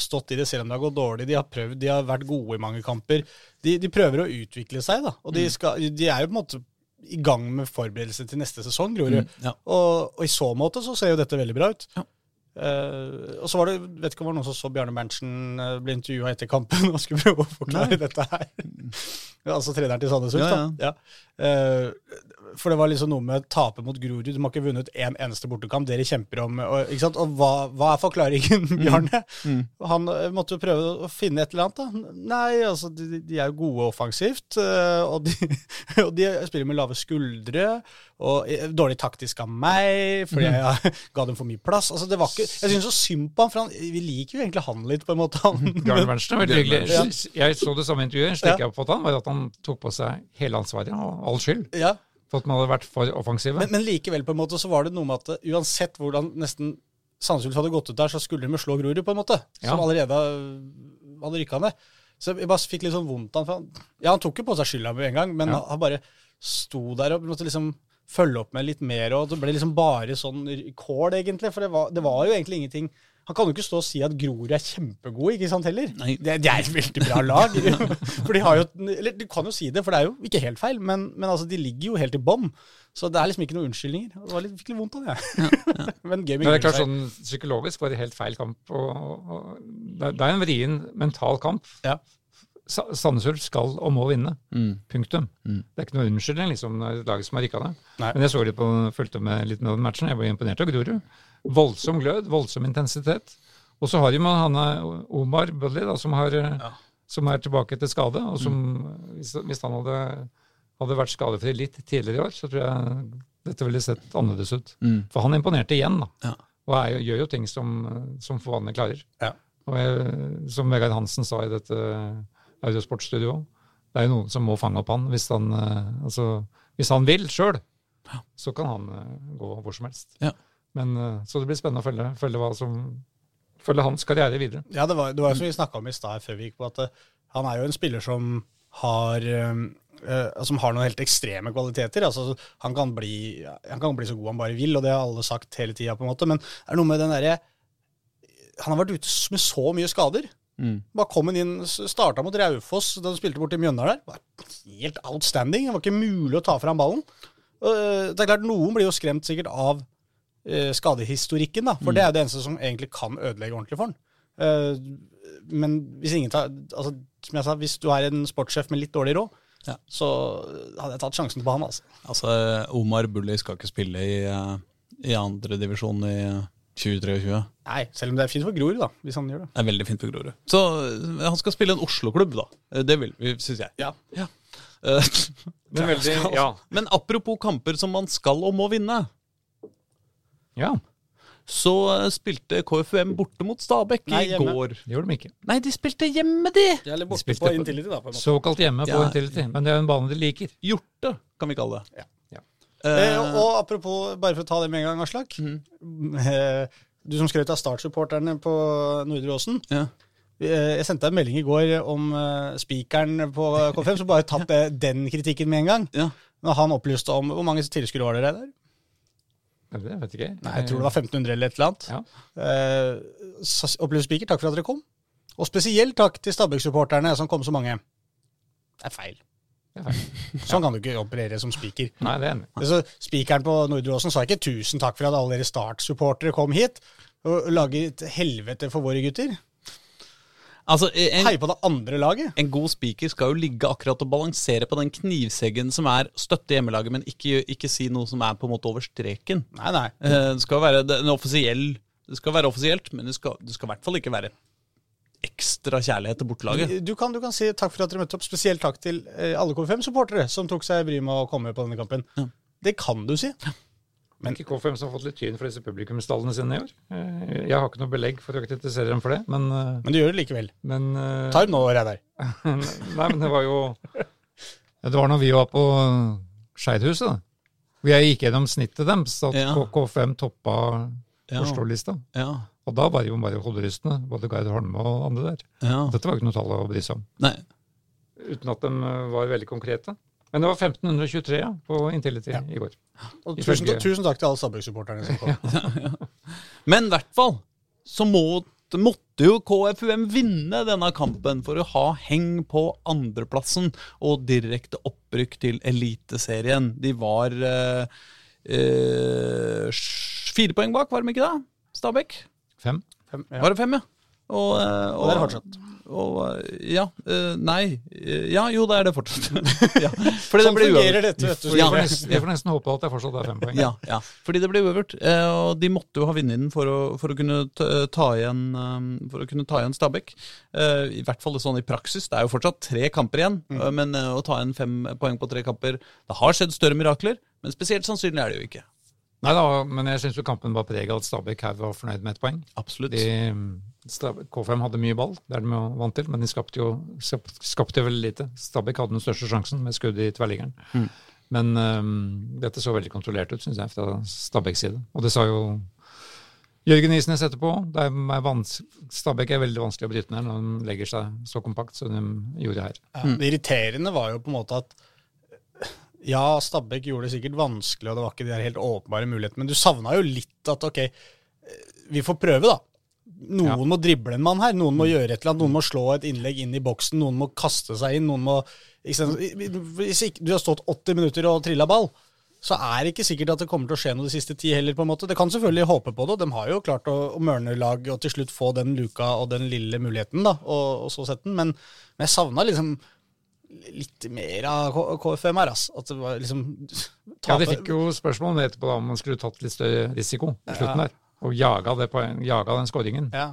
stått i det selv om det har gått dårlig. De har prøvd, de har vært gode i mange kamper. De, de prøver å utvikle seg, da. Og de, skal, de er jo på en måte i gang med forberedelse til neste sesong, Grorud. Ja. Og, og i så måte så ser jo dette veldig bra ut. Ja. Eh, og så var det, vet ikke om det var noen som så Bjarne Berntsen uh, bli intervjua etter kampen og skulle prøve å forklare dette her. Altså treneren til Sandnes Ulf, Ja, da. Ja. uh, for det var liksom noe med tape mot Grorud. De har ikke vunnet én eneste bortekamp. Dere kjemper om Og, ikke sant? og hva, hva er forklaringen, Bjarne? Mm. Han eh, måtte jo prøve å finne et eller annet. da. Nei, altså, de, de er jo gode offensivt. og, de, og de spiller med lave skuldre. Og eh, dårlig taktisk av meg, fordi jeg ga dem for mye plass. Altså, det var ikke, Jeg syns så synd på han, for han, vi liker jo egentlig han litt, på en måte. Han, Bjarne Berntsen er veldig hyggelig. Jeg så det samme intervjuet. Slik jeg oppfattet han, var at han tok på seg hele ansvaret og all skyld. ja, For at man hadde vært for offensive. Men, men likevel, på en måte, så var det noe med at eh, uansett hvordan nesten Sandnes hadde gått ut der, så skulle de slå Grorud, på en måte. Ja. Som allerede hadde rykka ned. Så jeg bare fikk litt sånn vondt av han. Ja, han tok jo på seg skylda med en gang, men Ja. han bare sto der og måtte liksom følge opp med litt mer, og det ble liksom bare sånn kål, egentlig. For det var, det var jo egentlig ingenting Han kan jo ikke stå og si at Grorud er kjempegod, ikke sant heller? Nei. Det, det er et veldig bra lag. for de har jo Eller du kan jo si det, for det er jo ikke helt feil, men, men altså, de ligger jo helt i bånn. Så det er liksom ikke noen unnskyldninger. Det var litt, fikk litt vondt av det. men gaming, med Men det er klart sånn Psykologisk var det helt feil kamp. Og, og, det er en vrien mental kamp. Ja. Sa- Sandnes Ulf skal og må vinne. Mm. Punktum. Mm. Det er ikke noe unnskyldning, liksom, når laget som har rikka det. Nei. Men jeg så litt på, fulgte med litt med den matchen. Jeg var imponert av Grorud. Voldsom glød, voldsom intensitet. Og så har de med han Omar Budley, da, som, har, eh, som er tilbake etter skade. Og som, hvis, hvis han hadde, hadde vært skadefri litt tidligere i år, så tror jeg dette ville sett annerledes ut. Mm. For han imponerte igjen, da. Ja. Og er, gjør jo ting som, som få vannet klarer. Ja. Og jeg, som Vegard Hansen sa i dette Eurosportstudioet, det er jo noen som må fange opp han hvis han, eh, altså, hvis han vil sjøl. Så kan han eh, gå hvor som helst. Ja. Men, eh, så det blir spennende å følge, følge, hva som, følge hans karriere videre. Ja, det var, det var som vi snakka om i stad før vi gikk på, at han er jo en spiller som har som har noen helt ekstreme kvaliteter. altså Han kan bli, han kan bli så god han bare vil, og det har alle sagt hele tida, på en måte. Men det er noe med den derre Han har vært ute med så mye skader. Mm. Bare kom han inn, starta mot Raufoss da de spilte borti Mjøndalen der. Var helt outstanding. Det var ikke mulig å ta fram ballen. Eh, det er klart, Noen blir jo skremt sikkert av eh, skadehistorikken, da, for det er jo det eneste som egentlig kan ødelegge ordentlig for han. Eh, men hvis ingen tar altså, Som jeg sa, hvis du er en sportssjef med litt dårlig råd, Ja. så hadde jeg tatt sjansen på han. altså. Altså, Omar Bulli skal ikke spille i, i andredivisjon i 2023. Nei, selv om det er fint for Grorud, da, hvis han gjør det. Det er veldig fint for Grorud. Så eh, han skal spille en Oslo-klubb, da. Eh, Det vil vi, syns jeg. Ja. ja. Men veldig, ja. Men apropos kamper som man skal og må vinne, ja, så eh, spilte KFUM borte mot Stabæk Nei, i går. det gjorde de ikke. Nei, de spilte hjemme, de! Eller borte de på på- Intility, da. på en måte. Såkalt hjemme på Ja. Intility, men det er en bane de liker. Hjorte, kan vi kalle det. Ja. Eh, Eh, og, apropos, bare for å ta det med en gang, Aslak. Eh, du som skrøt av Start-supporterne på Nordre Åsen. ja. Eh, Jeg sendte deg en melding i går om spikeren på K5, så bare tapp den kritikken med en gang. Ja. Når han opplyste om Hvor mange tilskuere var dere der? Det vet ikke. Nei, Jeg tror det var 1500 eller et eller annet. Ja. Eh, så opplyste spiker, takk for at dere kom. Og spesielt takk til Stabæk-supporterne, som kom så mange. Det er feil. Sånn kan du ikke operere som spiker. Nei, det er enig. Altså, Spikeren på Nordre Åsen sa ikke 'tusen takk for at alle dere Start-supportere kom hit' og lager et helvete for våre gutter. Altså, en, Hei på det andre laget. en god spiker skal jo ligge akkurat og balansere på den knivseggen som er støtte hjemmelaget, men ikke, ikke si noe som er på en måte over streken. Nei, nei. Eh, Det skal være det, en offisiell Det skal være offisielt, men det skal, det skal i hvert fall ikke være ekstra kjærlighet til bortelaget. Du kan, du kan si takk for at dere møtte opp. Spesielt takk til eh, alle K5-supportere som tok seg bryet med å komme på denne kampen. Ja. Det kan du si. Men ikke K5 som har fått litt tyn for disse publikumsstallene sine i år. Eh, Jeg har ikke noe belegg for å kritisere dem for det, men, eh, Men du gjør det likevel. men uh, Ta det nå, Reidar. Nei, men det var jo Det var når vi var på Skeidhuset, da. Hvor jeg gikk gjennom snittet deres, at Ja. K5 toppa Ja. Oslo-lista. Ja. Og da var det jo bare hoderystende, både Gard Holme og andre der. ja. Dette var ikke noe tall å bry seg om. Nei. Uten at de eh, var veldig konkrete. Men det var 1523 ja, på Intility i går. Og tusen, tusen takk til alle Stabæk-supporterne som kom. Men i hvert fall så må, måtte jo KFUM vinne denne kampen for å ha heng på andreplassen og direkte opprykk til Eliteserien. De var eh, eh, fire poeng bak, var de ikke det? Stabæk? Fem. Fem, ja. Var det fem, ja? Og, eh, Og det er det fortsatt. Og, eh, ja. eh, nei. eh, Ja, jo, det er det fortsatt. ja. Fordi Sånn uavgjort. fungerer dette, vet du. Ja. Jeg, får nesten, jeg får nesten håpe at det fortsatt er fem poeng. Ja, ja, fordi det ble uavgjort. eh, Og de måtte jo ha vunnet den for å, for å kunne ta, ta igjen eh, For å kunne ta igjen Stabæk. Eh, I hvert fall sånn i praksis. Det er jo fortsatt tre kamper igjen, Mm. eh, men eh, å ta igjen fem poeng på tre kamper Det har skjedd større mirakler, men spesielt sannsynlig er det jo ikke. Nei da, men jeg syns kampen var preget av at Stabæk her var fornøyd med ett poeng. Absolutt. De, K5 hadde mye ball, det er de jo vant til, men de skapte jo skap- skapte veldig lite. Stabæk hadde den største sjansen med skudd i tverrliggeren. Mm. Men um, dette så veldig kontrollert ut, syns jeg, fra Stabæks side. Og det sa jo Jørgen Isnes etterpå. Det er Stabæk er veldig vanskelig å bryte ned når de legger seg så kompakt som de gjorde her. Ja, det irriterende var jo på en måte at ja, Stabæk gjorde det sikkert vanskelig, og det var ikke de helt åpenbare mulighetene, men du savna jo litt at ok, vi får prøve, da. Noen Ja. må drible en mann her, noen må gjøre et eller annet, noen må slå et innlegg inn i boksen, noen må kaste seg inn, noen må? Hvis ikke, du har stått 80 minutter og trilla ball, så er det ikke sikkert at det kommer til å skje noe de siste ti heller, på en måte. Det kan selvfølgelig håpe på det, og de har jo klart å, å mørne lag og til slutt få den luka og den lille muligheten, da, og, og så sette den, men, men jeg savna liksom litt mer av KFM her, Altså. At det var liksom Ja, De fikk jo spørsmål om etterpå da, om man skulle tatt litt større risiko på slutten der. Og jaga, det poeng, jaga den skåringen. Ja.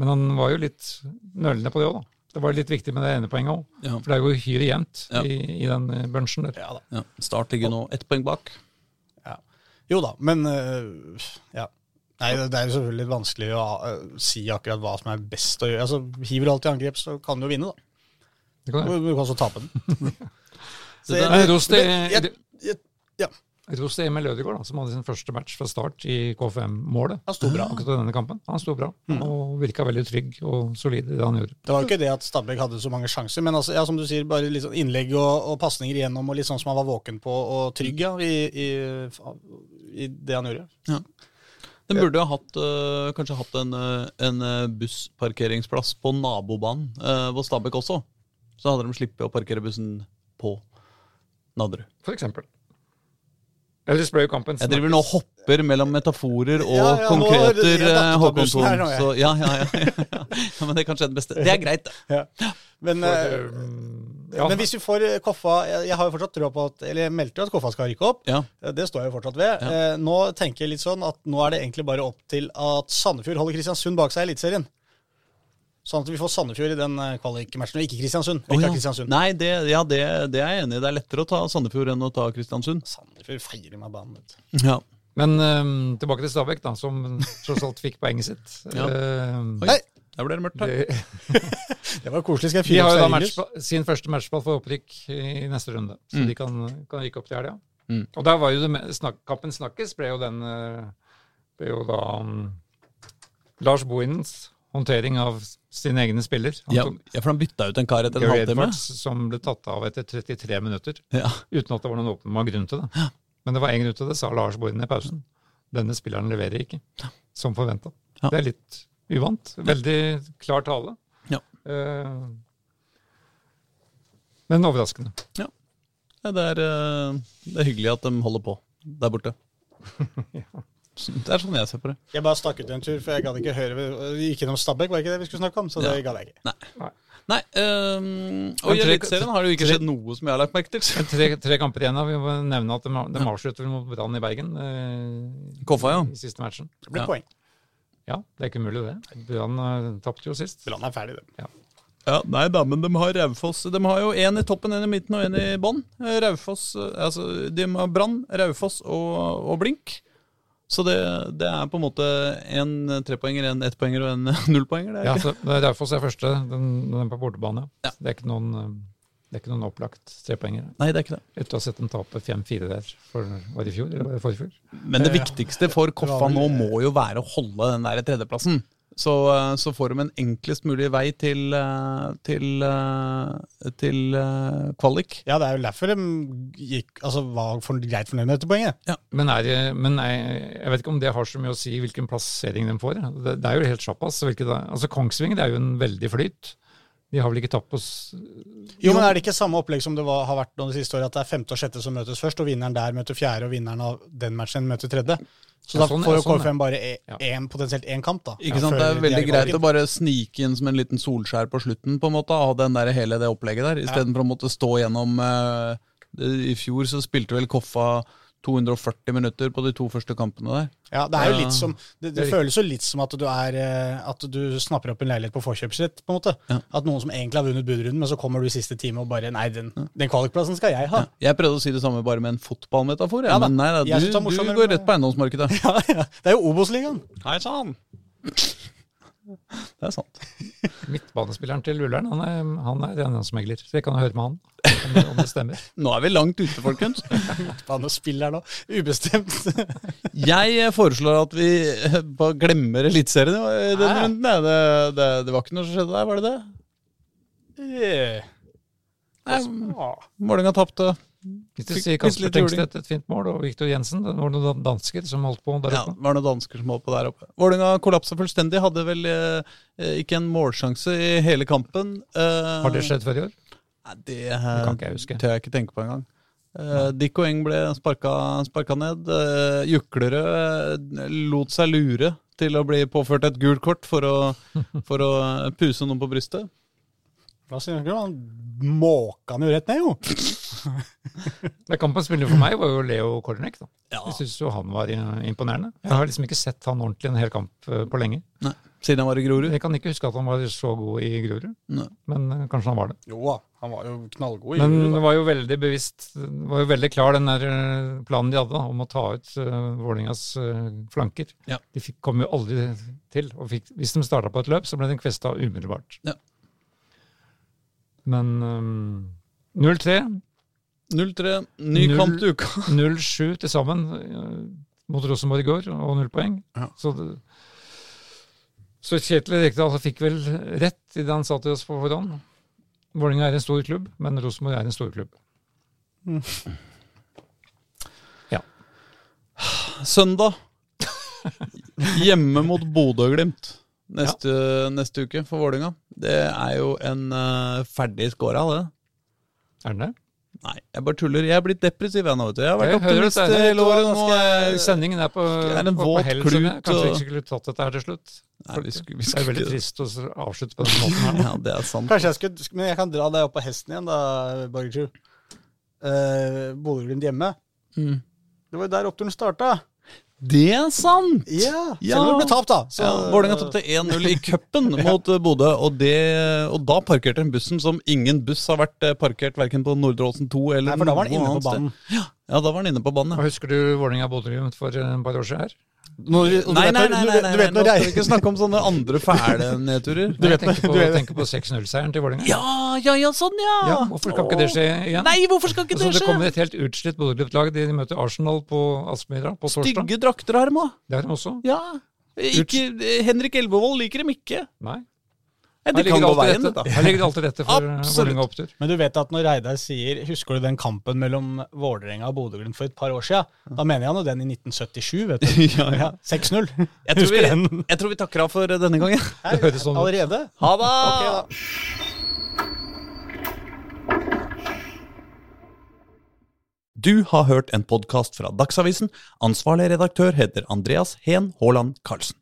Men han var jo litt nølende på det òg, da. Det var litt viktig med det ene poenget òg. Ja. For det er jo uhyre jevnt Ja. i, i den eh, bunchen der. ja da. Ja. Start ligger nå ett poeng bak. Ja. Jo da, men øh, ja. Nei, det det er jo selvfølgelig litt vanskelig å øh, si akkurat hva som er best å gjøre. Altså, Hiver du alt i angrep, så kan du jo vinne, da. Du kan også tape den. Så Det jeg- ros til ja. Emil Ødegaard, som hadde sin første match fra start i KFM-målet. Han sto bra. Akkurat denne kampen. Han sto bra, Mm. og virka veldig trygg og solid i det han gjorde. Det var jo ikke det at Stabæk hadde så mange sjanser, men altså, ja, som du sier, bare litt sånn innlegg og, og pasninger igjennom, og litt sånn som han var våken på og trygg ja, i, i, i det han gjorde. Den burde ha hatt, øh, kanskje hatt en, øh, en øh, bussparkeringsplass på nabobanen øh, hvor Stabæk også. Så hadde de sluppet å parkere bussen på Nadderud. For eksempel. Eller Spray jo kampen Jeg driver nå og hopper mellom metaforer og Ja, ja, er konkreter, jeg datt ut av Håkon bussen Thon. her nå, jeg. Så ja, ja, ja, ja. ja. Men det er kanskje det beste. Det er greit, det. Ja. Men, um, ja, men hvis vi får Koffa Jeg, har jo fortsatt trua på at Eller jeg meldte jo at Koffa skal rykke opp. Ja. Eh, Det står jeg jo fortsatt ved. Ja. Eh, Nå tenker jeg litt sånn at nå er det egentlig bare opp til at Sandefjord holder Kristiansund bak seg i Eliteserien. Sånn at vi får Sandefjord i den eh, kvalikmatchen, og ikke Kristiansund. Oh, ja. Kristiansund. Nei, det, ja, det, det er jeg enig i. Det er lettere å ta Sandefjord enn å ta Kristiansund. Sandefjord feirer meg banen. Ja. Men um, tilbake til Stabæk, da, som tross alt fikk poenget sitt. Ja. Uh, Oi. Der ble det mørkt her. Det, det var koselig. Skal jeg de har jo da sin første matchball for opprykk i neste runde, så Mm. de kan, kan rykke opp til helga. Mm. Og der var jo det snak, Kappen snakkes ble jo den eh, ble jo da um, Lars Bohinens håndtering av sine egne spiller. Ja, ja, for han bytta ut en kar etter en halvtime. Som ble tatt av etter 33 minutter, Ja. uten at det var noen åpenbar grunn til det. Men det var én grunn til det, sa Lars Bohin i pausen. Denne spilleren leverer ikke, som forventa. Ja. Det er litt uvant. Veldig klar tale. Ja. Eh, men overraskende. Ja, det, er, øh, det er hyggelig at de holder på der borte. Det er sånn jeg ser på det. Jeg bare stakk ut en tur, for jeg gadd ikke høre Vi gikk gjennom Stabæk, var ikke det vi skulle snakke om? Så det Ja. gadd jeg ikke. Nei, øhm, og i tre- Eliteserien har det jo ikke skjedd noe som jeg har lagt merke til. Tre, tre kamper igjen. da. Vi må nevne at de, de avslutter mot Brann i Bergen eh, Koffa, ja. i siste matchen. Det ble Ja. poeng. Ja, det er ikke umulig, det. Brann uh, tapte jo sist. Brann er ferdig, det. Ja, Nei da, men de har Raufoss De har jo én i toppen, en i midten og en i bånn. Eh, Raufoss eh, Altså, de har Brann, Raufoss og, og Blink. Så det, det er på en måte en trepoenger, en ettpoenger og en nullpoenger. Det er Ja, så det er Raufoss er første, den, den på bortebane. Ja. Det, er ikke noen, det er ikke noen opplagt trepoenger. Nei, det er ikke det. Etter å ha sett dem tape 5-4 der for, var det i fjor, eller var det i fjor? Men det viktigste for Koffa nå må jo være å holde den der tredjeplassen. Så, eh, så får de en enklest mulig vei til, eh, til, eh, til kvalik. Ja, det er jo derfor de gikk, altså, var for, greit fornøyd med dette poenget. Men, er, men jeg, jeg vet ikke om det har så mye å si hvilken plassering de får. Det, det er jo helt sjappas. hvilket Altså Kongsvinger er jo en veldig flyt. De har vel ikke tapt på Jo, men Er det ikke samme opplegg som det var, har vært noen det siste året, at det er femte og sjette som møtes først, og vinneren der møter fjerde, og vinneren av den matchen møter tredje? Så Ja, da sånn- får ja, jo sånn, KFM bare e- Ja. en, potensielt én kamp, da. Ikke sant? Det er veldig greit å bare snike inn som en liten solskjær på slutten, på en måte, av den der, hele det opplegget der, istedenfor å måtte stå gjennom uh, det- I fjor så spilte vel Koffa 240 minutter på de to første kampene der. Ja, det er jo litt som Det, det føles jo litt som at du er eh, At du snapper opp en leilighet på forkjøpsrett, på en måte. Ja. At noen som egentlig har vunnet budrunden, men så kommer du i siste time og bare Nei, den, den kvalikplassen skal jeg ha. Jeg prøvde å si det samme bare med en fotballmetafor, Ja men nei da, du, du går rett på eiendomsmarkedet. Ja, ja. Det er jo Obos-ligaen. Hei sann! Det er sant. Midtbanespilleren til Ullern han er, han er eiendomsmegler, så jeg kan høre med han om det, om det stemmer. Nå er vi langt ute, folkens. Midtbanespilleren spiller nå? Ubestemt. Jeg eh, foreslår at vi eh, bare glemmer Eliteserien i denne runden. jeg. Det, det, det var ikke noe som skjedde der, var det det? Yeah. Nei, ah. Vålerenga tapte. Hvis du sier fikk Kasper. Tengstedt et fint mål, og Viktor Jensen, det var noen dansker som holdt på der Ja, oppe. det var noen dansker som holdt på der oppe. Vålerenga kollapsa fullstendig. Hadde vel eh, eh, ikke en målsjanse i hele kampen. Eh, Har det skjedd før i år? Nei, det, Det kan ikke jeg huske. tør jeg ikke tenke på engang. Eh, Dick og Eng ble sparka, sparka ned. Eh, Juklerød eh, lot seg lure til å bli påført et gult kort for å, for å puse noen på brystet. Hva sier du? Han måka han jo rett ned, jo. Det Kampens spiller for meg var jo Leo Kornek. da. Ja. Jeg syns jo han var imponerende. Jeg har liksom ikke sett han ordentlig en hel kamp eh, på lenge. Nei, siden han var i Grorud. Jeg kan ikke huske at han var så god i Grorud, Nei. men eh, kanskje han var det. Jo da, han var jo knallgod i Men huet, det var jo veldig bevisst, det var jo veldig klar den der eh, planen de hadde da, om å ta ut uh, Vålerengas uh, flanker. Ja. De fikk, kom jo aldri til. og fikk, Hvis de starta på et løp, så ble den kvesta umiddelbart. Ja. Men um, 0-3, 0-3, ny 0, kamp til uka. 0-7 til sammen eh, mot Rosenborg i går, og null poeng. Ja. Så, det, så Kjetil Rekdal fikk vel rett i det han sa til oss på forhånd. Vålerenga er en stor klubb, men Rosenborg er en stor klubb. Søndag. Hjemme mot Bodø-Glimt neste, neste uke for Vålerenga. Det er jo en uh, ferdig scora, det. Er den det? Nei, jeg bare tuller. Jeg er blitt depressiv jeg nå, vet du. Jeg har vært optimist det. hele året. Nå er Sendingen er på, Det er en på, på våt hell, klut, jeg. Kanskje vi ikke skulle tatt dette her til slutt. Nei, vi skulle- vi det er veldig trist å avslutte på den måten her. Ja, det er sant. Kanskje jeg skulle Men jeg kan dra deg opp på hesten igjen, da, Borgertru. Uh, Bodø-Glimt hjemme. Mm. Det var jo der oppturen starta. Det er sant! Ja, Ja. Selv om det ble tapt, da. Så, Ja, Vålerenga tapte 1-0 i cupen mot eh, Bodø, og, det- og da parkerte den bussen som ingen buss har vært eh, parkert verken på Nordre Åsen 2 eller Nei, for da var den inne på banen. Ja, Ja, da var den inne på banen. Ja. Husker du Vålerenga-Bodø-Glimt for eh, et par år siden her? Når, du Nei, nei, nei, du nei, du vet nå når skal vi jeg ikke snakke om sånne andre fæle nedturer. Du vet- jeg tenker på, tenker på 6-0-seieren til Vålerenga. Ja, ja, ja, sånn, ja! Ja, hvorfor skal ikke det skje igjen? Nei, hvorfor skal ikke Altså, det det kommer et helt utslitt Bodø-Glimt-lag. De møter Arsenal på Aspmyra på torsdag. Stygge drakter har de òg. Det har de også. Ja. Ikke, Henrik Elvevold liker dem ikke. Nei. Nei, det kan gå veien, dette. Her ligger det alltid rette for eh, Absolutt. Vålerenga-opptur. Men du vet at når Reidar sier Husker du den kampen mellom Vålerenga og Bodø-Glimt for et par år siden? Da mener han jo den i 1977, vet du. Ja, ja. Ja, 6-0. Jeg tror, vi, jeg tror vi takker av for denne gangen. Det høres sånn ut. Allerede? Ha det! Okay, da. Du har hørt en podkast fra Dagsavisen. Ansvarlig redaktør heter Andreas Heen Haaland Karlsen.